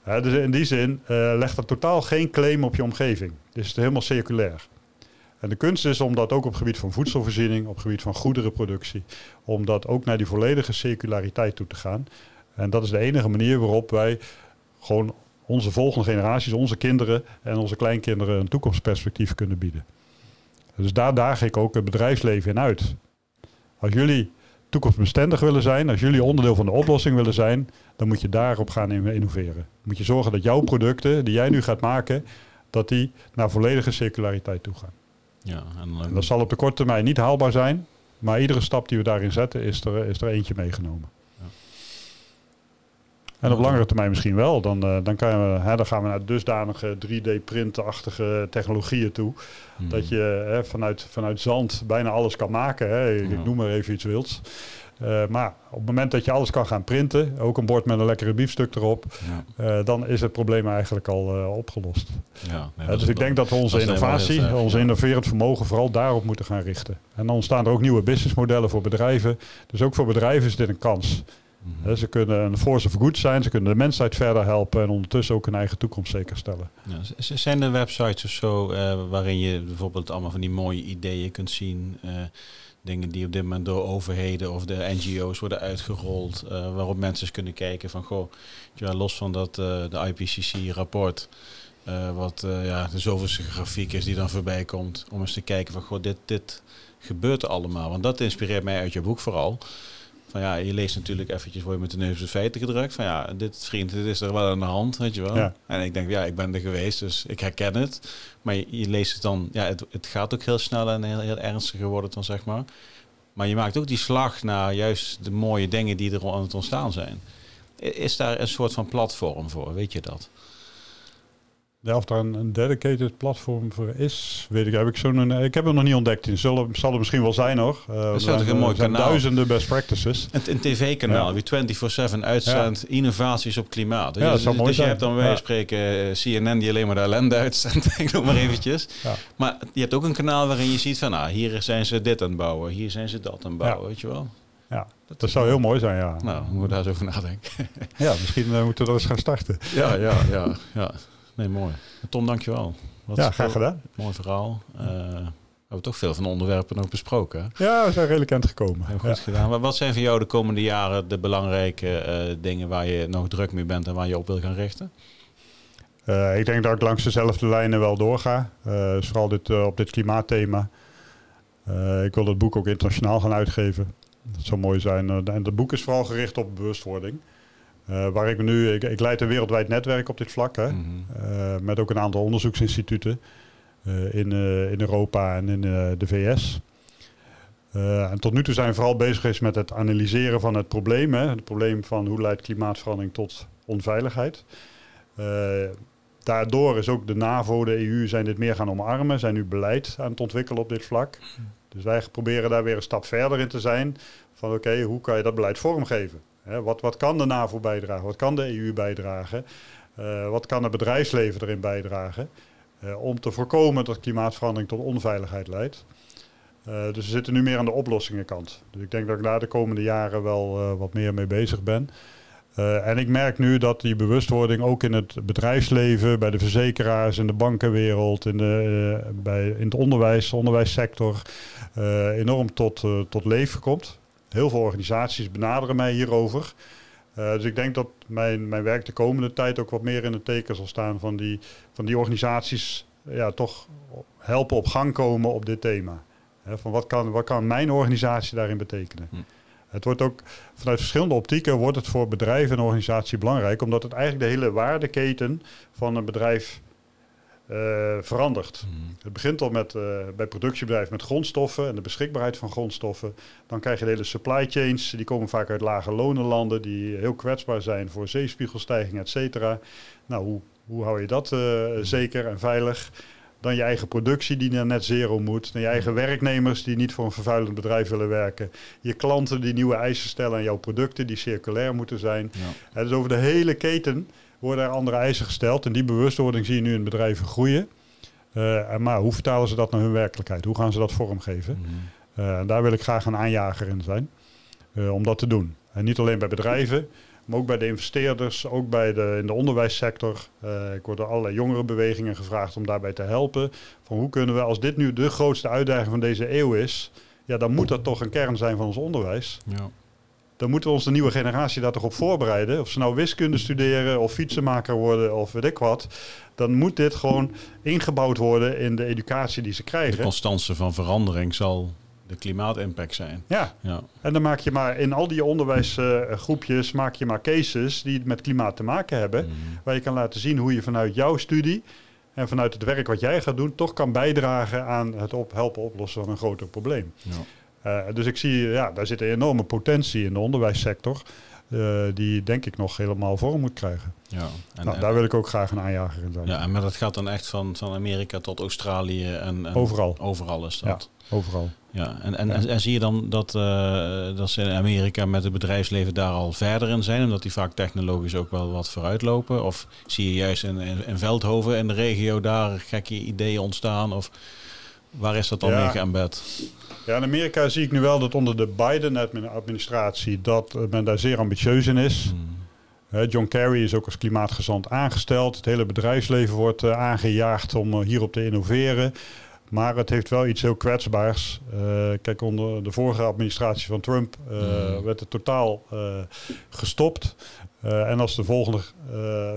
Hè, dus in die zin eh, legt dat totaal geen claim op je omgeving. Dus het is helemaal circulair. En de kunst is om dat ook op het gebied van voedselvoorziening, op het gebied van goederenproductie, om dat ook naar die volledige circulariteit toe te gaan. En dat is de enige manier waarop wij gewoon onze volgende generaties, onze kinderen en onze kleinkinderen een toekomstperspectief kunnen bieden. Dus daar daag ik ook het bedrijfsleven in uit. Als jullie toekomstbestendig willen zijn, als jullie onderdeel van de oplossing willen zijn, dan moet je daarop gaan in- innoveren. Moet je zorgen dat jouw producten die jij nu gaat maken, dat die naar volledige circulariteit toe gaan. Ja, en dan- En dat zal op de korte termijn niet haalbaar zijn, maar iedere stap die we daarin zetten, is er, is er eentje meegenomen. Ja. En op langere termijn misschien wel. Dan, eh, dan, kan je, hè, dan gaan we naar dusdanige 3D-printachtige technologieën toe. Dat je hè, vanuit, vanuit zand bijna alles kan maken. Hè. Ik, Ja. ik noem maar even iets wilds. Eh, maar op het moment dat je alles kan gaan printen, ook een bord met een lekkere biefstuk erop, Ja, eh, dan is het probleem eigenlijk al eh, opgelost. ja, nee, dus ik denk dat we onze innovatie, ja. innoverend vermogen vooral daarop moeten gaan richten. En dan ontstaan er ook nieuwe businessmodellen voor bedrijven. Dus ook voor bedrijven is dit een kans. Hè, Ze kunnen een force of good zijn, ze kunnen de mensheid verder helpen en ondertussen ook hun eigen toekomst zeker stellen. Ja, zijn er websites of zo waarin je bijvoorbeeld allemaal van die mooie ideeën kunt zien? Dingen die op dit moment door overheden of de NGO's worden uitgerold, eh, waarop mensen kunnen kijken van goh, ja, los van dat eh, de IPCC-rapport, eh, wat ja, de zoveelste grafiek is die dan voorbij komt, om eens te kijken van goh, dit, dit gebeurt er allemaal. Want dat inspireert mij uit je boek vooral. Van ja, je leest natuurlijk eventjes, word je met de neus de feiten gedrukt. Van ja, dit vriend, dit is er wel aan de hand, weet je wel. Ja. En ik denk, ja, ik ben er geweest, dus ik herken het. Maar je, je leest het dan, ja, het, het gaat ook heel snel en heel, heel ernstig worden dan, zeg maar. Maar je maakt ook die slag naar juist de mooie dingen die er aan het ontstaan zijn. Is daar een soort van platform voor, weet je dat? Ja, of daar een, een dedicated platform voor is, weet ik. Heb ik, zo'n, ik heb hem nog niet ontdekt. Het zal, zal er misschien wel zijn hoor. Uh, Dat zou toch een mooi zijn kanaal. duizenden best practices. Een, een tv-kanaal, Ja. die 24-7 uitzendt, innovaties op klimaat. Ja, dat dus zou mooi dus je hebt dan van spreken eh, CNN die alleen maar de ellende uitzendt, [laughs] ik noem maar eventjes. Ja. Maar je hebt ook een kanaal waarin je ziet van, nou, hier zijn ze dit aan het bouwen, hier zijn ze dat aan het bouwen, Ja. weet je wel. Ja, dat zou heel mooi zijn, ja. Nou, moeten we daar eens over nadenken. Ja, misschien eh, moeten we er eens gaan starten. Ja, ja, ja, ja. Nee, mooi. Tom, dankjewel. Wat Ja, graag gedaan. Mooi verhaal. Eh, we hebben toch veel van de onderwerpen nog besproken. hè? Ja, we zijn redelijk eind gekomen. Heel Ja. goed gedaan. Maar wat zijn voor jou de komende jaren de belangrijke eh, dingen waar je nog druk mee bent en waar je op wil gaan richten? Eh, ik denk dat ik langs dezelfde lijnen wel doorga. Dus vooral dit, op dit klimaatthema. Ik wil het boek ook internationaal gaan uitgeven. Dat zou mooi zijn. En het boek is vooral gericht op bewustwording. Eh, waar ik nu, ik, ik leid een wereldwijd netwerk op dit vlak. Hè, Mhm. eh, met ook een aantal onderzoeksinstituten eh, in, in Europa en in de VS. En tot nu toe zijn we vooral bezig geweest met het analyseren van het probleem. Hè, het probleem van hoe leidt klimaatverandering tot onveiligheid. Daardoor is ook de NAVO, de EU, zijn dit meer gaan omarmen. Zijn nu beleid aan het ontwikkelen op dit vlak. Dus wij proberen daar weer een stap verder in te zijn. Van oké, hoe kan je dat beleid vormgeven? Hè, wat, wat kan de NAVO bijdragen? Wat kan de EU bijdragen? Eh, wat kan het bedrijfsleven erin bijdragen? Eh, om te voorkomen dat klimaatverandering tot onveiligheid leidt. Eh, dus we zitten nu meer aan de oplossingenkant. Dus ik denk dat ik daar de komende jaren wel wat meer mee bezig ben. En ik merk nu dat die bewustwording ook in het bedrijfsleven, bij de verzekeraars, in de bankenwereld, in, de, bij, in het onderwijs, onderwijssector, enorm tot, tot leven komt. Heel veel organisaties benaderen mij hierover. Eh, dus ik denk dat mijn, mijn werk de komende tijd ook wat meer in het teken zal staan van die, van die organisaties ja, toch helpen op gang komen op dit thema. Van wat kan, wat kan mijn organisatie daarin betekenen? Hm. Het wordt ook vanuit verschillende optieken wordt het voor bedrijven en organisatie belangrijk, omdat het eigenlijk de hele waardeketen van een bedrijf verandert. Mhm. Het begint al met, eh, bij productiebedrijven met grondstoffen en de beschikbaarheid van grondstoffen. Dan krijg je de hele supply chains, die komen vaak uit lage lonenlanden, die heel kwetsbaar zijn voor zeespiegelstijging, et cetera. Nou, hoe, hoe hou je dat eh, zeker en veilig? Dan je eigen productie die naar net zero moet. Dan je eigen werknemers die niet voor een vervuilend bedrijf willen werken. Je klanten die nieuwe eisen stellen aan jouw producten die circulair moeten zijn. Ja. Hè, dus over de hele keten worden er andere eisen gesteld. En die bewustwording zie je nu in bedrijven groeien. Eh, maar hoe vertalen ze dat naar hun werkelijkheid? Hoe gaan ze dat vormgeven? Mhm. Eh, daar wil ik graag een aanjager in zijn. eh, om dat te doen. En niet alleen bij bedrijven, maar ook bij de investeerders, ook bij de, in de onderwijssector. Ik word door allerlei jongerenbewegingen gevraagd om daarbij te helpen. Van hoe kunnen we, als dit nu de grootste uitdaging van deze eeuw is, ja, dan moet dat toch een kern zijn van ons onderwijs. Ja. Dan moeten we onze nieuwe generatie daar toch op voorbereiden. Of ze nou wiskunde studeren of fietsenmaker worden of weet ik wat. Dan moet dit gewoon ingebouwd worden in de educatie die ze De krijgen. constance van verandering zal de klimaatimpact zijn. Ja, Ja. en dan maak je maar in al die onderwijsgroepjes maak je maar cases die met klimaat te maken hebben. Mhm. Waar je kan laten zien hoe je vanuit jouw studie en vanuit het werk wat jij gaat doen, toch kan bijdragen aan het op, helpen oplossen van een groter probleem. Ja. Eh, dus ik zie, ja, daar zit een enorme potentie in de onderwijssector. eh, die denk ik nog helemaal vorm moet krijgen. Ja. En, nou, en- daar wil ik ook graag een aanjager in zijn. ja, en maar dat gaat dan echt van, van Amerika tot Australië en, en Overal. Overal is dat. Overal. Ja, en, en, Ja. en, en zie je dan dat, eh, dat ze in Amerika met het bedrijfsleven daar al verder in zijn, omdat die vaak technologisch ook wel wat vooruit lopen? Of zie je juist in, in, in Veldhoven in de regio daar gekke ideeën ontstaan? Of Waar is dat dan Ja. mee geëmbed? Ja, in Amerika zie ik nu wel dat onder de Biden-administratie dat eh, men daar zeer ambitieus in is. Hmm. John Kerry is ook als klimaatgezant aangesteld. Het hele bedrijfsleven wordt eh, aangejaagd om eh, hierop te innoveren. Maar het heeft wel iets heel kwetsbaars. Kijk, onder de vorige administratie van Trump eh, Mm. werd het totaal gestopt. En als de volgende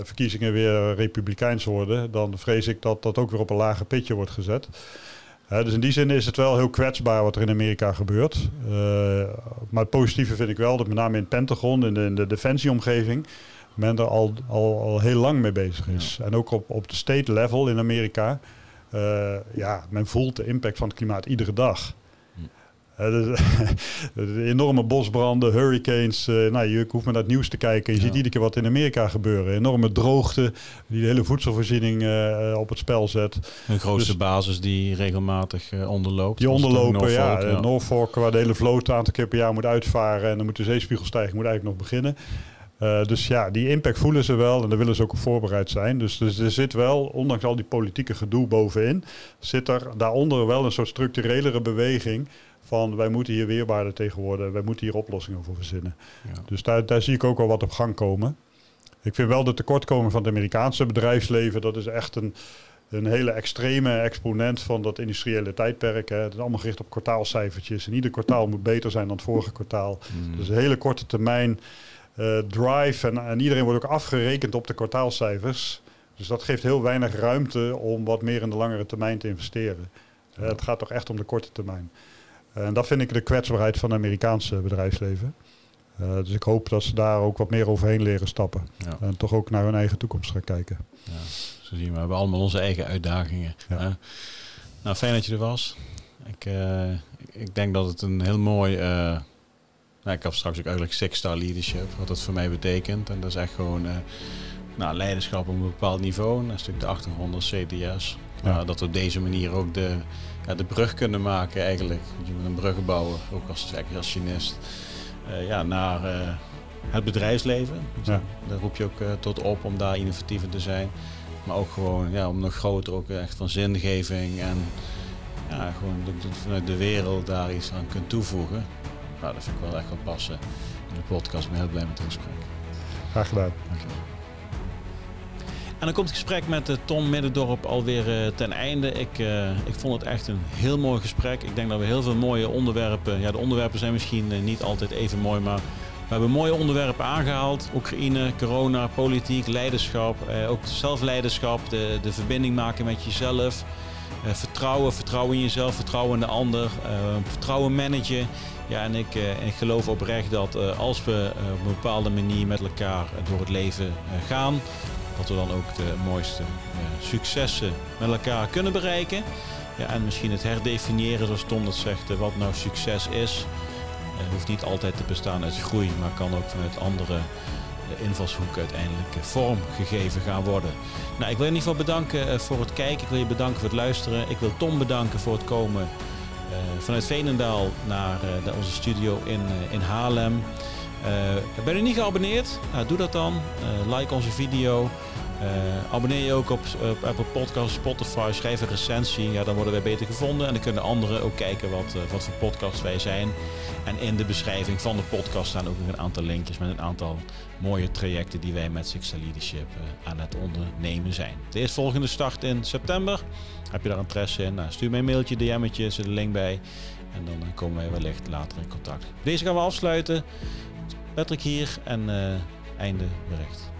verkiezingen weer republikeins worden, dan vrees ik dat dat ook weer op een lager pitje wordt gezet. Dus in die zin is het wel heel kwetsbaar wat er in Amerika gebeurt. Eh, maar het positieve vind ik wel dat met name in het Pentagon, in de, in de defensieomgeving, men er al, al, al heel lang mee bezig is. En ook op, op de state level in Amerika. eh, ja, men voelt de impact van het klimaat iedere dag. Eh, de [laughs] enorme bosbranden, hurricanes. eh, nou, je hoeft maar naar het nieuws te kijken. Je Ja. ziet iedere keer wat in Amerika gebeuren. Enorme droogte die de hele voedselvoorziening eh, op het spel zet. Hun grootste Dus- basis die regelmatig eh, onderloopt. Die onderlopen, ja. Norfolk, eh, Norfolk, waar de hele vloot een aantal keer per jaar moet uitvaren. En dan moet de zeespiegel stijgen, moet eigenlijk nog beginnen. Eh, dus ja, die impact voelen ze wel en daar willen ze ook op voorbereid zijn. Dus, dus er zit wel, ondanks al die politieke gedoe bovenin, zit er daaronder wel een soort structurelere beweging van wij moeten hier weerbaarder tegen worden. Wij moeten hier oplossingen voor verzinnen. Ja. Dus daar, daar zie ik ook wel wat op gang komen. Ik vind wel de tekortkoming van het Amerikaanse bedrijfsleven, dat is echt een, een hele extreme exponent van dat industriële tijdperk. Hè. Het is allemaal gericht op kwartaalcijfertjes. En ieder kwartaal moet beter zijn dan het vorige kwartaal. Hmm. Dus een hele korte termijn eh, drive. En, en iedereen wordt ook afgerekend op de kwartaalcijfers. Dus dat geeft heel weinig ruimte om wat meer in de langere termijn te investeren. Het gaat toch echt om de korte termijn. En dat vind ik de kwetsbaarheid van het Amerikaanse bedrijfsleven. Eh, dus ik hoop dat ze daar ook wat meer overheen leren stappen. Ja. En toch ook naar hun eigen toekomst gaan kijken. Ja, zo zien we. We hebben allemaal onze eigen uitdagingen. Ja. hè. Nou, fijn dat je er was. Ik, eh, ik- denk dat het een heel mooi... eh, nou, ik heb straks ook uitleg Six Star Leadership, wat dat voor mij betekent. En dat is echt gewoon eh, nou, leiderschap op een bepaald niveau. En dat is natuurlijk de achtergrond als CTS. Ja. Dat we op deze manier ook de, ja, de brug kunnen maken eigenlijk. Je bent een bruggenbouwer, ook als exertionist. eh ja, naar eh, het bedrijfsleven. Dus Ja. Daar roep je ook eh, tot op om daar innovatief in te zijn. Maar ook gewoon ja, om nog groter ook echt van zingeving en ja, gewoon vanuit de wereld daar iets aan kunt toevoegen. Nou, dat vind ik wel echt wel passen in de podcast. Ik ben heel blij met het gesprek. Graag gedaan. Dankjewel. En dan komt het gesprek met eh, Tom Middendorp alweer eh, ten einde. Ik, eh, ik vond het echt een heel mooi gesprek. Ik denk dat we heel veel mooie onderwerpen... Ja, de onderwerpen zijn misschien niet altijd even mooi, maar... We hebben mooie onderwerpen aangehaald. Oekraïne, corona, politiek, leiderschap. Ook zelfleiderschap, de, de verbinding maken met jezelf. Vertrouwen, vertrouwen in jezelf, vertrouwen in de ander. vertrouwen managen. Ja, en ik, ik geloof oprecht dat als we op een bepaalde manier met elkaar door het leven gaan, dat we dan ook de mooiste eh, successen met elkaar kunnen bereiken. Ja, en misschien het herdefiniëren, zoals Tom dat zegt, eh, wat nou succes is. Eh, hoeft niet altijd te bestaan uit groei, maar kan ook vanuit andere invalshoeken uiteindelijk vorm gegeven gaan worden. Nou, ik wil in ieder geval bedanken voor het kijken. Ik wil je bedanken voor het luisteren. Ik wil Tom bedanken voor het komen vanuit Veenendaal naar onze studio in, in Haarlem. Ben je niet geabonneerd? Nou, doe dat dan. Like onze video. Eh, abonneer je ook op, op Apple Podcasts, Spotify. Schrijf een recensie. Ja, dan worden wij beter gevonden. En dan kunnen anderen ook kijken wat, eh, wat voor podcast wij zijn. En in de beschrijving van de podcast staan ook nog een aantal linkjes met een aantal mooie trajecten die wij met Six Star Leadership eh, aan het ondernemen zijn. De eerstvolgende start in september. Heb je daar interesse in? Nou, stuur mij een mailtje, DM'tje, zit een link bij. En dan komen wij wellicht later in contact. Deze gaan we afsluiten. Patrick hier en einde bericht.